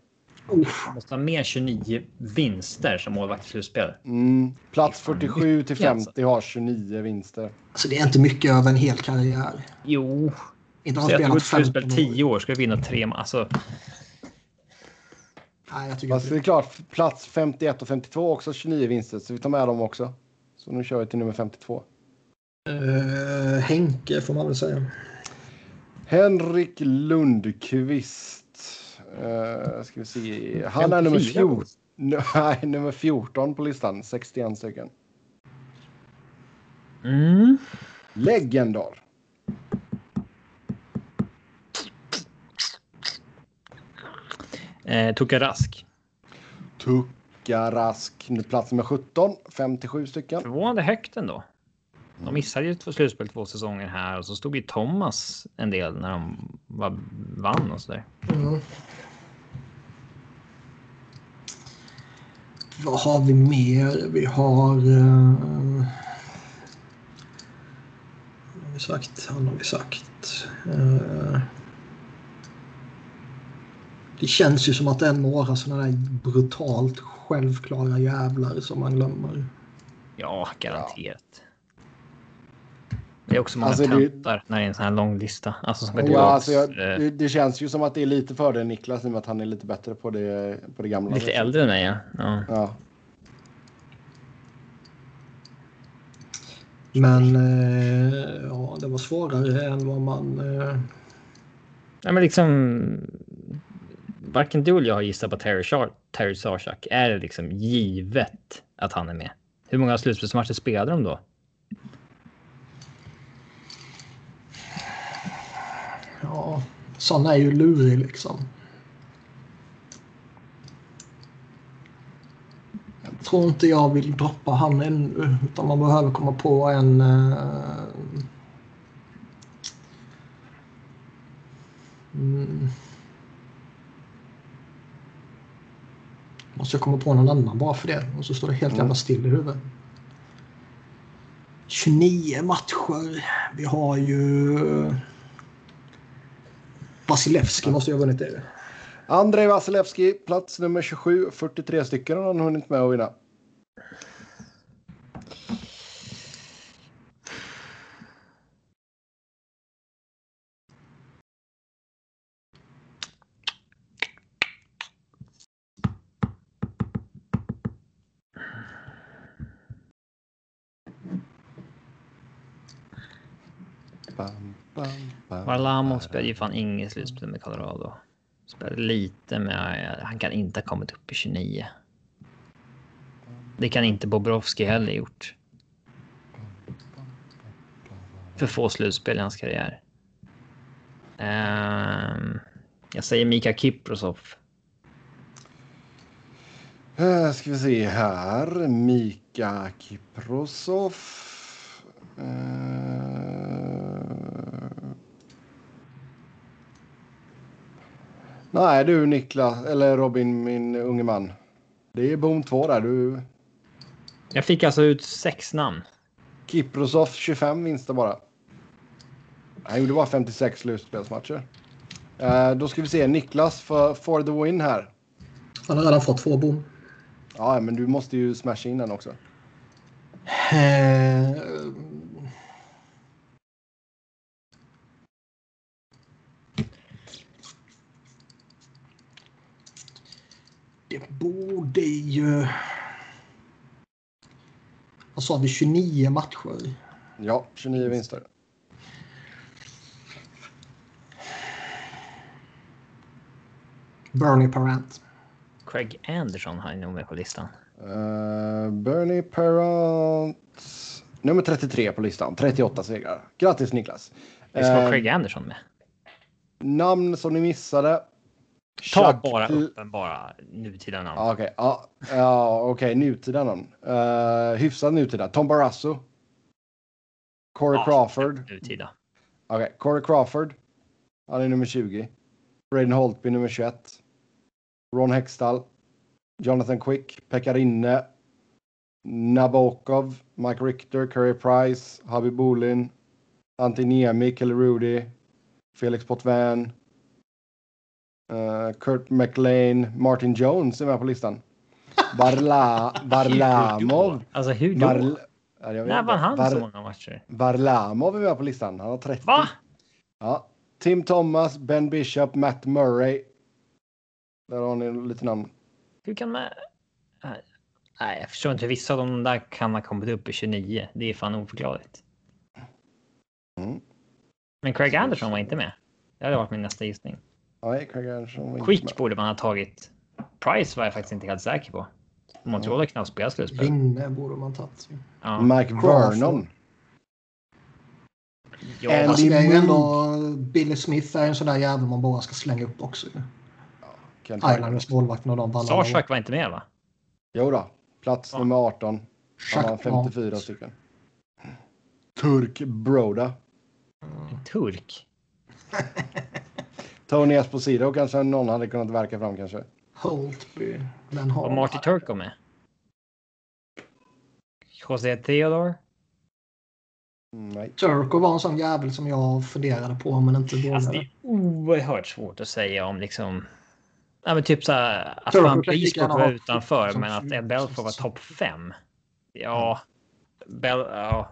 Uff. Man måste ha mer 29 vinster som målvakt i slutspel. Mm. Plats Det är fan 47 till mycket, alltså. 50 har 29 vinster. Alltså det är inte mycket över en hel karriär. Jo, Inte har spelat ett slutspel 15 år. 10 år. Ska vi vinna tre? Alltså, Nej, jag tycker Fast inte det är klart, plats 51 och 52 också 29 vinster. Så vi tar med dem också. Så nu kör vi till nummer 52. Eh, Henke får man väl säga. Henrik Lundqvist. Uh, ska vi se. Han är nummer 54 14. Nej, nummer 14 på listan. 61 stycken. mm. Legendar. Eh, Tuka Rask. Tucka Rask. Plats nummer 17. 57 stycken. Förvånande högt ändå. De missade ju två slutspel två säsonger här och så stod ju Thomas en del när de var, vann och sådär. Mm. Vad har vi mer? Vi har... Uh, har vi sagt? Han har vi sagt. Eh, det känns ju som att det är några sådana där brutalt självklara jävlar som man glömmer. Ja, garanterat. Det är också många Alltså, det- töntar när det är en sån här lång lista. Alltså som Ja, alltså jag, eh, det, det känns ju som att det är lite fördel Niklas i och med att han är lite bättre på det, på det gamla. lite äldre än mig. Ja. Ja. Ja. Men eh, ja, det var svårare än vad man... Eh, Nej, men liksom. Varken du eller jag har gissat på Terry, Char- Terry Sarsak. Är det liksom givet att han är med? Hur många slutspelsmatcher spelade de då? ja, sån är ju lurig liksom. Jag tror inte jag vill droppa han ännu. Utan man behöver komma på en... Uh... mm, måste jag komma på någon annan bara för det. Och så står det helt Mm. jävla still i huvudet. 29 matcher. Vi har ju... Vasilevski måste ju ha vunnit det. Andrei Vasilevski, plats nummer 27. 43 stycken har han hunnit med att vinna. Alamo Varlamov spelar ju fan inget slutspel med Colorado. Spelar lite med... Han kan inte ha kommit upp i 29. Det kan inte Bobrovski heller gjort. För få slutspel i hans karriär. Um, jag säger Mika Kiprosoff. Eh, Ska vi se här. Mika Kiprosoff. Uh... Eh, Nej du Niklas, eller Robin, min unge man. Det är bom två där. Du, Jag fick alltså ut sex namn. Kiprosov 25 vinster bara. Han gjorde bara 56 slutspelsmatcher. Eh, då ska vi se Niklas för, for the win här. Han har redan fått två bom. Ja, men du måste ju smasha in den också. Eh, Det borde ju... Vad sa vi? 29 matcher. Ja, 29 vinster. Bernie Parent. Craig Anderson har nog med på listan. Uh, Bernie Perrant. Nummer 33 på listan. 38 segrar. Grattis Niklas. Det ska vara Eh, Craig Anderson med. Namn som ni missade. Ta Chuck bara L- upp en bara nutida namn. Ja, Okej, ja, ja, okej, nutida namn. Uh, hyfsat nutida. Tom Barrasso. Corey Ja, Crawford. Nutida. Okej, Corey Crawford. Han är nummer 20. Braden Holtby nummer 21. Ron Hextall. Jonathan Quick. Pekarinne. Nabokov. Mike Richter. Curry Price. Habib Bolin. Antiniemi. Kelly Rudy. Felix Potvin. Eh, Kurt McLean. Martin Jones är med på listan. Barla, Barlamov. Alltså hur då? Barl, ja, När vann han Bar- så många matcher? Varlamov är med på listan. Han har 30. Va? Ja. Tim Thomas, Ben Bishop, Matt Murray. Där har ni lite namn. Hur kan man... Nej, Nej, jag förstår inte. Vissa av de där kan ha kommit upp i 29. Det är fan oförklarligt. Mm. Men Craig Anderson var inte med. Det hade varit min nästa gissning. Nej, Craig Anderson Quick borde man ha tagit. Price var jag faktiskt inte helt säker på. Montreal har knappt spelat slutspel. Rinne borde man tagit. Ja. Mike. Vernon. Ja, Andy Alltså, är ju Moog. ändå... Billy Smith är en sån där jävel man bara ska slänga upp också. Hagen. Islanders målvakt när de år. Sarsak var inte med va? Jo då. Plats Ja. nummer 18. Han har Chuck 54 Mont. stycken. Turk Broda. En turk. Tony Esposito kanske någon hade kunnat verka fram kanske. Holtby. Men Var har... Marty Turco med? José Theodore? Nej. Turco var en sån jävel som jag funderade på men inte Alltså det vågade. är oerhört svårt att säga om liksom. Ja, men typ så här att Turco Biscoff gärna var utanför, men att får vara sex. topp fem. Ja, Bell, ja.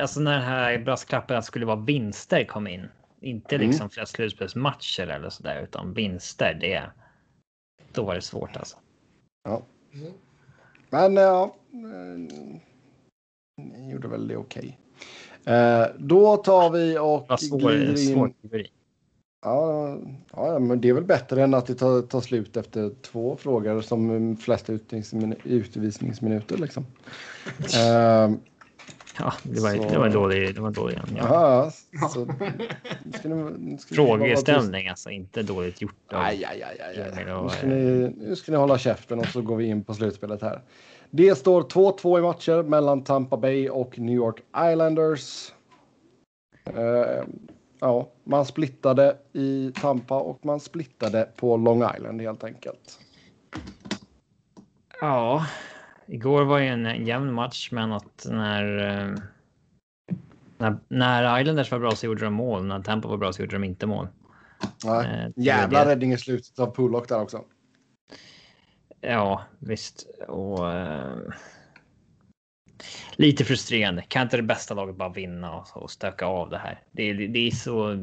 Alltså när det här brasklappen att skulle vara vinster kom in. Inte Mm. liksom flera slutspelsmatcher eller så där, utan vinster. Det. Då var det svårt alltså. Ja. Men ja. eh, Ni gjorde väl det okej. Eh, då tar vi och Vad svår, glider in. svår. Ja, ja, men det är väl bättre än att det tar, tar slut efter två frågor som flesta utvisningsmin- utvisningsminuter. Liksom. uh, Ja, det var, Så- det var en dålig. Det var en dålig ja. Aha, så, ska ni, ska. Frågeställning alltså, inte dåligt gjort. av- Aj, aj, aj, aj, och, Nu, ska ni, nu ska ni hålla käften och så går vi in på slutspelet här. Det står 2-2 i matcher mellan Tampa Bay och New York Islanders. Eh, ja, man splittade i Tampa och man splittade på Long Island helt enkelt. Ja, igår var ju en, jämn match, men att när, eh, när, när Islanders var bra så gjorde de mål. När Tampa var bra så gjorde de inte mål. Nej. Eh, Jävla det- räddning i slutet av Pullock där också. Ja, visst. Och, eh, lite frustrerande. Kan inte det bästa laget bara vinna och, och stöka av det här? Det, det, det är så.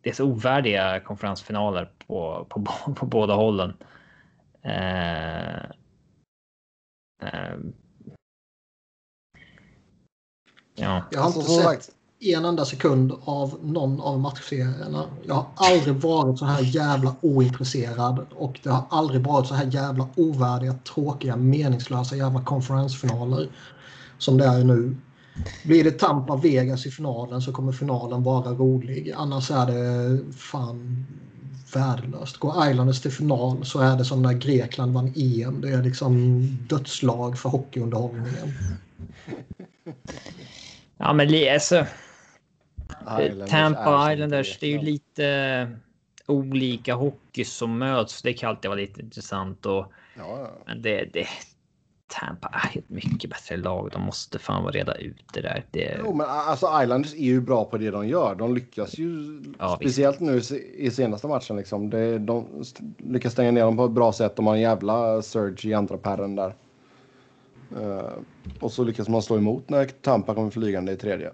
Det är så ovärdiga konferensfinaler på, på, på, båda hållen. Eh, ja, Jag har Alltså, inte som sett sagt, en enda sekund av någon av matchserierna. Jag har aldrig varit så här jävla ointresserad och det har aldrig varit så här jävla ovärdiga, tråkiga, meningslösa jävla konferensfinaler som det är nu. Blir det Tampa Vegas i finalen så kommer finalen vara rolig. Annars är det fan värdelöst. Går Islanders till final så är det som när Grekland vann EM. Det är liksom dödslag för hockeyunderhållningen. ja men alltså. Islanders Tampa Islanders, det är ju lite olika hockey som möts. Det kan alltid vara lite intressant och Ja, ja. men det, det Tampa är ett mycket bättre lag. De måste fan vara reda ut det där. Det, Jo, men alltså Islanders är ju bra på det de gör. De lyckas ju Ja, speciellt nu i senaste matchen. Liksom. Det, de lyckas stänga ner dem på ett bra sätt. De har en jävla surge i andra pärren där. Eh, och så lyckas man slå emot när Tampa kommer flygande i tredje.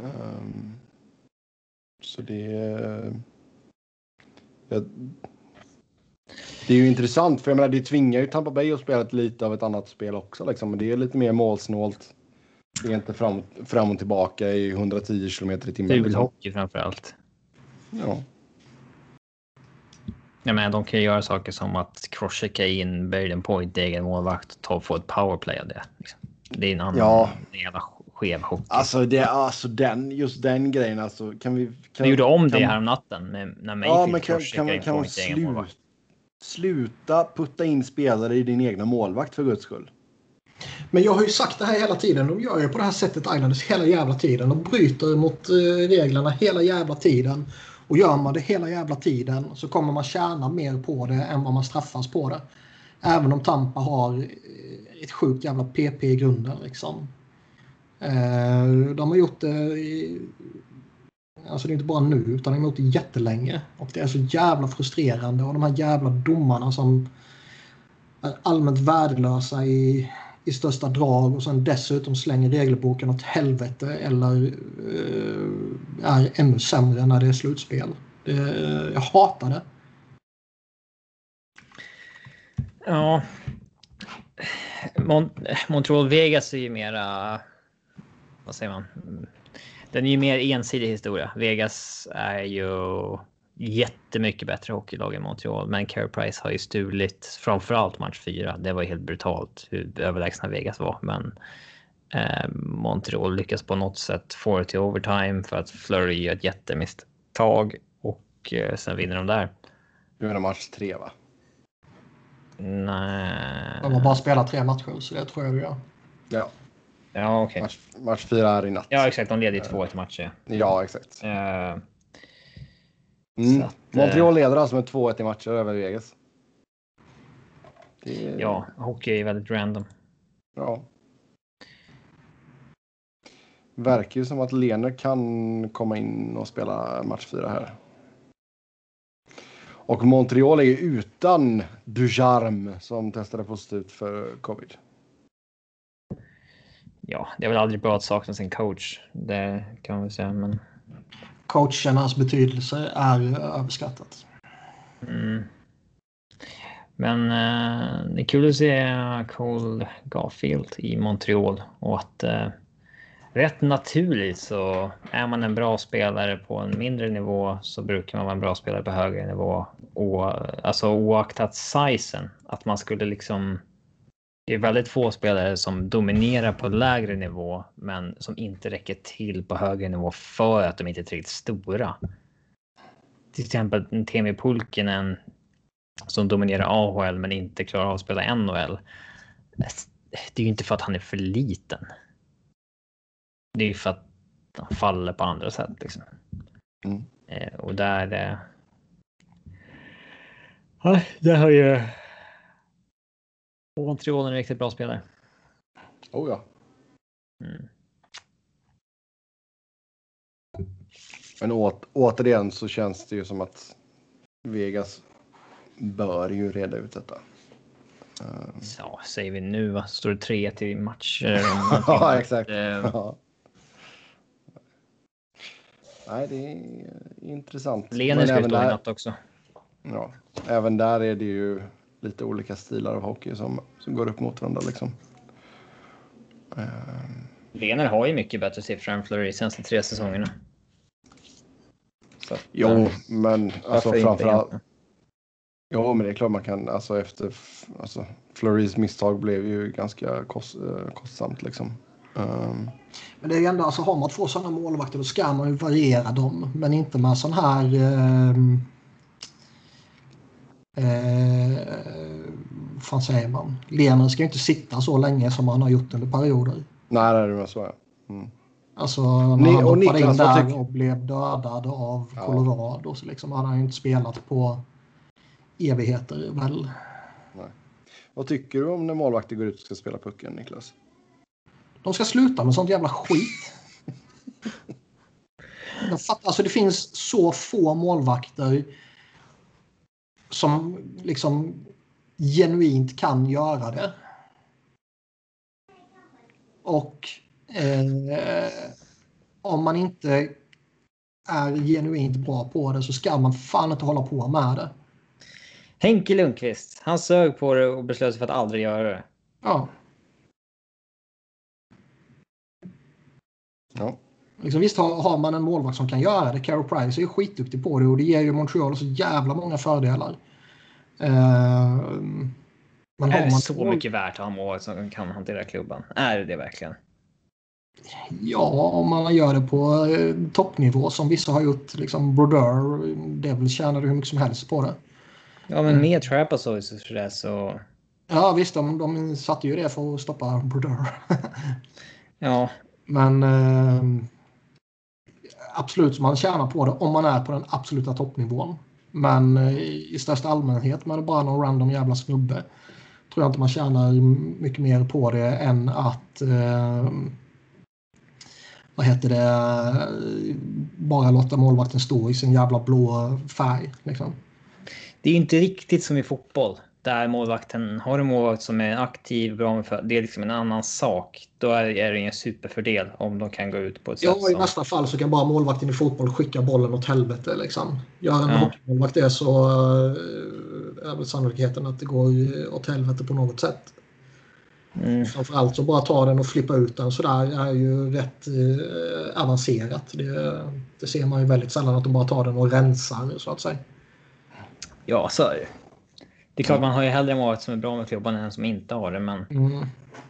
Ehm, så det... ja, det är ju intressant för jag menar det tvingar ju Tampa Bay att spela lite av ett annat spel också. Liksom. Men det är lite mer målsnålt. Det är inte fram, fram och tillbaka i 110 kilometer i timmen. ful Liksom. hockey framför allt. Ja. Jag menar, de kan ju göra saker som att crosschecka in Braden Point, egen målvakt, och ta få ett powerplay av det. Liksom. Det är en annan Ja. jävla skev hockey. Alltså, det, alltså den, just den grejen alltså. Kan vi... Kan, vi gjorde om kan, det här om natten med, när Ja, Mayfield men kan, kan, in kan på man sluta putta in spelare i din egna målvakt för guds skull? Men jag har ju sagt det här hela tiden. De gör ju på det här sättet Islanders hela jävla tiden. De bryter mot eh, reglerna hela jävla tiden. Och gör man det hela jävla tiden så kommer man tjäna mer på det än vad man straffas på det. Även om Tampa har eh, ett sjukt jävla PP i grunden liksom. Eh, de har gjort det Alltså det är inte bara nu utan emot har gjort det jättelänge. Och det är så jävla frustrerande och de här jävla domarna som är allmänt värdelösa i, i största drag och sen dessutom slänger regelboken åt helvete eller eh, är ännu sämre när det är slutspel. Det, jag hatar det. Ja. Mont Montreal Vegas är ju mera. Vad säger man? Den är ju mer ensidig historia. Vegas är ju jättemycket bättre hockeylag än Montreal, men Carey Price har ju stulit framförallt match 4. Det var helt brutalt hur överlägsna Vegas var, men eh, Montreal lyckas på något sätt få det till overtime för att Flurry gör ett jättemisstag och eh, sen vinner de där. Du menar match tre va? Nej. De har bara spelat tre matcher så det tror jag du gör. Ja. Ja, okej. Match, match fyra är i natt. Ja, exakt. De leder ju 2-1 matcher. Ja, exakt. Eh, Mm. Att, Montreal leder alltså med 2-1 i matcher över Vegas. Det ja, hockey är väldigt random. ja. Verkar ju som att Lener kan komma in och spela match fyra här. Och Montreal är ju utan Dujarm som testade positivt för covid. Ja, det är väl aldrig bra att sakna sin coach. Det kan man väl säga, men. Coachernas betydelse är överskattat. Mm. Men eh, det är kul att se Cole Garfield i Montreal och att eh, rätt naturligt så är man en bra spelare på en mindre nivå så brukar man vara en bra spelare på högre nivå. Och, alltså oaktat sizen, att man skulle liksom det är väldigt få spelare som dominerar på lägre nivå, men som inte räcker till på högre nivå för att de inte är tillräckligt stora. Till exempel Temi Pulkinen som dominerar AHL men inte klarar av att spela NHL. Det är ju inte för att han är för liten. Det är ju för att han faller på andra sätt liksom. Mm. Eh, och där. Ja, där har ju. Montreal en riktigt bra spelare. Oh ja. Mm. Men åt, återigen så känns det ju som att Vegas bör ju reda ut detta. Eh, Så säger vi nu. Va? Står det 3 till matcher? Ja, exakt. Eh, ja. Nej, det är intressant. Lener Men ska ju stå i natt också. ja, även där är det ju lite olika stilar av hockey som, som går upp mot varandra. Liksom. Eh, Lener har ju mycket bättre siffror än Fleury senaste tre säsongerna. Så jo, eh, men alltså varför inte framförallt. Jo, men det är klart man kan. Alltså efter alltså, Flurys misstag blev ju ganska kost, eh, kostsamt liksom. Um, Men det är ju ändå, alltså har man två sådana målvakter då ska man ju variera dem. Men inte med sån här... Eh, eh, fan säger man? Lener ska ju inte sitta så länge som han har gjort under perioder. nej, det är det så. Ja. Mm. Alltså när Ni- han och hoppade in Niklas, vad där tyck- och blev dödad av Ja. Colorado så liksom hade han ju inte spelat på evigheter väl. Vad tycker du om när målvakter går ut och ska spela pucken, Niklas? De ska sluta med sånt jävla skit. Jag fattar, alltså det finns så få målvakter som liksom genuint kan göra det. Och eh, om man inte är genuint bra på det så ska man fan inte hålla på med det. Henke Lundqvist, han sög på det och beslöt sig för att aldrig göra det. Ja, Ja. Liksom, visst har, har man en målvakt som kan göra det. Carey Price är ju skitduktig på det och det ger ju Montreal så jävla många fördelar. Eh, men Är har det man så mycket värt att ha mål som kan hantera klubban? Är det det verkligen? Ja, om man gör det på eh, toppnivå som vissa har gjort. Liksom Brodeur, det väl tjänade hur mycket som helst på det. Ja, men med Trapezoid och sådär så... Ja visst, de, de satte ju det för att stoppa Brodeur. Ja, Men eh, absolut, man tjänar på det om man är på den absoluta toppnivån. Men eh, i största allmänhet med bara någon random jävla snubbe tror jag inte man tjänar mycket mer på det än att eh, vad heter det, bara låta målvakten stå i sin jävla blå färg. Liksom. det är ju inte riktigt som i fotboll. Där målvakten, har du målvakt som är aktiv, bra med för, det är liksom en annan sak. Då är, är det en superfördel om de kan gå ut på ett sätt Ja, i som... nästa fall så kan bara målvakten i fotboll skicka bollen åt helvete. Liksom. Gör en Ja. hockeymålvakt det så eh, är väl sannolikheten att det går åt helvete på något sätt. Mm. Framförallt så bara ta den och flippa ut den sådär är ju rätt eh, avancerat. Det, det ser man ju väldigt sällan att de bara tar den och rensar så att säga. Ja, så är det. Det är klart man har ju hellre målvakt som är bra med klubban än en som inte har det, men... Mm.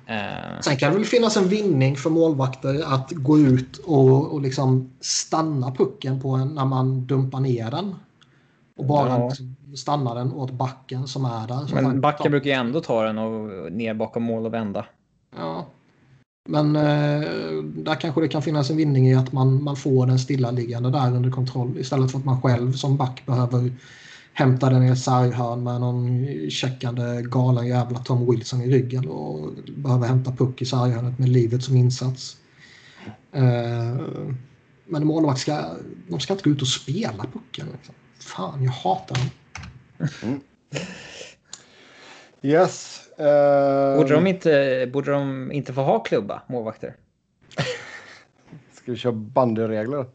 Eh, Sen kan det väl finnas en vinning för målvakter att gå ut och, och liksom stanna pucken på en, när man dumpar ner den. Och bara Ja. liksom stanna den åt backen som är där. som men backen tar- brukar ju ändå ta den och ner bakom mål och vända. Ja. Men eh, där kanske det kan finnas en vinning i att man, man får den stillaliggande där under kontroll istället för att man själv som back behöver hämta den i ett sarghörn med någon checkande galen jävla Tom Wilson i ryggen och behöver hämta puck i sarghörnet med livet som insats. Eh, men målvakt ska, de ska inte gå ut och spela pucken. Liksom. Fan, jag hatar dem. Yes. eh, Borde de inte, borde de inte få ha klubba, målvakter? Ska vi köra bandyregler?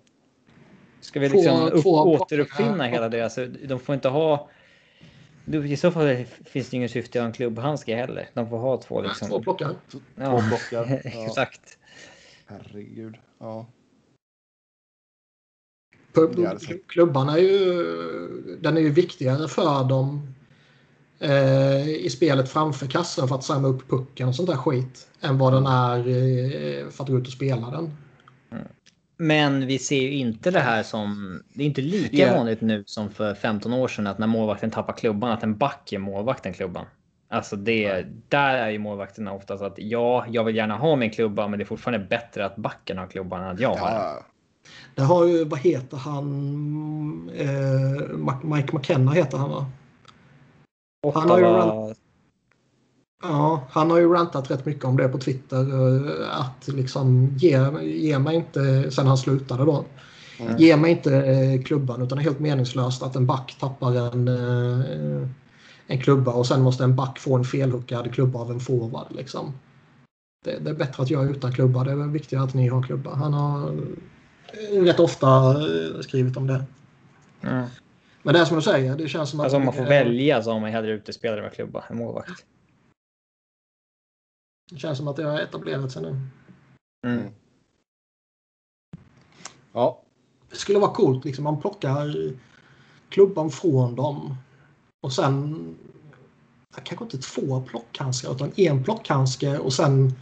Ska vi Två- liksom upp, två återuppfinna hela deras... De får inte ha... I så fall finns det ingen syfte att ha en klubbhandske heller. De får ha två liksom. Två plockar. Två Ja, blockar. Ja. exakt. Herregud. Ja. Det det. Klubban är ju, den är ju viktigare för dem eh, i spelet framför kassen för att samla upp pucken och sånt där skit än vad den är eh, för att gå ut och spela den. Men vi ser ju inte det här som... Det är inte lika Ja. vanligt nu som för 15 år sedan att när målvakten tappar klubban att en back ger målvakten klubban. Alltså det, där är ju målvakterna oftast att ja, jag vill gärna ha min klubba, men det är fortfarande bättre att backen har klubban än att jag har. Ja. Det har ju, vad heter han, eh, Mike McKenna heter han va? Han har ju Ottawa- Ja, han har ju rantat rätt mycket om det på Twitter. eh, Att liksom ge, ge mig inte, sen han slutade då. Mm. Ge mig inte eh, klubban utan det är helt meningslöst att en back tappar en, eh, en klubba och sen måste en back få en felhookad klubba av en forward. Liksom. Det, det är bättre att jag är utan klubba. Det är viktigare att ni har klubba. Han har rätt ofta skrivit om det. Mm. Men det är som du säger, det känns som att... Alltså om man får välja så har man hellre utespelare med klubba än målvakt. Det känns som att det har etablerat sig nu. Mm. Ja. Det skulle vara coolt liksom. Man plockar klubban från dem. Och sen kanske inte två plockhandskar utan en plockhandske och sen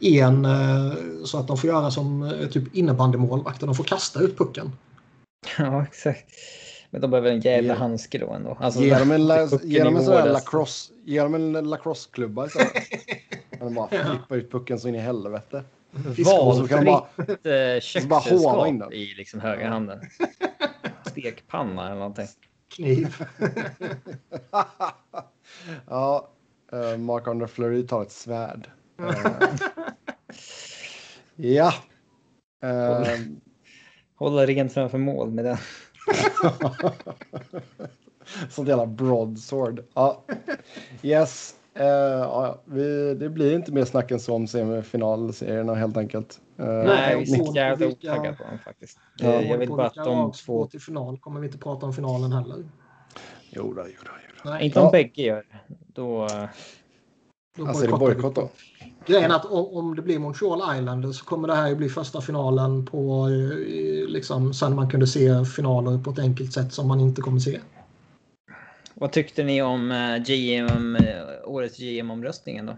en eh, så att de får göra som eh, typ innebandymålvakter. De får kasta ut pucken. Ja, exakt. Men de behöver en jävla Ge- handske då ändå. Alltså, Ge dem en, la, ge dem i en sån här lacrosse-klubba istället. Kan de bara flippa ut pucken så in i helvete. Och så kan de bara, Valfritt eh, bara håva in köksredskap i liksom högra handen. Stekpanna eller någonting. Kniv. ja, uh, Mark Andre Fleury tar ett svärd. Eh, ja. Eh, Hålla rent framför mål med den. Sånt jävla broadsword. Ja. Yes. Eh, ja, vi, det blir inte mer snack än så om semifinalserierna helt enkelt. Eh, Nej, vi är vilka- otaggade på dem faktiskt. Ja. Eh, Jag vill bara att de två... till final kommer vi inte prata om finalen heller. Jo, då, jo, då, jo, då. Nej, Inte om Ja. bägge gör. Då... då Alltså är det bojkott då? Grejen är att om, om det blir Montreal Islanders så kommer det här ju bli första finalen på eh, liksom sen man kunde se finaler på ett enkelt sätt som man inte kommer se. Vad tyckte ni om eh, GM, eh, årets GM-omröstningen då?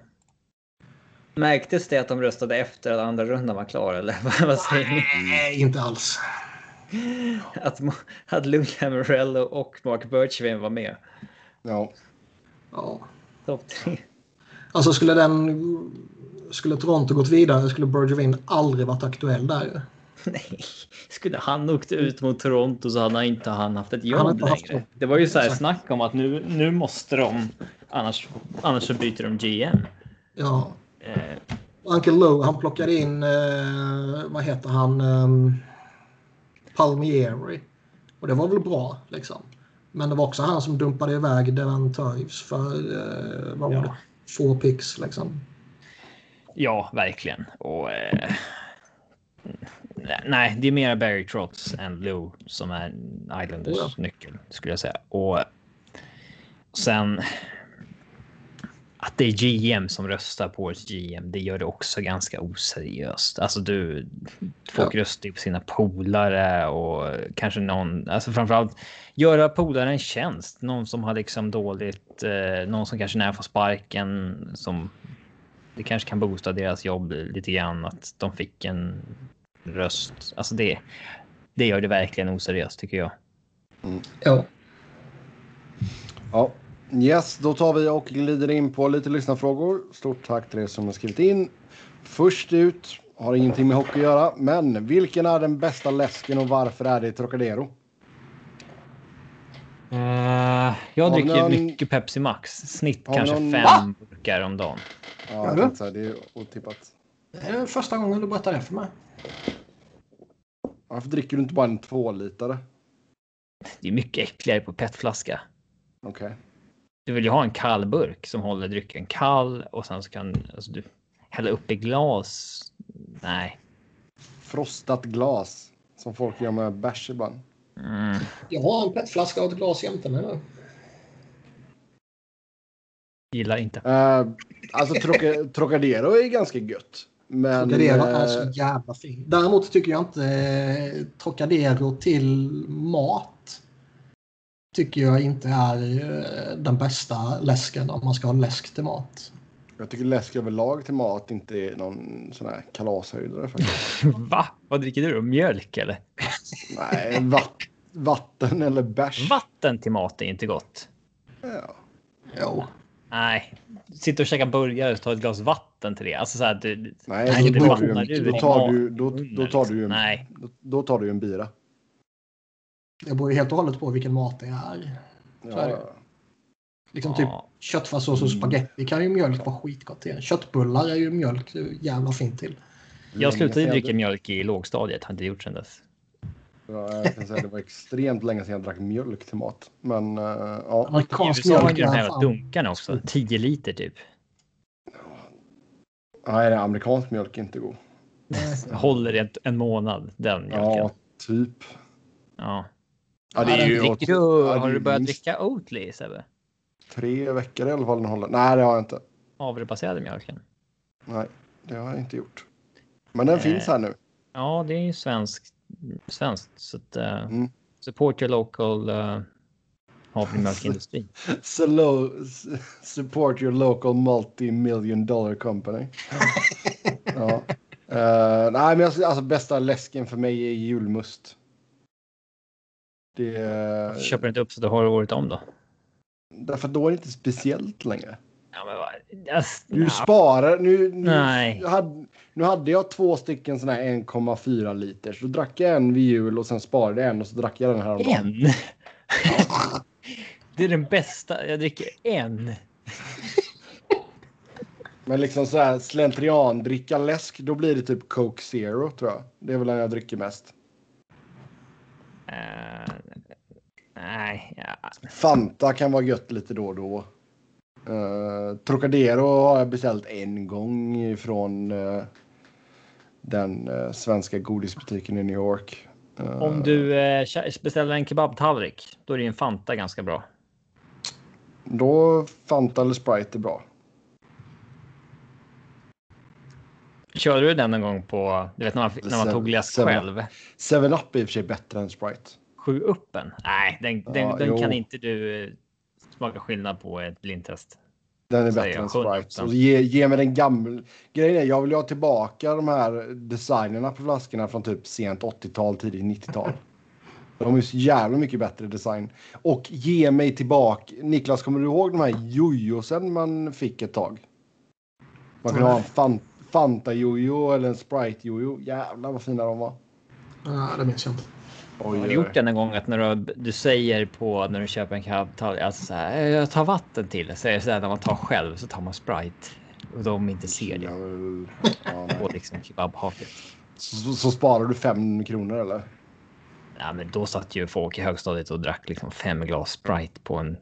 Märktes det att de röstade efter att andra rundan var klar eller vad säger ni? Nej, inte alls. Att, att Lou Lamorello och Mark Birchwin var med. Ja. Ja. Topp tre. Alltså skulle den... Skulle Toronto gått vidare skulle Bergevin aldrig varit aktuell där ju. Nej, skulle han åkt ut mot Toronto så hade han inte han haft ett jobb längre. jobb. Det var ju så här Exakt. snack om att nu, nu måste de, annars, annars så byter de GM. Ja. Eh, Uncle Lou, han plockade in, eh, vad heter han, um, Palmieri. Och det var väl bra liksom. Men det var också han som dumpade iväg Devon Toews för, eh, vad var det, få picks liksom. ja, verkligen. Och eh, nej, det är mer Barry Trotz än Lou som är Islanders Ja. nyckel skulle jag säga. Och sen att det är GM som röstar på ett GM, det gör det också ganska oseriöst. Alltså du, folk röstar ju på sina polare och kanske någon, alltså framförallt göra polare en tjänst. Någon som har liksom dåligt, eh, någon som kanske när får sparken som det kanske kan boosta deras jobb lite grann att de fick en röst. Alltså det, det gör det verkligen oseriöst tycker jag. Ja. Ja. Yes, då tar vi och glider in på lite lyssnarfrågor. Stort tack till er som har skrivit in. Först ut, har ingenting med hockey att göra, men vilken är den bästa läsken och varför är det Trocadero? jag Har vi dricker någon- mycket Pepsi Max. Snitt Har kanske någon- fem burkar om dagen. Ja, jag det är otippat. Det är första gången du berättar det för mig. Varför dricker du inte bara en tvålitare? Det är mycket äckligare på petflaska. Okej. Du vill ju ha en kall burk som håller drycken kall och sen så kan alltså, du hälla upp i glas. Nej. Frostat glas, som folk gör med bärs ibland. Mm. Jag har en petflaska och ett glas jämte mig nu. Gillar inte. Uh, alltså Troca- Trocadero är ganska gött. Men... Trocadero eh, är så jävla fin. Däremot tycker jag inte eh, Trocadero till mat tycker jag inte är eh, den bästa läsken om man ska ha läsk till mat. Jag tycker läsk överlag till mat inte är någon sån här kalashöjdare faktiskt. Va? Vad dricker du då? Mjölk eller? Nej, vatt, vatten eller bärs. Vatten till mat är inte gott. Ja. Jo. Nej, sitta och käka burgare och ta ett glas vatten till det. Alltså så här, du, Nej, Nej, då, tar du, vattnar en- ur då i tar mat- du, då, då tar du ju en, Nej. då, då tar du ju en bira. Det beror ju helt och hållet på vilken mat det är. Så är det. Ja, Liksom typ Ja. köttfärssås och spagetti kan ju mjölk vara skitgott till. Köttbullar är ju mjölk jävla fint till. Jag slutade Länge sedan dricka mjölk i lågstadiet. Har inte gjort sedan dess. Ja, jag kan säga det var extremt länge sedan jag drack mjölk till mat. Men uh, ja, Amerikansk mjölk ju de här fan... dunkarna också. 10 liter typ. nej, det är amerikansk mjölk är inte god. Håller ett, en månad den mjölken. Ja, typ. Ja. Ja, det är ju du, ja, har du börjat minst dricka Oatly Sebbe? Tre veckor i alla fall den håller. Nej, det har jag inte. Havrebaserade mjölken. Nej, det har jag inte gjort. Men den Eh. finns här nu. Ja, det är ju svenskt. Svenskt så att, eh, Mm. support your local uh, havremjölkindustri. So support your local multi-million dollar company. ja. Eh, nej, men alltså, alltså bästa läsken för mig är julmust. Det är... Köper inte upp så du har året om då? Därför då är det inte speciellt längre. Ja, men vad? Alltså, Du sparar. Nu, nu, Nej. Hade, nu hade jag två stycken sådana här 1,4 liters. Då drack jag en vid jul och sen sparade jag en och så drack jag den här om. En? det är den bästa. Jag dricker en. Men liksom så här slentrian, dricka läsk, då blir det typ Coke Zero tror jag. Det är väl den jag dricker mest. Eh, nej, ja. Fanta kan vara gött lite då och då. Uh, Trocadero har jag beställt en gång från den eh, svenska godisbutiken i New York. Eh, Om du eh, beställer en kebabtallrik, då är det en Fanta ganska bra. Då Fanta eller Sprite är bra. Körde du den någon gång på, du vet när man, när man tog läsk Seven- själv? 7-Up är i och för sig bättre än Sprite. Sju uppen? Nej, den, den, Ja, den kan inte du eh, smaka skillnad på ett blindtest. Den är Säger bättre än Sprite. 100%. Så ge, ge mig den gamla. Grejen är, jag vill ha tillbaka de här designerna på flaskorna från typ sent 80-tal, tidigt 90-tal. De är ju så jävla mycket bättre design. Och ge mig tillbaka. Niklas, kommer du ihåg de här jojosen man fick ett tag? Man kunde ha en fan, Fanta-jojo eller en Sprite-jojo. Jävlar vad fina de var. Ja, det minns jag inte. Oj, Har du gjort det någon gång att när du, du säger på när du köper en tar, alltså så här, jag tar vatten till. Så är det så här, när man tar själv så tar man Sprite. Och de inte ser det. Ja, nej. På liksom kebabhaket. så, så sparar du fem kronor eller? Ja, men då satt ju folk i högstadiet och drack liksom fem glas Sprite på en...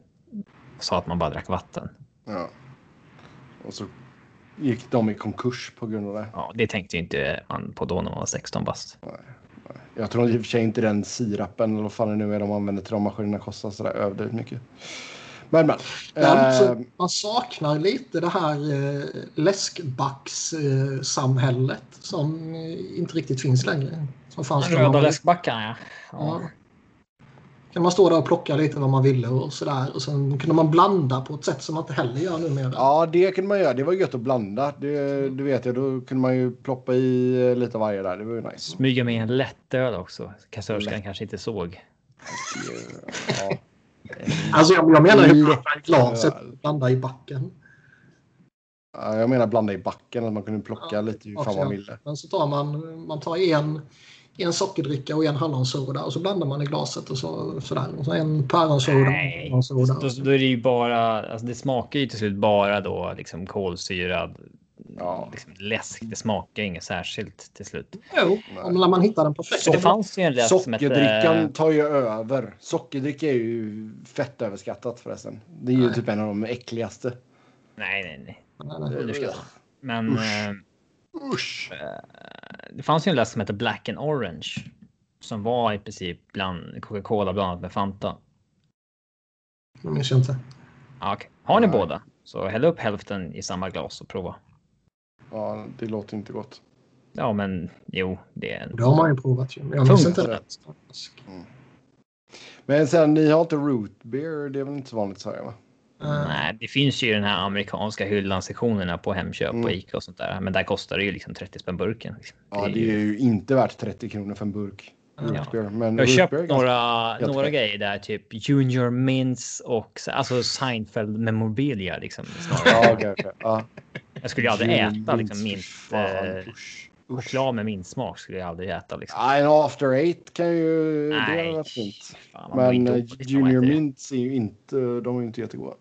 Sa att man bara drack vatten. Ja. Och så gick de i konkurs på grund av det. Ja, det tänkte ju inte man på då när man var 16 bast. Jag tror i och för sig inte den sirapen eller vad fan det nu är de använder till de maskinerna kostar sådär överdrivet mycket. Men men. Däremot så Eh, man saknar lite det här eh, läskbackssamhället som eh, inte riktigt finns längre. Som fanns Röda läskbackarna, ja. Ja. Kan man stå där och plocka lite vad man ville och sådär. Och sen kunde man blanda på ett sätt som man inte heller gör numera. ja, det kunde man göra. Det var gött att blanda. Det, det vet jag. Då kunde man ju ploppa i eh, lite varje där. Det var ju nice. Smyga med en lättöl också. Kassörskan kanske inte såg. Ja. Alltså jag, jag menar ju Lätt i glaset blanda i backen. Ja, Jag menar blanda i backen. Att man kunde plocka Ja, lite hur fan man ville. Men så tar man, man tar en, en sockerdricka och en hallonsoda och så blandar man i glaset och så, sådär. Och så en päronsoda Nej, då, då är det ju bara, alltså det smakar ju till slut bara då liksom kolsyrad Ja. liksom läsk. Det smakar inget särskilt till slut. Jo, om man hittar den perfekta. Det fanns ju en läsk som Sockerdrickan hette... tar ju över. Sockerdricka är ju fett överskattat förresten. Det är ju Nej. typ en av de äckligaste. Nej, nej, nej. Nej, nej. Men Usch. eh, Usch. Det fanns ju en läsk som hette Black and Orange. Som var i princip bland Coca-Cola blandat med Fanta. Det minns jag inte. Ja, okej. Har ni Nej. båda? Så häll upp hälften i samma glas och prova. Ja, det låter inte gott. Ja, men jo, det är en... Det har man ju provat ju. Men jag minns inte Funkar. rätt. Men sen, ni har inte root beer. Det är väl inte så vanligt i Sverige va? Eh, Nej, det finns ju den här amerikanska hyllan-sektionerna på Hemköp Mm. och Ica och sånt där. Men där kostar det ju liksom 30 spänn burken. liksom. Ja, är det är ju inte värt 30 kronor för en burk. Ja. Men Jag har köpt några, några grejer där, typ Junior Mints och så- alltså Seinfeld memorabilia liksom. Ja, okej, okej. Ja. Jag skulle ju aldrig äta Mints, liksom mint. Eh, choklad med mintsmak skulle jag aldrig äta liksom. Ja, en after eight kan ju... Det Nej. hade varit fint. Fan, Men eh, Junior det. Mints är ju inte... De är ju inte jättegoda.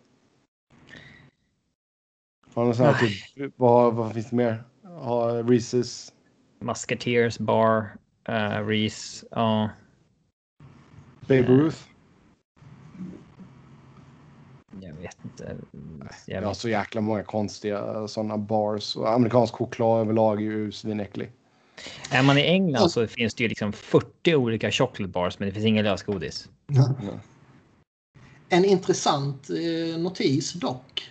Har någon sån här typ... Vad, vad finns det mer? Har Reese's... Musketeers bar, uh, Reese, ja. Baby Ruth? jag vet inte. Jag Jag har vet. så jäkla många konstiga sådana bars. Och amerikansk choklad överlag är ju svinäcklig. Är man i England så finns det ju liksom 40 olika chocolate bars, men det finns inga lösgodis. Ja. En intressant eh, notis dock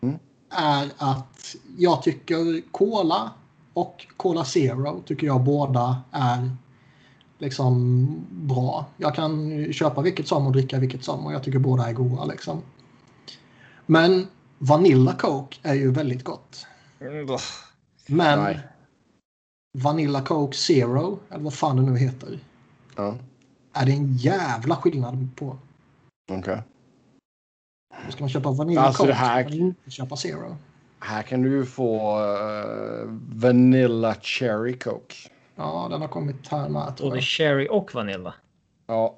Mm. Är att jag tycker Cola och Cola Zero tycker jag båda är liksom bra. Jag kan köpa vilket som och dricka vilket som och jag tycker båda är goda liksom. Men Vanilla Coke är ju väldigt gott. Men Nej. Vanilla Coke Zero, eller vad fan det nu heter, Ja, är det en jävla skillnad på. okej. Då ska man köpa Vanilla Alltså, Coke det här- ska man inte köpa Zero. Här kan du ju få eh, Vanilla Cherry Coke. Ja, den har kommit här med tror Både jag. cherry och vanilla. Ja,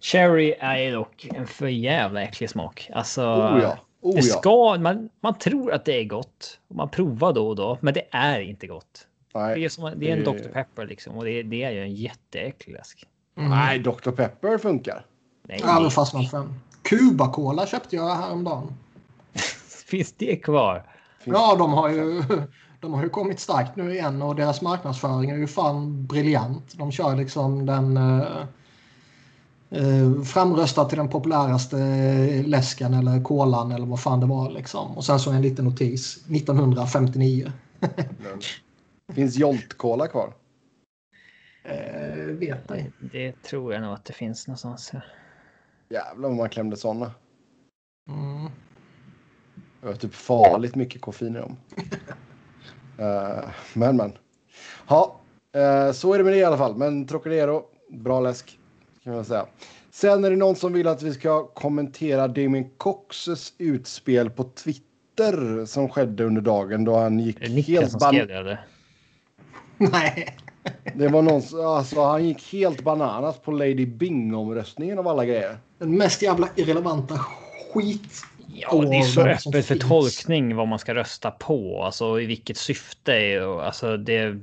Cherry är ju dock en för jävla äcklig smak. Alltså, oh ja. Oh det ja. ska, man, man tror att det är gott. Och man provar då och då, men det är inte gott. Det Nej. är, som, det är en det- Dr. Pepper liksom och det, det är ju en jätteäcklig läsk. Mm. Nej, Dr. Pepper funkar. Nej, aldrig fastnat för den. Cuba Cola köpte jag häromdagen. finns det kvar? Ja, de har ju de har ju kommit starkt nu igen och deras marknadsföring är ju fan briljant. De kör liksom den eh, eh, framröstad till den populäraste läsken eller kolan eller vad fan det var liksom. Och sen så en liten notis. 1959. Finns Jolt Cola kvar? Eh, vet ej. Det tror jag nog att det finns någonstans. Jävlar vad man klämde såna. Mm. Det var typ farligt mycket koffein i dem. uh, men men. Ja, uh, så är det med det i alla fall. Men Trocadero, bra läsk kan man säga. Sen är det någon som vill att vi ska kommentera Damien Coxes utspel på Twitter som skedde under dagen då han gick helt ban-? Nej. Det var någon, alltså han gick helt bananas på Lady Bing-omröstningen av alla grejer. Den mest jävla irrelevanta skit. Ja, det är så öppet för tolkning vad man ska rösta på. Alltså i vilket syfte. och Alltså det...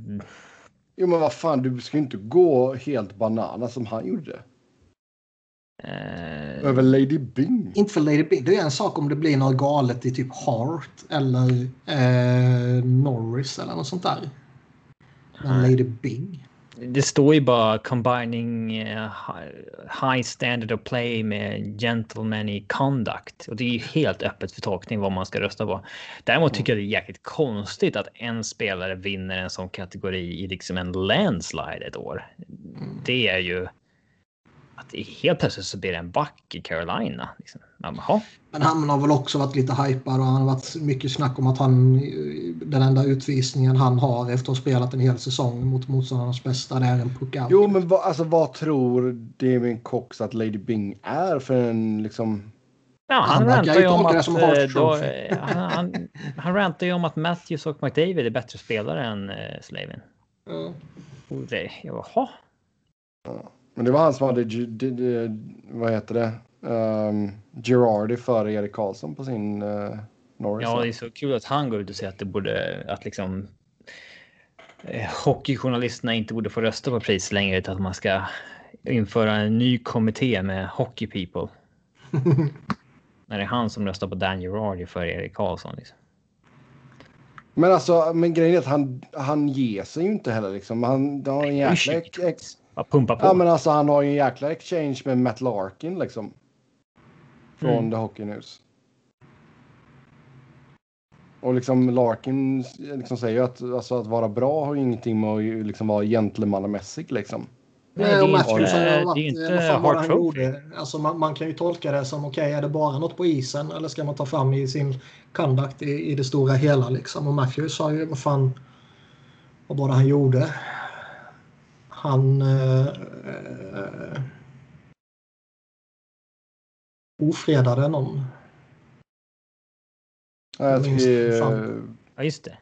Jo men vad fan, du ska ju inte gå helt bananas som han gjorde. Eh, Över Lady Bing. Inte för Lady Bing. Det är en sak om det blir något galet i typ Hart eller eh, Norris eller något sånt där. Nej. Lady Bing. det står ju bara combining eh, hi- high standard of play med gentlemanly conduct. Och det är ju helt öppet för tolkning vad man ska rösta på. Däremot tycker jag det är jäkligt konstigt att en spelare vinner en sån kategori i liksom en landslide ett år. Det är ju att helt plötsligt så blir det en back i Carolina. Liksom. "Jaha." Men han har väl också varit lite hypad och han har varit mycket snack om att han den enda utvisningen han har efter att ha spelat en hel säsong mot motståndarnas bästa det är en puck out. Jo men vad, alltså, vad tror Damien Cox att Lady Bing är för en liksom... Ja, han, Han rantar ju om att, eh, då, eh, han, han, han rantar ju om att Matthews och McDavid är bättre spelare än eh, Slavin. Ja. Och det, jaha. Men det var han som hade, vad heter det, um, Girardi före Erik Karlsson på sin uh, Norris. Ja, det är så kul att han går ut och säger att det borde, att liksom eh, hockeyjournalisterna inte borde få rösta på pris längre utan att man ska införa en ny kommitté med hockey people. När det är han som röstar på Dan Girardi för Erik Karlsson. Liksom. Men alltså, men grejen är att han, han ger sig ju inte heller liksom. Han har en jäkla... Ex, Bara pumpa på. ja men alltså han har ju en jäkla exchange med Matt Larkin liksom. Från Mm. The Hockey News. Och liksom Larkin liksom säger ju att, alltså, att vara bra har ju ingenting med att liksom vara gentlemannamässig liksom. Nej, det är och inte- Matthews har ju det är varit, inte vad fan var det Hart han gjorde? Alltså man, man kan ju tolka det som okej, är det bara något på isen eller ska man ta fram i sin conduct i, i det stora hela liksom? Och Matthews sa ju vad fan vad var det han gjorde? Han eh, eh, ofredade någon. Ja, jag tycker. Ja, just det.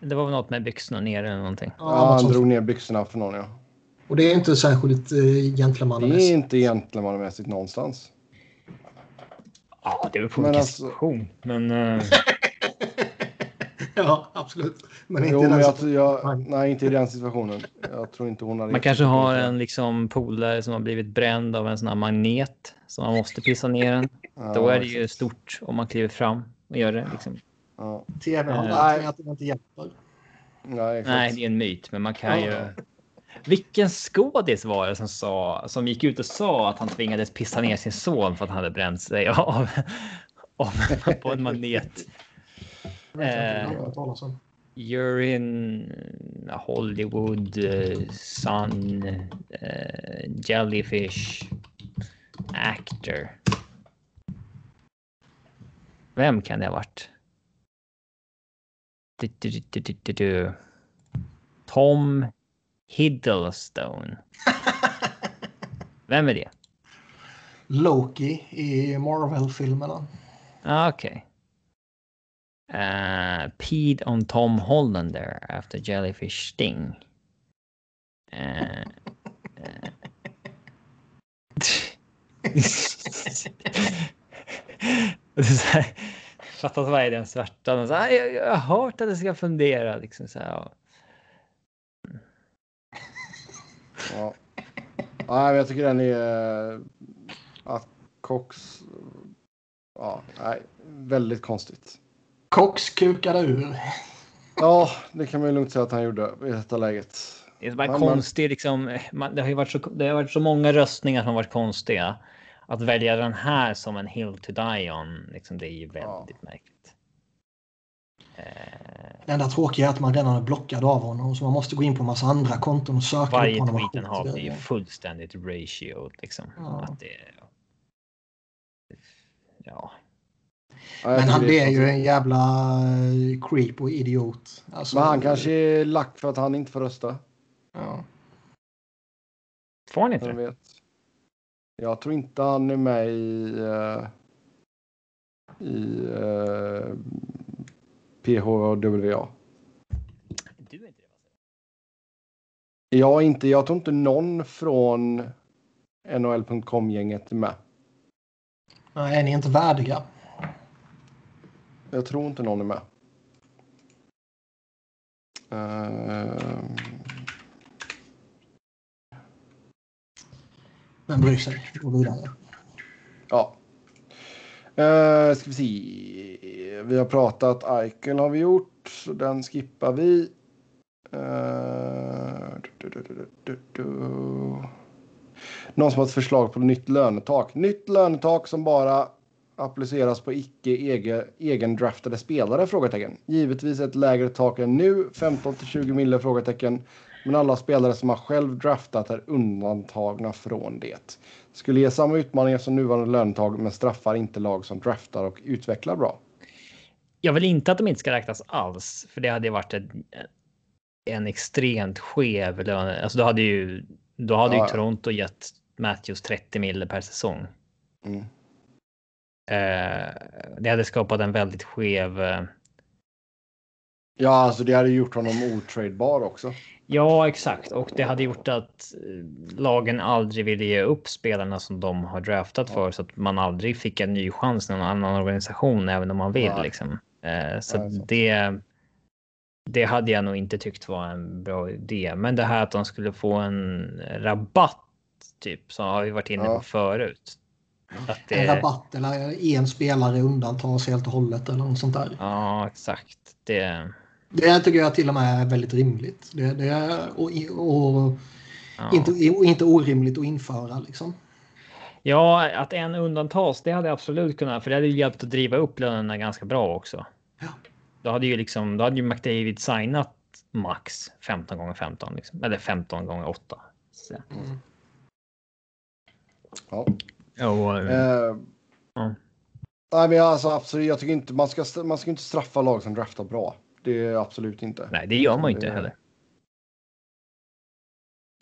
Det var väl något med byxorna ner eller någonting. Ja, han drog ner byxorna för någon ja. Och det är inte särskilt eh, Det är gentlemannamässigt. inte gentlemannamässigt någonstans. Ja, det är väl på Men vilken alltså- situation. Men eh, Ja, absolut. Men inte Jo, i den men jag, situationen. jag, nej, inte i den situationen. Jag tror inte hon hade... man kanske har en liksom polare som har blivit bränd av en sån här magnet som man måste pissa ner den. Ja, Då är det ju stort om man kliver fram och gör det. Liksom. Ja, TV har Eh, lärt att det inte hjälper. nej. Nej, det är en myt, men man kan ju. Vilken skådis var det som sa som gick ut och sa att han tvingades pissa ner sin son för att han hade bränt sig av, av på en manet? Eh. You're in Hollywood, uh, Sun, uh, Jellyfish, Actor. Vem kan det ha varit? Du, du, du. Tom Hiddleston. Vem är det? Loki i Marvel-filmerna. Ah, Okej. Uh, peed on Tom Hollander after jellyfish sting. Eh. Uh, uh. Fattas vad är den svarta? Så här, jag, jag har hört att jag ska fundera. Liksom så här, ja. Ja. Jag tycker den är... Eh, att Cox... Ja, nej. Väldigt konstigt. Cox kukade ur. Ja, det kan man ju lugnt säga att han gjorde i detta läget. Det är bara Ja, men- konstigt liksom. Man, det har ju varit så, det har varit så många röstningar som har varit konstiga. Att välja den här som en hill to die on, liksom, det är ju väldigt märkligt. Eh, Det enda tråkiga är att man redan är blockad av honom så man måste gå in på en massa andra konton och söka varje upp honom. och tweet han har blir ju fullständigt ratio liksom. Ja. Att det, ja. Ja, Men han det är ju en jävla eh, creep och idiot. Alltså, Men han kanske är lack för att han inte får rösta. Ja. Får han inte Jag vet. Jag tror inte han är med i... eh, I... Uh, PHWA. Du är inte det? Jag, inte, jag tror inte någon från NHL.com-gänget är med. Nej, är ni inte värdiga? Jag tror inte någon är med. Eh, Men bryr sig. Gå vidare. ja. Uh, ska vi se. Vi har pratat Eichel har vi gjort, så den skippar vi. Du, du, du, du. Någon som har ett förslag på nytt lönetak. Nytt lönetak som bara appliceras på icke egen, egendraftade spelare? Frågetecken. Givetvis ett lägre tak än nu, 15 till 20 mille? Frågetecken. Men alla spelare som har själv draftat är undantagna från det. Skulle ge samma utmaningar som nuvarande lönetag men straffar inte lag som draftar och utvecklar bra. Jag vill inte att de inte ska räknas alls, för det hade varit en, en extremt skev lön. Alltså då hade ju, då hade Ja, ju. Toronto gett Matthews 30 mille per säsong. Mm. Eh, det hade skapat en väldigt skev. Eh, Ja, alltså det hade gjort honom otradebar också. ja, exakt. Och det hade gjort att eh, lagen aldrig ville ge upp spelarna som de har draftat för så att man aldrig fick en ny chans i någon annan organisation, även om man vill Nej. liksom. Eh, så sant. det. Det hade jag nog inte tyckt var en bra idé, men det här att de skulle få en rabatt typ så har vi varit inne Ja. på förut. Att det, En rabatt eller en spelare undantas helt och hållet eller något sånt där. Ja, exakt. Det. Det tycker jag till och med är väldigt rimligt. Det, det är, och, och, Ja. inte, inte orimligt att införa liksom. Ja, att en undantas, det hade absolut kunnat, för det hade ju hjälpt att driva upp lönerna ganska bra också. Ja. Då hade ju liksom, då hade ju McDavid signat max 15 gånger 15 liksom, eller 15 gånger 8. Så. Mm. Ja. Och, Eh, Ja. Nej, men alltså absolut. Jag tycker inte man ska, man ska inte straffa lag som draftar bra. Det är absolut inte. nej, det gör man ju inte Eh, heller.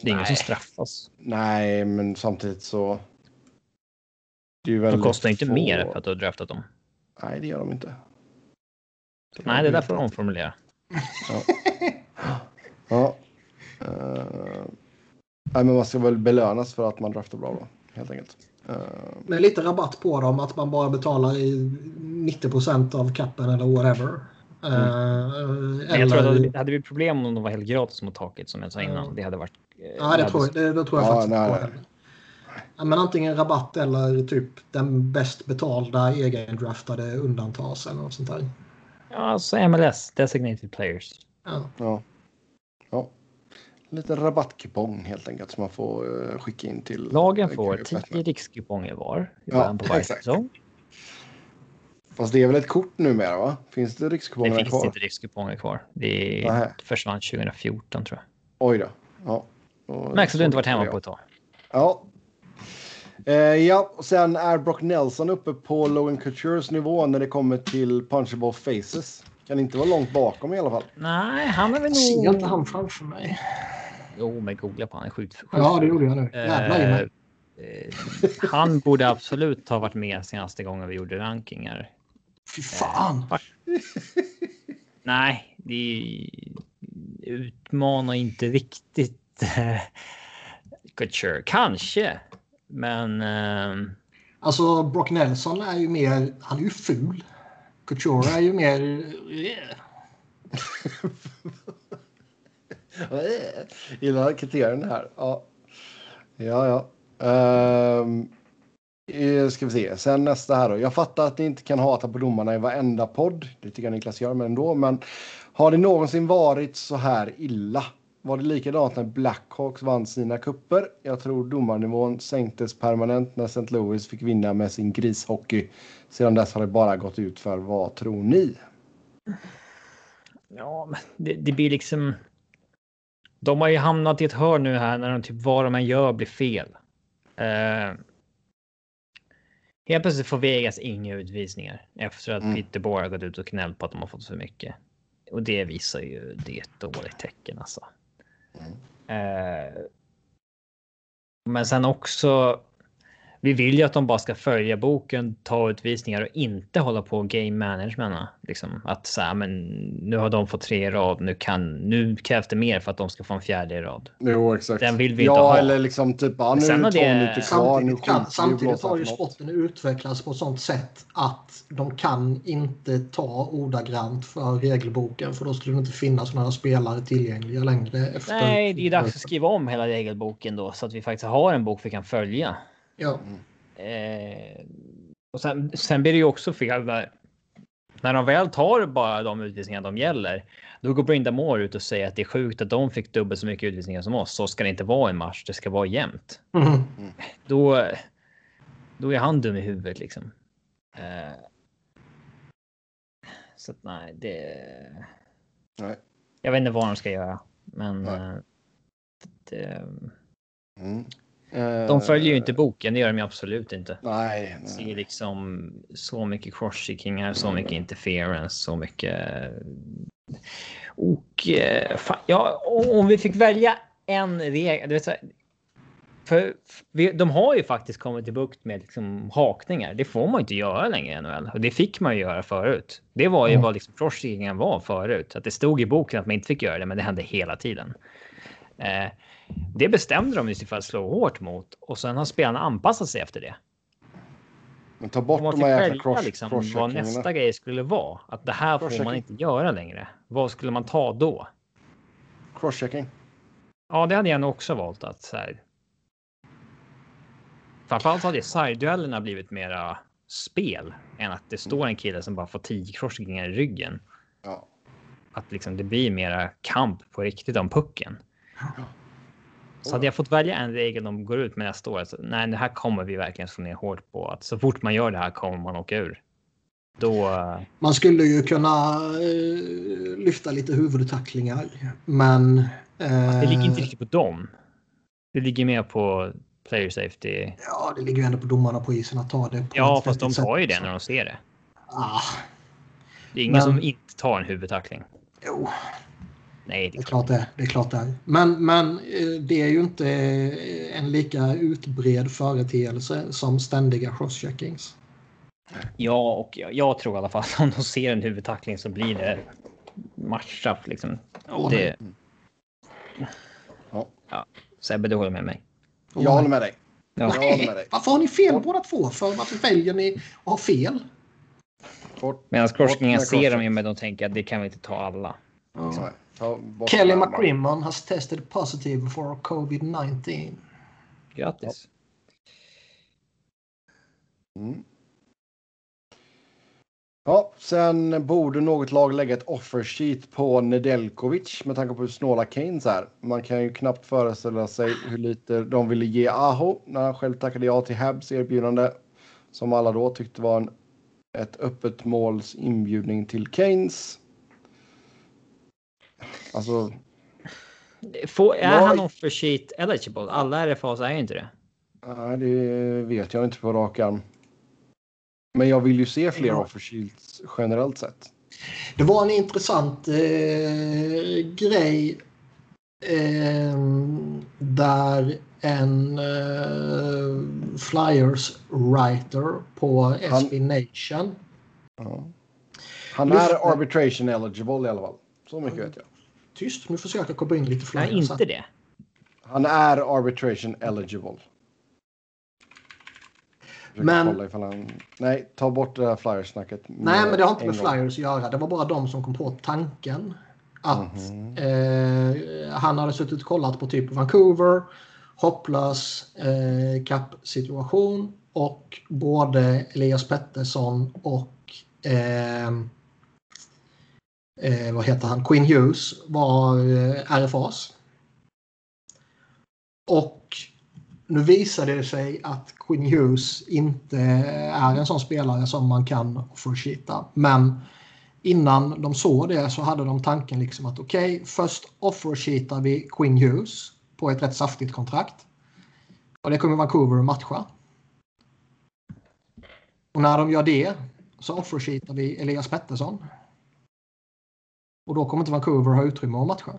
Det är ingen som straffas. Nej, men samtidigt så. Det är De kostar inte få- mer för att du har draftat dem. Nej, det gör de inte. Nej, det är därför de formulerar. Ja. Uh, nej, men man ska väl belönas för att man draftar bra då, helt enkelt. Eh, Med lite rabatt på dem att man bara betalar i 90% av kappen eller whatever. Eh, Men jag tror att eller- det hade vi problem om de var helt gratis mot taket som jag sa innan. Ja. Det hade varit. eh, Ja, det hade- tror jag, det, det tror jag Ja, faktiskt nej, inte på nej. Ja, men antingen rabatt eller typ den bäst betalda egendraftade undantas eller något sånt där. Ja, alltså MLS, designated players. Ja. ja. Lite rabattkupong helt enkelt som man får eh, skicka in till. Lagen eh, får Batman. 10 rikskuponger var i Ja, på varje exakt. säsong. Fast det är väl ett kort numera, va? Finns det Det rikskuponger finns kvar? inte rikskuponger kvar. Det är- Nähä. försvann 2014 tror jag. Oj då. Ja. Märks att du inte varit hemma ja. på ett tag. Ja. Eh, ja, och sen är Brock Nelson uppe på Logan Coutures nivå när det kommer till punchable faces. Kan inte vara långt bakom i alla fall. Nej, han är väl Jag ser nog... inte han framför mig. Jo, men googla på han är sjukt. sjukt Ja, det gjorde jag nu. Jävlar Eh, eh, han borde absolut ha varit med senaste gången vi gjorde rankingar. Fy fan. Nej, det utmanar inte riktigt eh, Couture. Kanske, men ehm, Alltså Brock Nelson är ju mer, han är ju ful. Couture är ju mer, eh, Gillar kriterierna här. Ja, ja. ja. Um, ska vi se. Sen nästa här då. Jag fattar att ni inte kan hata på domarna i varenda podd. Det tycker jag Niklas gör, men ändå. Men har det någonsin varit så här illa? Var det likadant när Blackhawks vann sina kupper? Jag tror domarnivån sänktes permanent när St. Louis fick vinna med sin grishockey. Sedan dess har det bara gått ut för Vad tror ni? ja, men det, det blir liksom. De har ju hamnat i ett hörn nu här när de typ vad de än gör blir fel. Eh, Helt plötsligt får Vegas inga utvisningar efter att Mm. Peter Bohr har gått ut och knällt på att de har fått för mycket. Och det visar ju det är ett dåligt tecken alltså. Eh, men sen också. Vi vill ju att de bara ska följa boken, ta utvisningar och inte hålla på game management. Liksom att så här, men nu har de fått tre i rad. Nu kan nu krävs det mer för att de ska få en fjärde i rad. Jo, exakt. Den vill vi ja, inte ha. eller liksom typ, ja, nu Sen är det två minuter kvar. Nu Samtidigt, kan, samtidigt har ju sporten utvecklats på ett sånt sätt att de kan inte ta ordagrant för regelboken för då skulle det inte finnas några spelare tillgängliga längre. Efter... Nej, det är dags att skriva om hela regelboken då så att vi faktiskt har en bok vi kan följa. Ja, Eh, och sen, sen blir det ju också fel när, när de väl tar bara de utvisningar de gäller. Då går Brynda Moore ut och säger att det är sjukt att de fick dubbelt så mycket utvisningar som oss. Så ska det inte vara en match. Det ska vara jämnt. Mhm. Då, då är han dum i huvudet liksom. Eh, så att nej, det. Nej. Jag vet inte vad de ska göra, men. Nej. eh, det, Mm. De följer ju Eh, inte boken. Det gör de ju absolut inte. Nej, Det är nej. liksom så mycket crosscheckingar, så mycket interference, så mycket. Och eh, fan, ja, om vi fick välja en regel. För de har ju faktiskt kommit till bukt med liksom hakningar. Det får man inte göra längre i NHL och det fick man ju göra förut. Det var ju Mm. vad liksom crosscheckingen var förut. Att det stod i boken att man inte fick göra det, men det hände hela tiden. Eh, det bestämde de ju sig för att slå hårt mot och sen har spelarna anpassat sig efter det. Men ta bort de måste här jäkla cross, liksom, vad crosscheckingarna. nästa grej skulle vara. Att det här får man inte göra längre. Vad skulle man ta då? Crosschecking. Ja, det hade jag nog också valt att så här. Framförallt hade side-duellerna blivit mera spel än att det står en kille som bara får 10 crosscheckingar i ryggen. Ja. Att liksom det blir mera kamp på riktigt om pucken. Så hade jag fått välja en regel de går ut med nästa år. Så, nej, det här kommer vi verkligen slå ner hårt på. Att så fort man gör det här kommer man åka ur. Då. eh, Man skulle ju kunna eh, lyfta lite huvudtacklingar, men... eh, Det ligger inte riktigt på dem. Det ligger mer på player safety. Ja, det ligger ju ändå på domarna på isen att ta det. Ja, fast de tar ju det när de ser det. Ah, Det är ingen Men- som inte tar en huvudtackling. jo, Nej, det det är klart. det, det är. Klart det är. Men, men eh, det är ju inte eh, en lika utbredd företeelse som ständiga crosscheckings. Ja, och jag, jag tror i alla fall att om de ser en huvudtackling så blir det matchstraff liksom. Ja, det... Ja. Ja, Sebbe, du håller med mig. Jag håller med dig. Ja. Jag håller med dig. Varför har ni fel båda två? För varför väljer ni att ha fel? Medan med ser de ju men de tänker att det kan vi inte ta alla. Nej, ta bort Kelly den här McCrimmon has tested positive for covid-19. Grattis. Mm. Ja, sen borde något lag lägga ett offer sheet på Nedeljkovic med tanke på hur snåla Keynes är. Man kan ju knappt föreställa sig hur lite de ville ge Aho när han själv tackade ja till Habs erbjudande. Som alla då tyckte var en, ett öppet måls inbjudning till Keynes. Alltså, Får, är Ja. han offer sheet eligible? Alla RFAs är ju inte det. nej, det vet jag inte på rak arm. Men jag vill ju se fler Ja. offer sheets generellt sett. Det var en intressant eh, grej eh, där en eh, Flyers writer på Han- SB Nation Ja. Han är arbitration eligible i alla fall. Så mycket vet jag. Tyst, nu försöker jag koppla in lite Nej, Flyers. inte det. Han är arbitration eligible. Men- han... Nej, ta bort det här flyersnacket. Nej, men det har inte med gång. Flyers att göra. Det var bara de som kom på tanken att Mhm. eh, han hade suttit och kollat på typ Vancouver, hopplös eh, kappsituation och både Elias Pettersson och eh, eh, vad heter han? Quinn Hughes var eh, RFAs. Och nu visade det sig att Quinn Hughes inte är en sån spelare som man kan offersheeta. Men innan de såg det så hade de tanken liksom att okej, okay, först offersheetar vi Quinn Hughes på ett rätt saftigt kontrakt. Och det kommer Vancouver att matcha. Och när de gör det så offersheetar vi Elias Pettersson. Och då kommer inte Vancouver ha utrymme att matcha.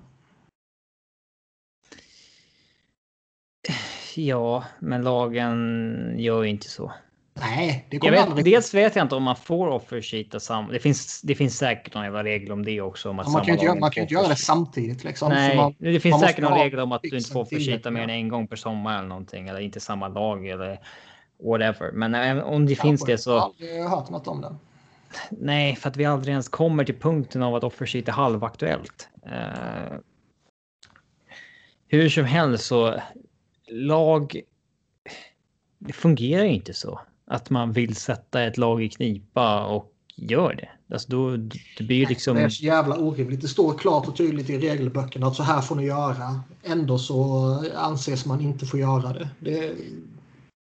Ja, men lagen gör ju inte så. Nej, det Jag kommer vet, aldrig... dels vet jag inte om man får offersheeta samma. Det finns, det finns säkert någon jävla regel om det också. Om att Ja, man kan ju inte, man kan inte göra det samtidigt. Liksom. Nej, man, det finns säkert någon ha regel om att du inte får offersheeta mer än en gång per sommar eller någonting. Eller inte samma lag eller whatever. Men även om det finns Kanske. det så. Jag har aldrig hört något om det. Nej, för att vi aldrig ens kommer till punkten av att offersheet är halvaktuellt. Uh, hur som helst så lag. Det fungerar ju inte så att man vill sätta ett lag i knipa och gör det. Alltså då det blir liksom. Det är så jävla orimligt. Det står klart och tydligt i regelböckerna att så här får ni göra. Ändå så anses man inte få göra det. det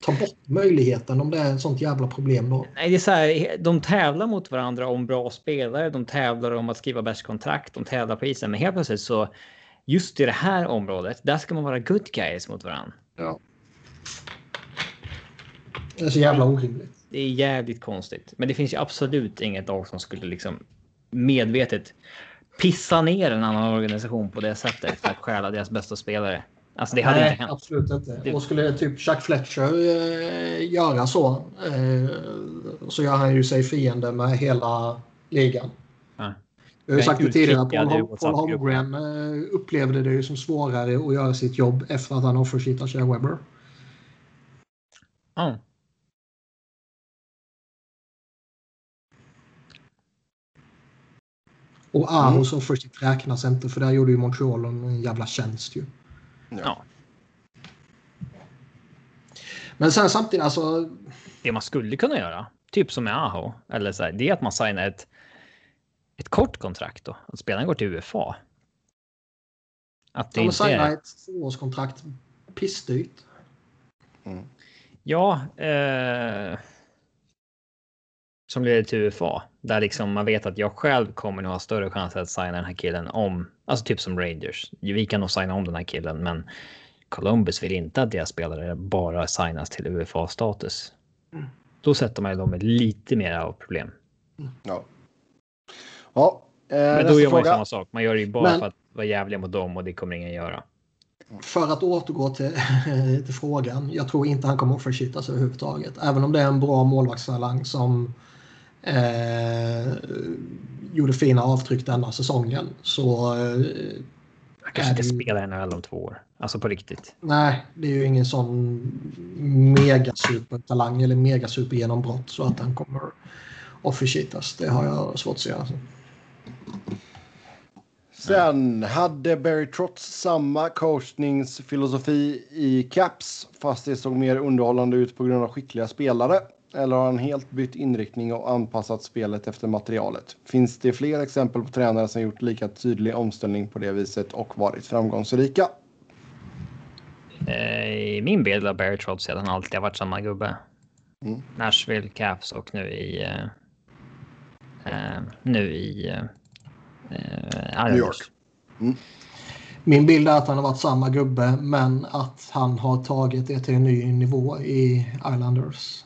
ta bort möjligheten om det är ett sånt jävla problem då. Nej, det är så här, de tävlar mot varandra om bra spelare. De tävlar om att skriva bäst kontrakt. De tävlar på isen. Men helt plötsligt så just i det här området, där ska man vara good guys mot varandra. Ja. Det är så jävla orimligt. Det är jävligt konstigt. Men det finns ju absolut inget lag som skulle liksom medvetet pissa ner en annan organisation på det sättet för att stjäla deras bästa spelare. Alltså det hade Nej, inte hänt. absolut inte. Det- Och skulle typ Chuck Fletcher eh, göra så eh, så gör han ju sig fiende med hela ligan. Ja. Jag har ju sagt det tidigare. Paul, Paul. Holmgren eh, upplevde det ju som svårare att göra sitt jobb efter att han offersheetade Shea Webber. Ja. Och Ahos offersheet räknas inte för där gjorde ju Montreal en jävla tjänst ju. Ja. Men sen samtidigt alltså. Det man skulle kunna göra, typ som med Aho, eller så här, det är att man signar ett, ett kort kontrakt då. Att spelaren går till UFA. Att det Ja, inte signa är... ett tvåårskontrakt pissdyrt. Ja. Eh, som leder till UFA. Där liksom man vet att jag själv kommer nog ha större chans att signa den här killen om, alltså typ som Rangers. Vi kan nog signa om den här killen, men Columbus vill inte att deras spelare bara signas till UFA-status. Mm. Då sätter man ju dem med lite mer av problem. Ja. Ja, eh, Men då gör man ju samma sak. Man gör det ju bara Men- för att vara jävlig mot dem och det kommer ingen göra. För att återgå till, till frågan. Jag tror inte han kommer offersheetas överhuvudtaget. Även om det är en bra målvaktstalang som eh, gjorde fina avtryck denna säsongen. Så eh, Han kanske inte det- spelar i NHL om två år. Alltså på riktigt. nej, det är ju ingen sån megasupertalang eller megasupergenombrott så att han kommer offersheetas. Det har jag svårt att se. Alltså. Sen hade Barry Trotz samma coachningsfilosofi i Caps fast det såg mer underhållande ut på grund av skickliga spelare. Eller har han helt bytt inriktning och anpassat spelet efter materialet? Finns det fler exempel på tränare som gjort lika tydlig omställning på det viset och varit framgångsrika? Eh, I min bild av Barry Trotz är att han alltid har varit samma gubbe. Mm. Nashville, Caps och nu i... eh, nu i... Islanders. New York. Min bild är att han har varit samma gubbe men att han har tagit det till en ny nivå i Islanders.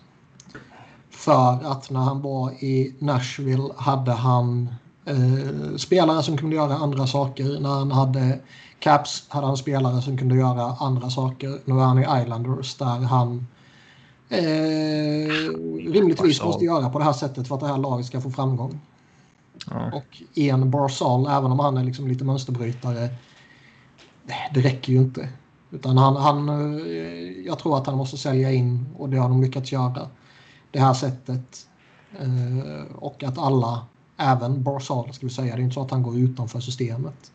För att när han var i Nashville hade han eh, spelare som kunde göra andra saker. När han hade Caps hade han spelare som kunde göra andra saker. Nu är han i Islanders där han eh, rimligtvis Barzal. måste göra på det här sättet för att det här laget ska få framgång. Ja. Och en Barzal, även om han är liksom lite mönsterbrytare, det räcker ju inte. Utan han, han, eh, jag tror att han måste sälja in och det har de lyckats göra. Det här sättet. Eh, Och att alla, även Barzal ska vi säga, det är inte så att han går utanför systemet.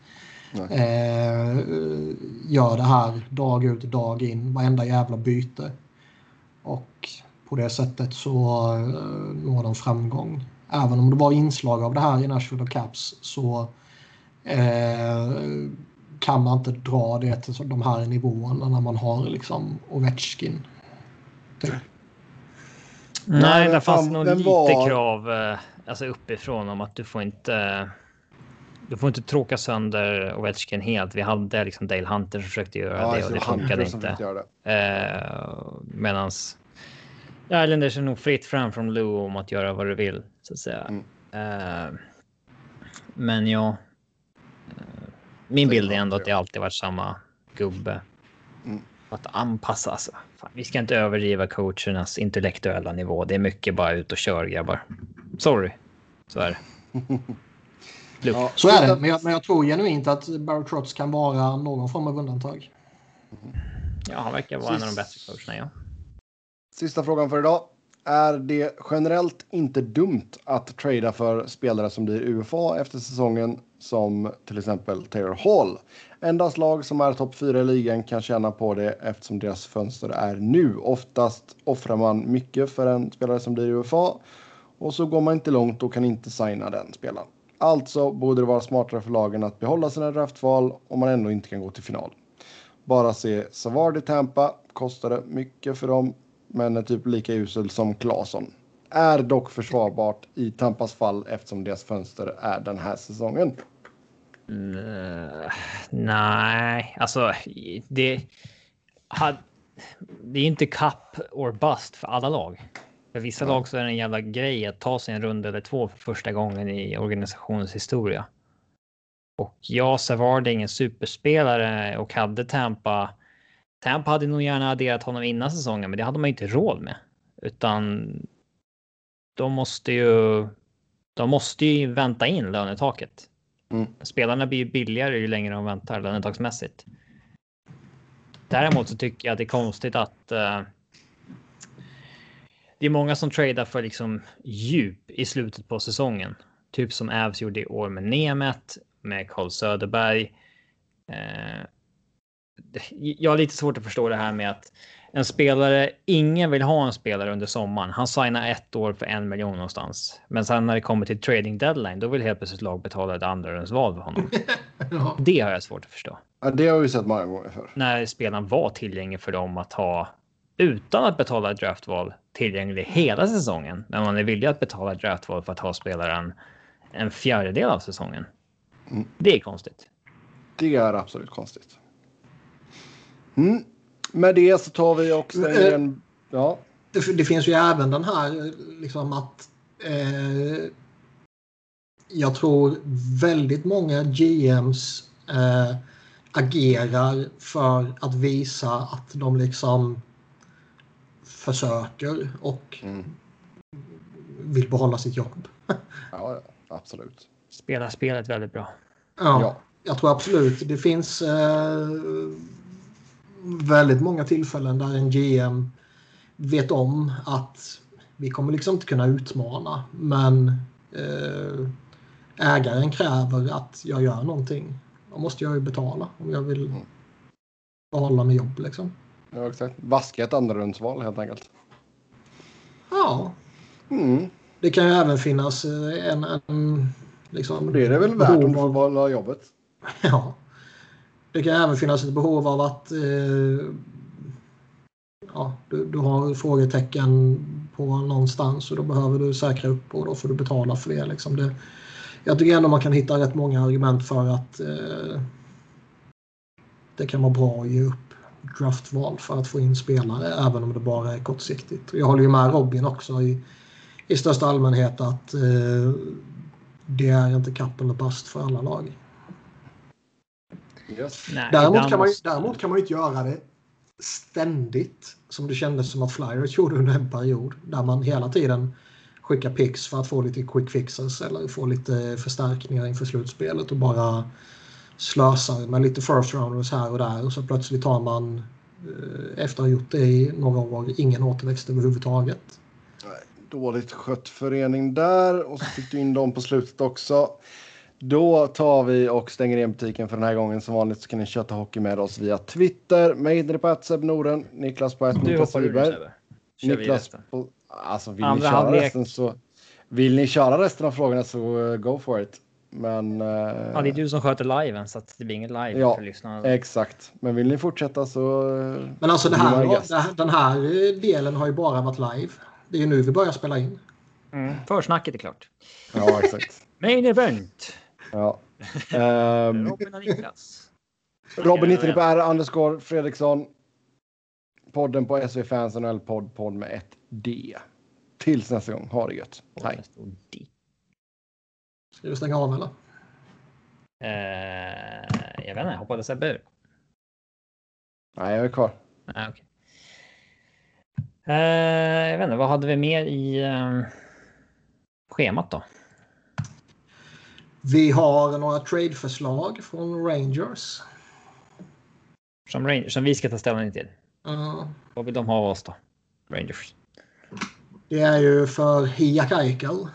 Eh, gör det här dag ut dag in, varenda jävla byte. Och på det sättet så eh, når de framgång. Även om det var inslag av det här i Nashville Caps så eh, kan man inte dra det till de här nivåerna när man har liksom Ovechkin. Typ. Nej, Nej, där fanns fan, nog lite var- krav eh, alltså uppifrån om att du får inte. Du får inte tråka sönder Ovechkin helt. Vi hade liksom Dale Hunter som försökte göra det och det funkade inte. Eh, medans Islanders är nog fritt fram från Lou om att göra vad du vill så att säga. Mm. Eh, men ja. eh, min bild är ändå att det alltid varit samma gubbe. Mm. Att anpassa alltså. Fan, vi ska inte överdriva coachernas intellektuella nivå. Det är mycket bara ut och kör grabbar. Sorry. Så är det. Ja, Så är det, men jag, men jag tror genuint att Barry Trotz kan vara någon form av undantag. Ja, han verkar vara en av de bättre coacherna, ja. Sista frågan för idag. Är det generellt inte dumt att trada för spelare som blir UFA efter säsongen som till exempel Taylor Hall? Endast lag som är topp 4 i ligan kan tjäna på det eftersom deras fönster är nu. Oftast offrar man mycket för en spelare som blir UFA och så går man inte långt och kan inte signa den spelaren. Alltså borde det vara smartare för lagen att behålla sina draftval om man ändå inte kan gå till final. Bara se Savard i Tampa, kostade mycket för dem men är typ lika usel som Claesson. Är dock försvarbart i Tampas fall eftersom deras fönster är den här säsongen. Mm, nej, alltså det. Had, det är inte cup or bust för alla lag. För vissa lag så är det en jävla grej att ta sig en runda eller två för första gången i organisationens historia. Och ja, Savard är ingen superspelare och hade Tampa. Tampa hade nog gärna adderat honom innan säsongen, men det hade man inte råd med. Utan de måste ju. De måste ju vänta in lönetaket. Mm. Spelarna blir ju billigare ju längre de väntar lönetagsmässigt. Däremot så tycker jag att det är konstigt att. Uh, det är många som tradar för liksom djup i slutet på säsongen. Typ som Avs gjorde i år med Nemet, med Carl Söderberg. Uh, jag har lite svårt att förstå det här med att en spelare, ingen vill ha en spelare under sommaren. Han signar ett år för en miljon någonstans. Men sen när det kommer till trading deadline, då vill helt plötsligt lag betala ett andrarumsval för honom. Ja. Det har jag svårt att förstå. Ja, det har vi sett många gånger för. När spelaren var tillgänglig för dem att ha utan att betala ett draftval tillgänglig hela säsongen. Men man är villig att betala ett draftval för att ha spelaren en fjärdedel av säsongen. Mm. Det är konstigt. Det är absolut konstigt. Mm. Med det så tar vi stänger Eh, en... Ja. Det, det finns ju även den här liksom att eh, jag tror väldigt många GMs eh, agerar för att visa att de liksom försöker och Mm. vill behålla sitt jobb. ja, ja, absolut. Spela spelet väldigt bra. Ja, Ja. jag tror absolut det finns eh, väldigt många tillfällen där en GM vet om att vi kommer liksom inte kunna utmana men eh, ägaren kräver att jag gör någonting. Då måste jag ju betala om jag vill Mm. behålla mitt jobb liksom. Ja, exakt. Vaska ett andrarumsval helt enkelt. Ja, Mm. det kan ju även finnas eh, en, en liksom, Det är det väl värt om du får behålla jobbet. Ja. Det kan även finnas ett behov av att eh, ja, du, du har frågetecken på någonstans och då behöver du säkra upp och då får du betala för det. Liksom det jag tycker ändå man kan hitta rätt många argument för att eh, det kan vara bra att ge upp draftval för att få in spelare även om det bara är kortsiktigt. Jag håller ju med Robin också i, i största allmänhet att eh, det är inte kapp eller bast för alla lag. Yes. Nej, Däremot kan, man, ju- däremot kan man ju inte göra det ständigt som det kändes som att Flyers gjorde under en period där man hela tiden skickar picks för att få lite quick fixes eller få lite förstärkningar inför slutspelet och bara slösar med lite first rounders här och där och så plötsligt har man eh, efter att ha gjort det i några år ingen återväxt överhuvudtaget. Dåligt skött förening där. Och så fick du in dem på slutet också. Då tar vi och stänger igen butiken för den här gången. Som vanligt så kan ni köta hockey med oss via Twitter. Mig på att Seb Norden, Niklas på Niklas Wiberg. Niklas på... Alltså vill Andra ni köra halvlek. resten så... Vill ni köra resten av frågorna så uh, go for it. Men... eh, Ja, det är du som sköter liven så att det blir inget live Ja, för lyssnarna. Exakt. Men vill ni fortsätta så... eh, Men alltså det här, här, den här delen har ju bara varit live. Det är ju nu vi börjar spela in. Mm. Försnacket är klart. Ja, exakt. Main event. Ja. Ehm, Robin och Niklas. Robin 99 R underscore Fredriksson. podden på SV Fans NHL podd, podd med ett D. Tills nästa gång. Ha det gött. Hej. Ska du stänga av eller? Uh, jag vet inte, hoppade Sebbe ur? Nej, jag är kvar. Ah, okay. uh, jag vet inte, vad hade vi mer i uh, schemat då? Vi har några tradeförslag från Rangers. Som, Rangers, som vi ska ta ställning till? Uh, vad vill de ha av oss då? Rangers? Det är ju för Jack Eichel.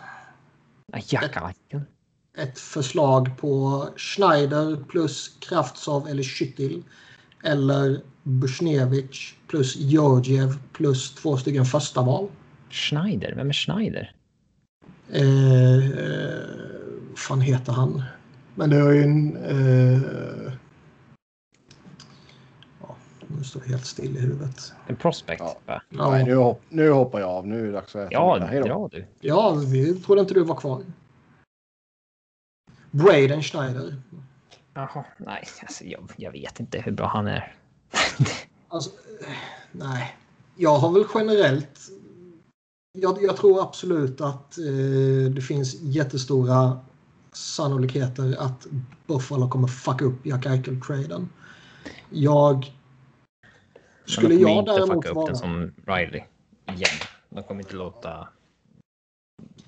Jack Eichel? Ett förslag på Schneider plus Kraftsov eller Skyttil. Eller Bushnevich plus Georgiev plus två stycken första val. Schneider? Vem är Schneider? Eh, eh, fan heter han? Men det är ju en... Eh, ja, nu står det helt still i huvudet. En prospect? Ja. Va? Ja. Nej, nu, hopp, nu hoppar jag av. Nu är det dags att äta Ja. Hej då. dra du. Ja, vi trodde inte du var kvar. Braden Schneider. Jaha, nej, alltså, jag, jag vet inte hur bra han är. Alltså, nej. Jag har väl generellt... Jag, jag tror absolut att eh, det finns jättestora sannolikheter att Buffalo kommer fucka upp Jack Eichel-traden. Jag... Skulle de kommer jag inte däremot fucka upp vara... den som Riley igen. De kommer inte låta...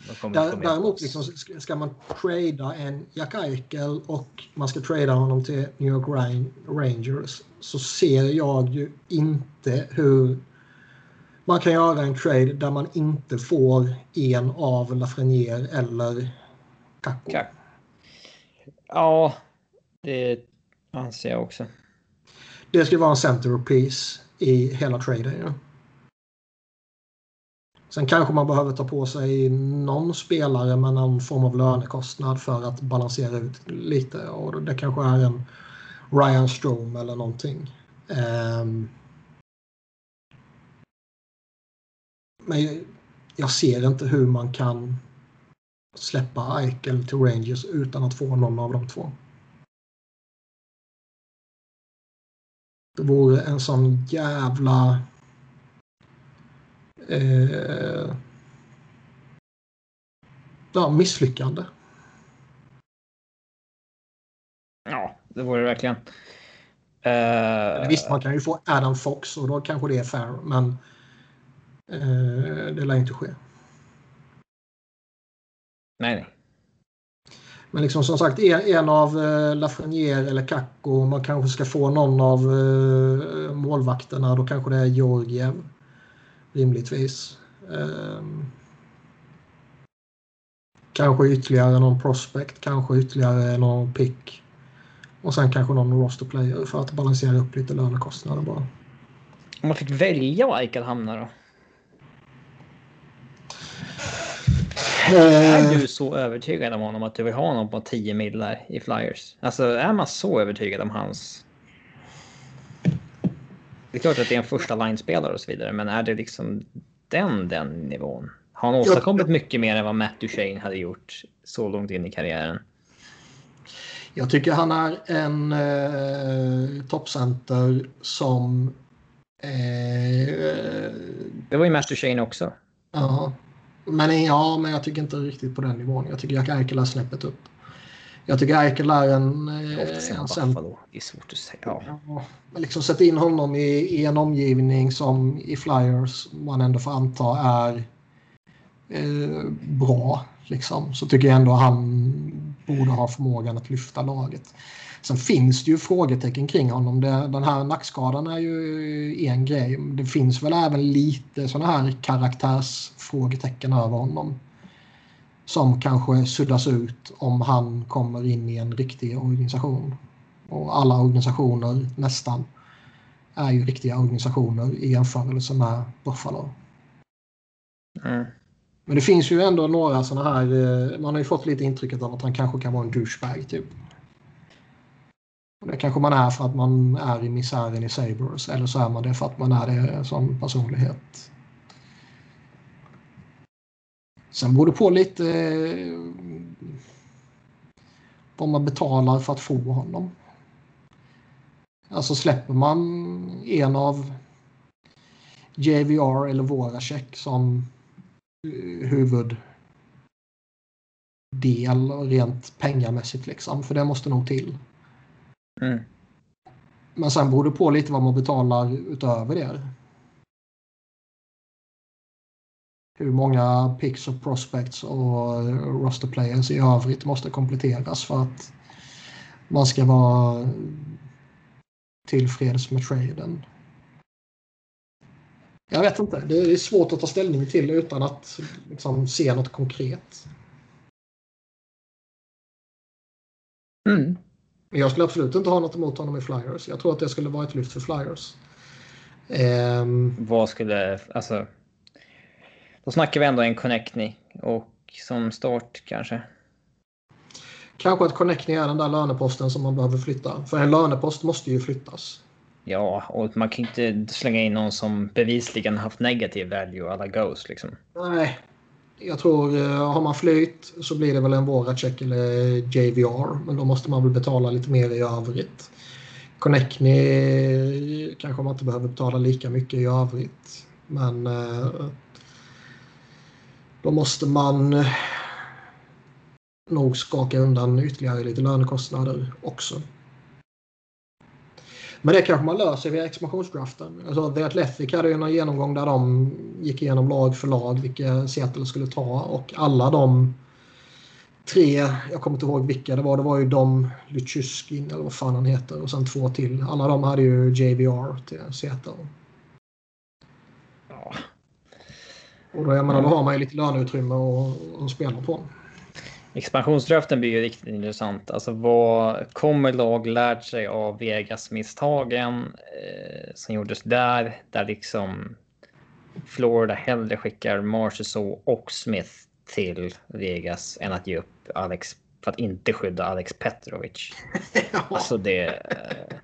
De kommer Där, däremot liksom, ska- man trada en Jack Eichel och man ska trada honom till New York Rang- Rangers så ser jag ju inte hur man kan göra en trade där man inte får en av Lafreniere eller Kack. Ja, det anser jag också. Det ska vara en centerpiece i hela traden. Ja. Sen kanske man behöver ta på sig någon spelare med någon form av lönekostnad för att balansera ut lite. Och det kanske är en Ryan Strom eller någonting. Ehm. men jag ser inte hur man kan släppa Eichel till Rangers utan att få någon av de två. Det vore en sån jävla... Eh, ja, misslyckande. Ja, det vore det verkligen. Uh, Visst, man kan ju få Adam Fox och då kanske det är fair, men eh, det lär inte ske. Nej, nej. Men liksom som sagt, en, av eh, Lafreniere eller Kakko, man kanske ska få någon av eh, målvakterna, då kanske det är Georgiev. Rimligtvis. Ehm. kanske ytterligare någon prospect, kanske ytterligare någon pick. Och sen kanske någon roster player för att balansera upp lite lönekostnader bara. Om man fick välja var Eichel hamnar då? Är Eh, du så övertygad om honom att du vill ha honom på 10 millar i Flyers? Alltså är man så övertygad om hans... Det är klart att det är en första line-spelare och så vidare, men är det liksom den, den nivån? Har han åstadkommit mycket mer än vad Matt Duchene hade gjort så långt in i karriären? Jag tycker han är en eh, toppcenter som... Eh, Det var ju Matt Duchene också. ja, men, ja, men jag tycker inte riktigt på den nivån. Jag tycker Jack Eichel är snäppet upp. Jag tycker Eichel är en... Eh, sen en. Buffalo. Det är svårt att säga. Ja. Ja, men liksom sätta in honom i, i en omgivning som i Flyers man ändå får anta är eh, bra. Liksom. Så tycker jag ändå han borde ha förmågan att lyfta laget. Sen finns det ju frågetecken kring honom. Det, den här nackskadan är ju en grej. Det finns väl även lite sådana här karaktärsfrågetecken över honom. Som kanske suddas ut om han kommer in i en riktig organisation. Och alla organisationer nästan är ju riktiga organisationer i jämförelse med Buffalo. Mm. Men det finns ju ändå några sådana här, eh, man har ju fått lite intrycket av att han kanske kan vara en douchebag typ. Det kanske man är för att man är i misären i Sabres eller så är man det för att man är det som personlighet. Sen beror det på lite eh, vad man betalar för att få honom. Alltså släpper man en av JVR eller Voracek som eh, huvuddel rent pengamässigt liksom. För det måste nog till. Mm. Men sen beror det på lite vad man betalar utöver det. Hur många picks och prospects och roster players i övrigt måste kompletteras för att man ska vara tillfreds med traden. Jag vet inte. Det är svårt att ta ställning till utan att liksom, se något konkret. Mm. Jag skulle absolut inte ha något emot honom i Flyers. Jag tror att det skulle vara ett lyft för Flyers. Um, Vad skulle, alltså. Då snackar vi ändå en Connectney och som start kanske. Kanske att Connectney är den där löneposten som man behöver flytta. För en lönepost måste ju flyttas. Ja, och man kan inte slänga in någon som bevisligen haft negativ value alla Ghost liksom. Nej, jag tror eh, har man flyt så blir det väl en Voracek eller JVR. Men då måste man väl betala lite mer i övrigt. Connectny kanske man inte behöver betala lika mycket i övrigt. Men eh, då måste man eh, nog skaka undan ytterligare lite lönekostnader också. Men det kanske man löser via expansionsdraften. Alltså, The Athletic hade ju en genomgång där de gick igenom lag för lag vilka Seattle skulle ta och alla de tre, jag kommer inte ihåg vilka det var, det var ju de Lychuskin eller vad fan han heter och sen två till. Alla de hade ju JVR till Seattle. Ja. Och då, jag menar, då har man ju lite löneutrymme att spela på. Expansionsdraften blir ju riktigt intressant. Alltså vad kommer lag lärt sig av Vegas-misstagen eh, som gjordes där? Där liksom Florida hellre skickar Marchessault och Smith till Vegas än att ge upp Alex för att inte skydda Alex Petrovic. ja. Alltså det... Eh,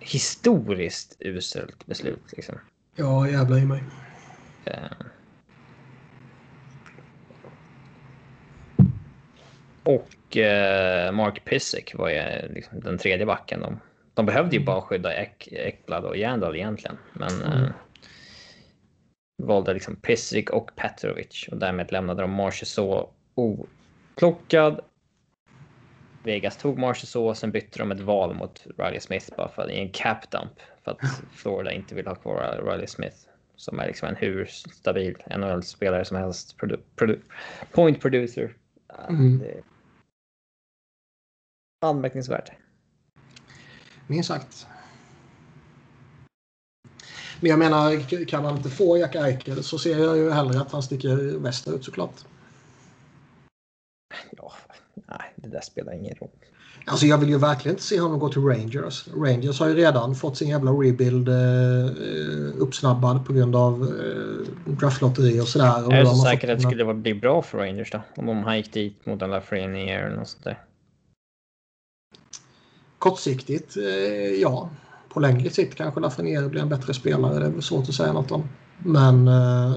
historiskt uselt beslut liksom. ja, jävlar i mig. Eh, Och eh, Mark Pissick var ju liksom den tredje backen. De, de behövde ju bara skydda Ek, Ekblad och Jandal egentligen. Men Mm. eh, valde liksom Pissick och Petrovic och därmed lämnade de Marchessault oplockad. Vegas tog Marchessault, sen bytte de ett val mot Riley Smith bara för i en cap dump för att Florida inte vill ha kvar Riley Smith som är liksom en hur stabil NHL-spelare som helst. Produ, produ, point producer. Mm. det anmärkningsvärt. Minst sagt. Men jag menar, kan man inte få Jack Eichel så ser jag ju hellre att han sticker västerut såklart. Ja, nej, det där spelar ingen roll. Alltså jag vill ju verkligen inte se honom gå till Rangers. Rangers har ju redan fått sin jävla rebuild eh, uppsnabbad på grund av eh, draftlotteri och sådär. Och Är så fått att det skulle vara- bli bra för Rangers då? Om han gick dit mot en Lafreniere eller något sånt där. Kortsiktigt, eh, ja. På längre sikt kanske Lafreniere blir en bättre spelare. Det är väl svårt att säga något om. Men eh,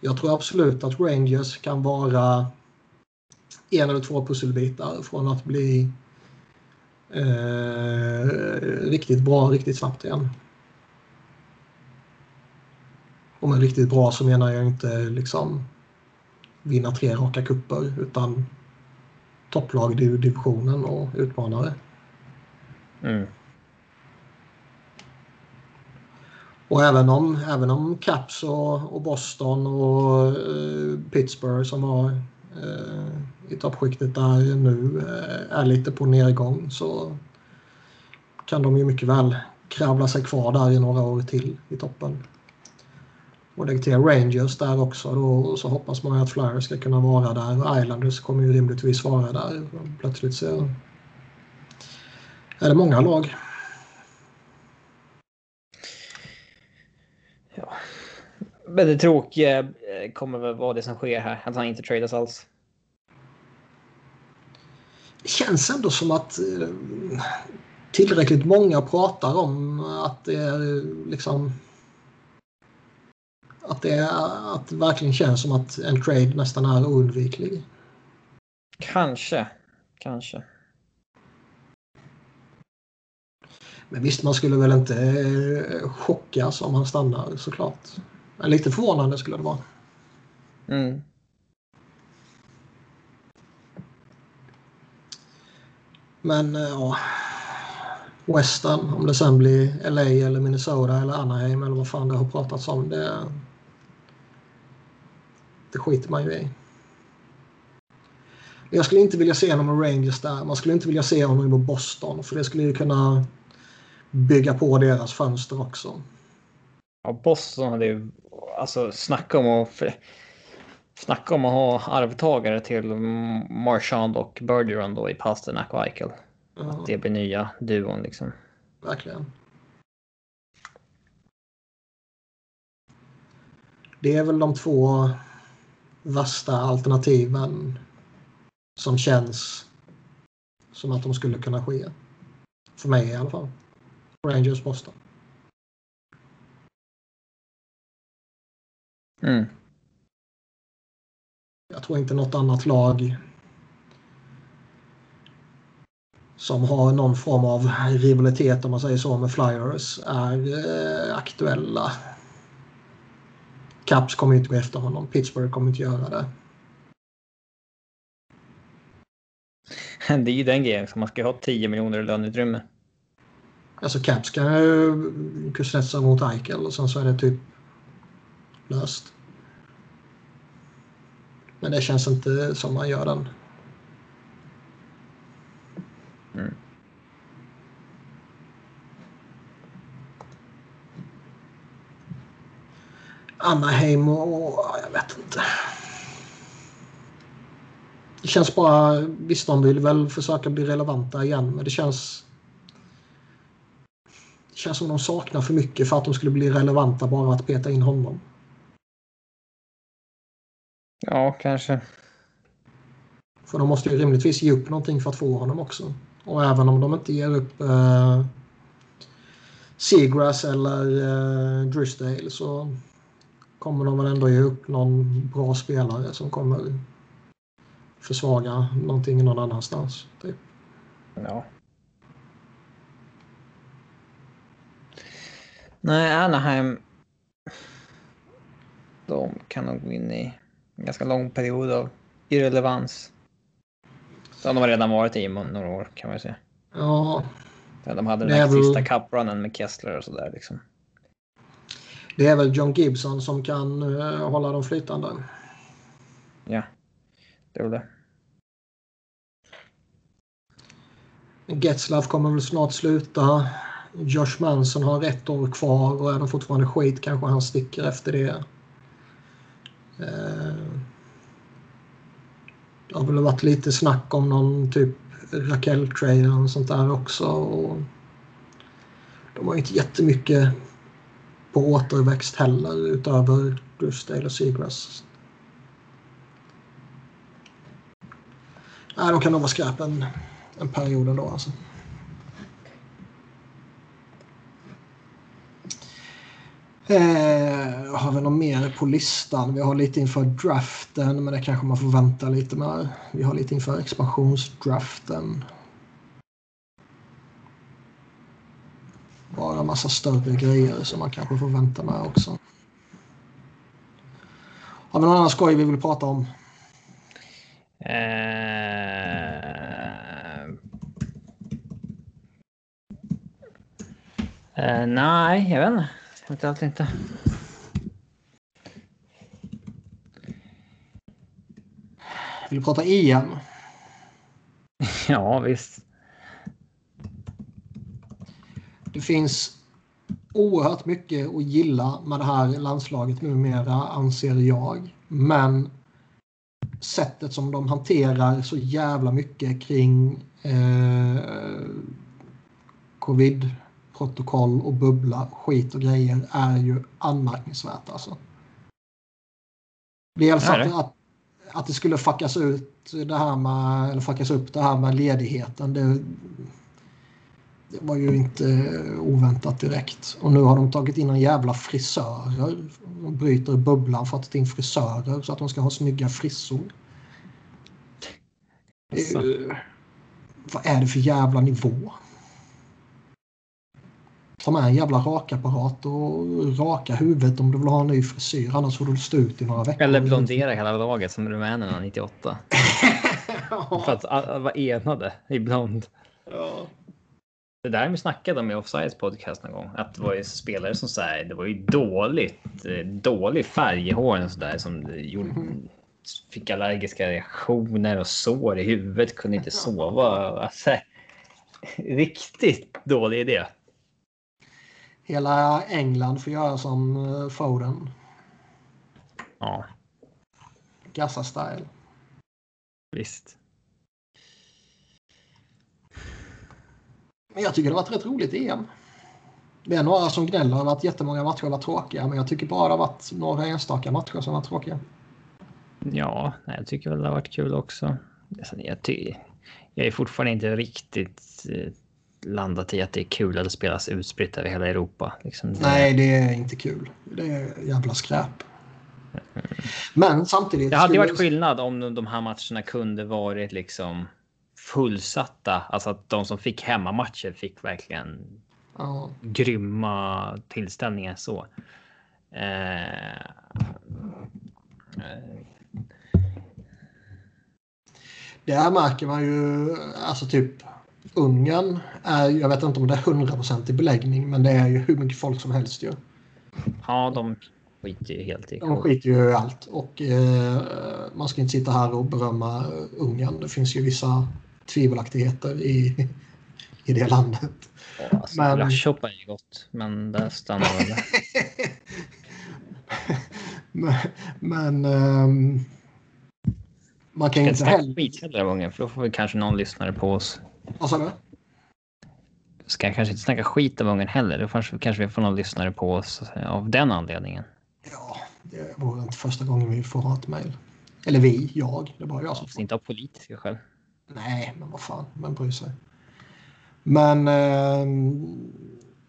jag tror absolut att Rangers kan vara en eller två pusselbitar från att bli eh, riktigt bra riktigt snabbt igen. Och med riktigt bra så menar jag inte liksom vinna tre raka kupper utan topplag i divisionen och utmanare. Mm. Och även om, även om Caps och, och Boston och eh, Pittsburgh som var eh, i toppskiktet där nu eh, är lite på nedgång så kan de ju mycket väl kravla sig kvar där i några år till i toppen. Och lägg till Rangers där också då, så hoppas man att Flyers ska kunna vara där Islanders kommer ju rimligtvis vara där. Plötsligt så är det många lag. Ja. Men det tråkiga eh, kommer väl vara det som sker här. Att han inte tradas alls. Det känns ändå som att eh, tillräckligt många pratar om att det är liksom att det, är, att det verkligen känns som att en trade nästan är oundviklig. Kanske. Kanske. Men visst, man skulle väl inte eh, chockas om han stannar såklart. Men lite förvånande skulle det vara. Mm. Men eh, ja, Western, om det sen blir LA eller Minnesota eller Anaheim eller vad fan det har pratats om. Det, det skiter man ju i. Jag skulle inte vilja se honom med Rangers där. Man skulle inte vilja se honom i Boston för det skulle ju kunna bygga på deras fönster också. Ja, Boston hade ju alltså snacka om att snacka om att ha arvtagare till Marchand och Bergeron då i Pasternak och Eichel. Ja. Att det blir nya duon liksom. Verkligen. Det är väl de två värsta alternativen som känns som att de skulle kunna ske. För mig i alla fall. Rangers Boston. Mm. Jag tror inte något annat lag som har någon form av rivalitet om man säger så med Flyers är eh, aktuella. Caps kommer inte gå efter honom. Pittsburgh kommer inte göra det. Det är ju den grejen, man ska ha 10 miljoner i löneutrymme. Alltså Caps kan ju Kuznetsov mot Eichel och sen så är det typ löst. Men det känns inte som man gör den. Mm. Anaheim och jag vet inte. Det känns bara, visst de vill väl försöka bli relevanta igen men det känns det känns som de saknar för mycket för att de skulle bli relevanta bara att peta in honom. Ja, kanske. För de måste ju rimligtvis ge upp någonting för att få honom också. Och även om de inte ger upp eh, Seagrass eller eh, Drysdale så kommer de väl ändå ge upp någon bra spelare som kommer försvaga någonting någon annanstans. Typ. Ja. Nej, Anaheim. De kan nog gå in i en ganska lång period av irrelevans. Så de har redan varit i några år kan man säga. Ja. De hade den här väl... sista cup-runnen med Kessler och sådär liksom. Det är väl John Gibson som kan uh, hålla dem flytande. Ja, det är det. Getzlaff kommer väl snart sluta. Josh Manson har ett år kvar och är de fortfarande skit kanske han sticker efter det. Eh, det har väl varit lite snack om någon typ Raquel-trade och sånt där också. Och de har inte jättemycket på återväxt heller utöver Drusdale och Seagrass. Nej, de kan nog vara skräp en, en period ändå alltså. Eh, har vi något mer på listan? Vi har lite inför draften, men det kanske man får vänta lite med. Vi har lite inför expansionsdraften. Bara massa större grejer som man kanske får vänta med också. Har vi någon annan skoj vi vill prata om? Uh... Uh, nej, jag vet inte. Eventuellt inte. Vill du prata EM? Ja, visst. Det finns oerhört mycket att gilla med det här landslaget numera, anser jag. Men sättet som de hanterar så jävla mycket kring eh, covid protokoll och bubbla, skit och grejer är ju anmärkningsvärt alltså. Dels att, att, att det skulle fuckas ut det här med, eller fuckas upp det här med ledigheten. Det, det var ju inte oväntat direkt. Och nu har de tagit in en jävla frisörer. De bryter bubblan för att ta in frisörer så att de ska ha snygga frissor. Alltså. vad är det för jävla nivå? ta med en jävla rakapparat och raka huvudet om du vill ha en ny frisyr. Annars får du stå ut i några veckor. Eller blondera hela laget som rumänerna 98. För att alla var enade i blond. ja. Det där vi snackade om i Offsides podcast någon gång. Att det var ju spelare som sa det var ju dåligt, eh, dålig färg i håren och sådär som gjorde, fick allergiska reaktioner och sår i huvudet, kunde inte sova. Alltså, riktigt dålig idé. Hela England får göra som eh, Foden. Ja, Gassa-style. visst. Men jag tycker det har varit rätt roligt EM. Det är några som gnäller över att jättemånga matcher har varit tråkiga. Men jag tycker bara det har varit några enstaka matcher som har varit tråkiga. Ja, jag tycker väl det har varit kul också. Alltså, Jag, ty- jag är fortfarande inte riktigt eh, landat i att det är kul att det spelas utspritt över hela Europa. Liksom det, Nej, det är inte kul. Det är jävla skräp. Men samtidigt... Det hade skulle- varit skillnad om de här matcherna kunde varit liksom fullsatta. Alltså att de som fick hemmamatcher fick verkligen Ja. grymma tillställningar så. Eh, eh, Där märker man ju, alltså typ Ungern är, jag vet inte om det är 100% i beläggning, men det är ju hur mycket folk som helst ju. ja, de skiter ju helt i. De skiter ju i allt och eh, man ska inte sitta här och berömma Ungern. Det finns ju vissa tvivelaktigheter i, i det landet. Ja, Alltså, men- Glasshoppa är gott, men där stannar det. Men, men ehm, man kan ju inte heller... skit heller av Ungern, för då får vi kanske någon lyssnare på oss. Vad sa du? Ska jag kanske inte snacka skit av Ungern heller. Då kanske, kanske vi får någon lyssnare på oss av den anledningen. Ja, det vore inte första gången vi får hatmejl. Eller vi, jag. Det är bara jag som får. inte av politiska skäl. Nej, men vad fan, vem bryr sig? Men ehm,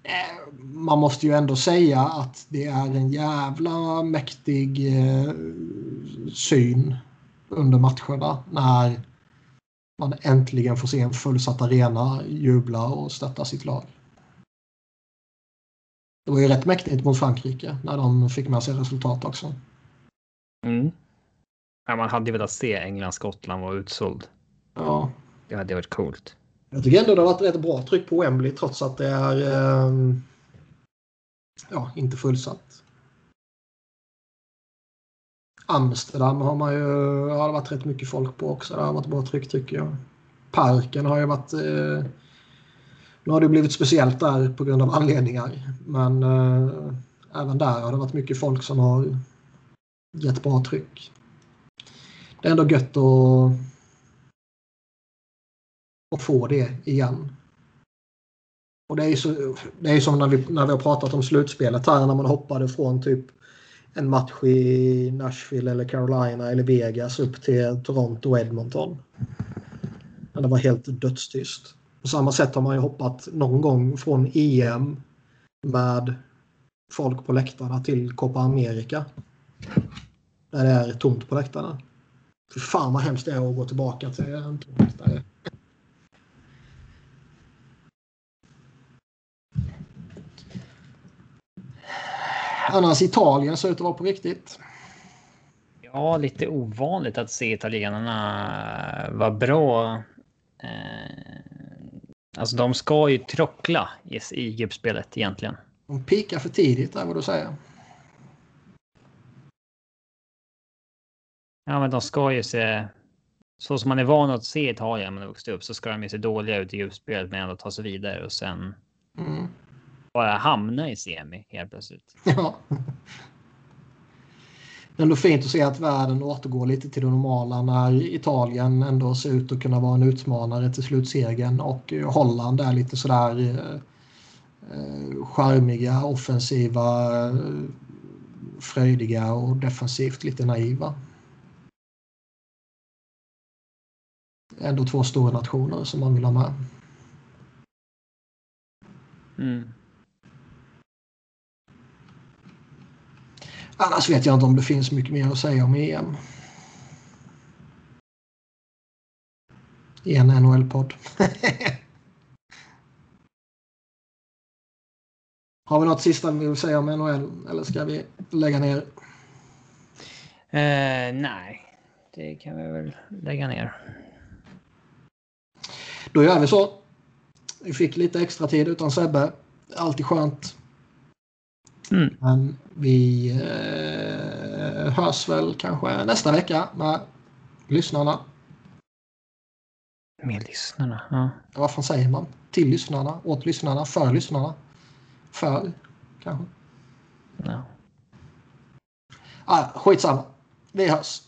eh, man måste ju ändå säga att det är en jävla mäktig eh, syn under matcherna när man äntligen får se en fullsatt arena jubla och stötta sitt lag. Det var ju rätt mäktigt mot Frankrike när de fick med sig resultat också. Mm. Ja, man hade ju velat se England-Skottland vara utsåld. Ja, Det hade varit coolt. Jag tycker ändå det har varit rätt bra tryck på Wembley trots att det är ehm, ja, inte fullsatt. Amsterdam har man ju har det varit rätt mycket folk på också. Det har varit bra tryck tycker jag. Parken har ju varit... Eh, nu har det blivit speciellt där på grund av anledningar. Men eh, även där har det varit mycket folk som har gett bra tryck. Det är ändå gött att och få det igen. Och det är ju så, det är som när vi, när vi har pratat om slutspelet här när man hoppade från typ en match i Nashville eller Carolina eller Vegas upp till Toronto och Edmonton. Men det var helt dödstyst. På samma sätt har man ju hoppat någon gång från EM med folk på läktarna till Copa America. Där det är tomt på läktarna. För fan vad hemskt det är att gå tillbaka till en tom läktare. Annars Italien ser ut att vara på riktigt. Ja, lite ovanligt att se italienarna vara bra. Eh, alltså, de ska ju trockla i, gruppspelet egentligen. De pikar för tidigt är vad du säger. Ja, men de ska ju se. Så som man är van att se Italien när man vuxit upp så ska de ju se dåliga ut i gruppspelet men ändå ta sig vidare och sen Mm. Bara hamna i semi helt plötsligt. Ja. Det är ändå fint att se att världen återgår lite till det normala när Italien ändå ser ut att kunna vara en utmanare till slutsegern och Holland är lite sådär eh, eh, charmiga, offensiva, eh, fröjdiga och defensivt lite naiva. Ändå två stora nationer som man vill ha med. Mm. Annars vet jag inte om det finns mycket mer att säga om EM. I en NHL-podd. Har vi något sista vi vill säga om NHL eller ska vi lägga ner? Eh, nej, det kan vi väl lägga ner. Då gör vi så. Vi fick lite extra tid utan Sebbe. Alltid skönt. Mm. Men vi eh, hörs väl kanske nästa vecka med lyssnarna. Med lyssnarna. Ja. Vad fan säger man? Till lyssnarna, åt lyssnarna, för lyssnarna. För, kanske. Ja. Ah, skitsamma. Vi hörs.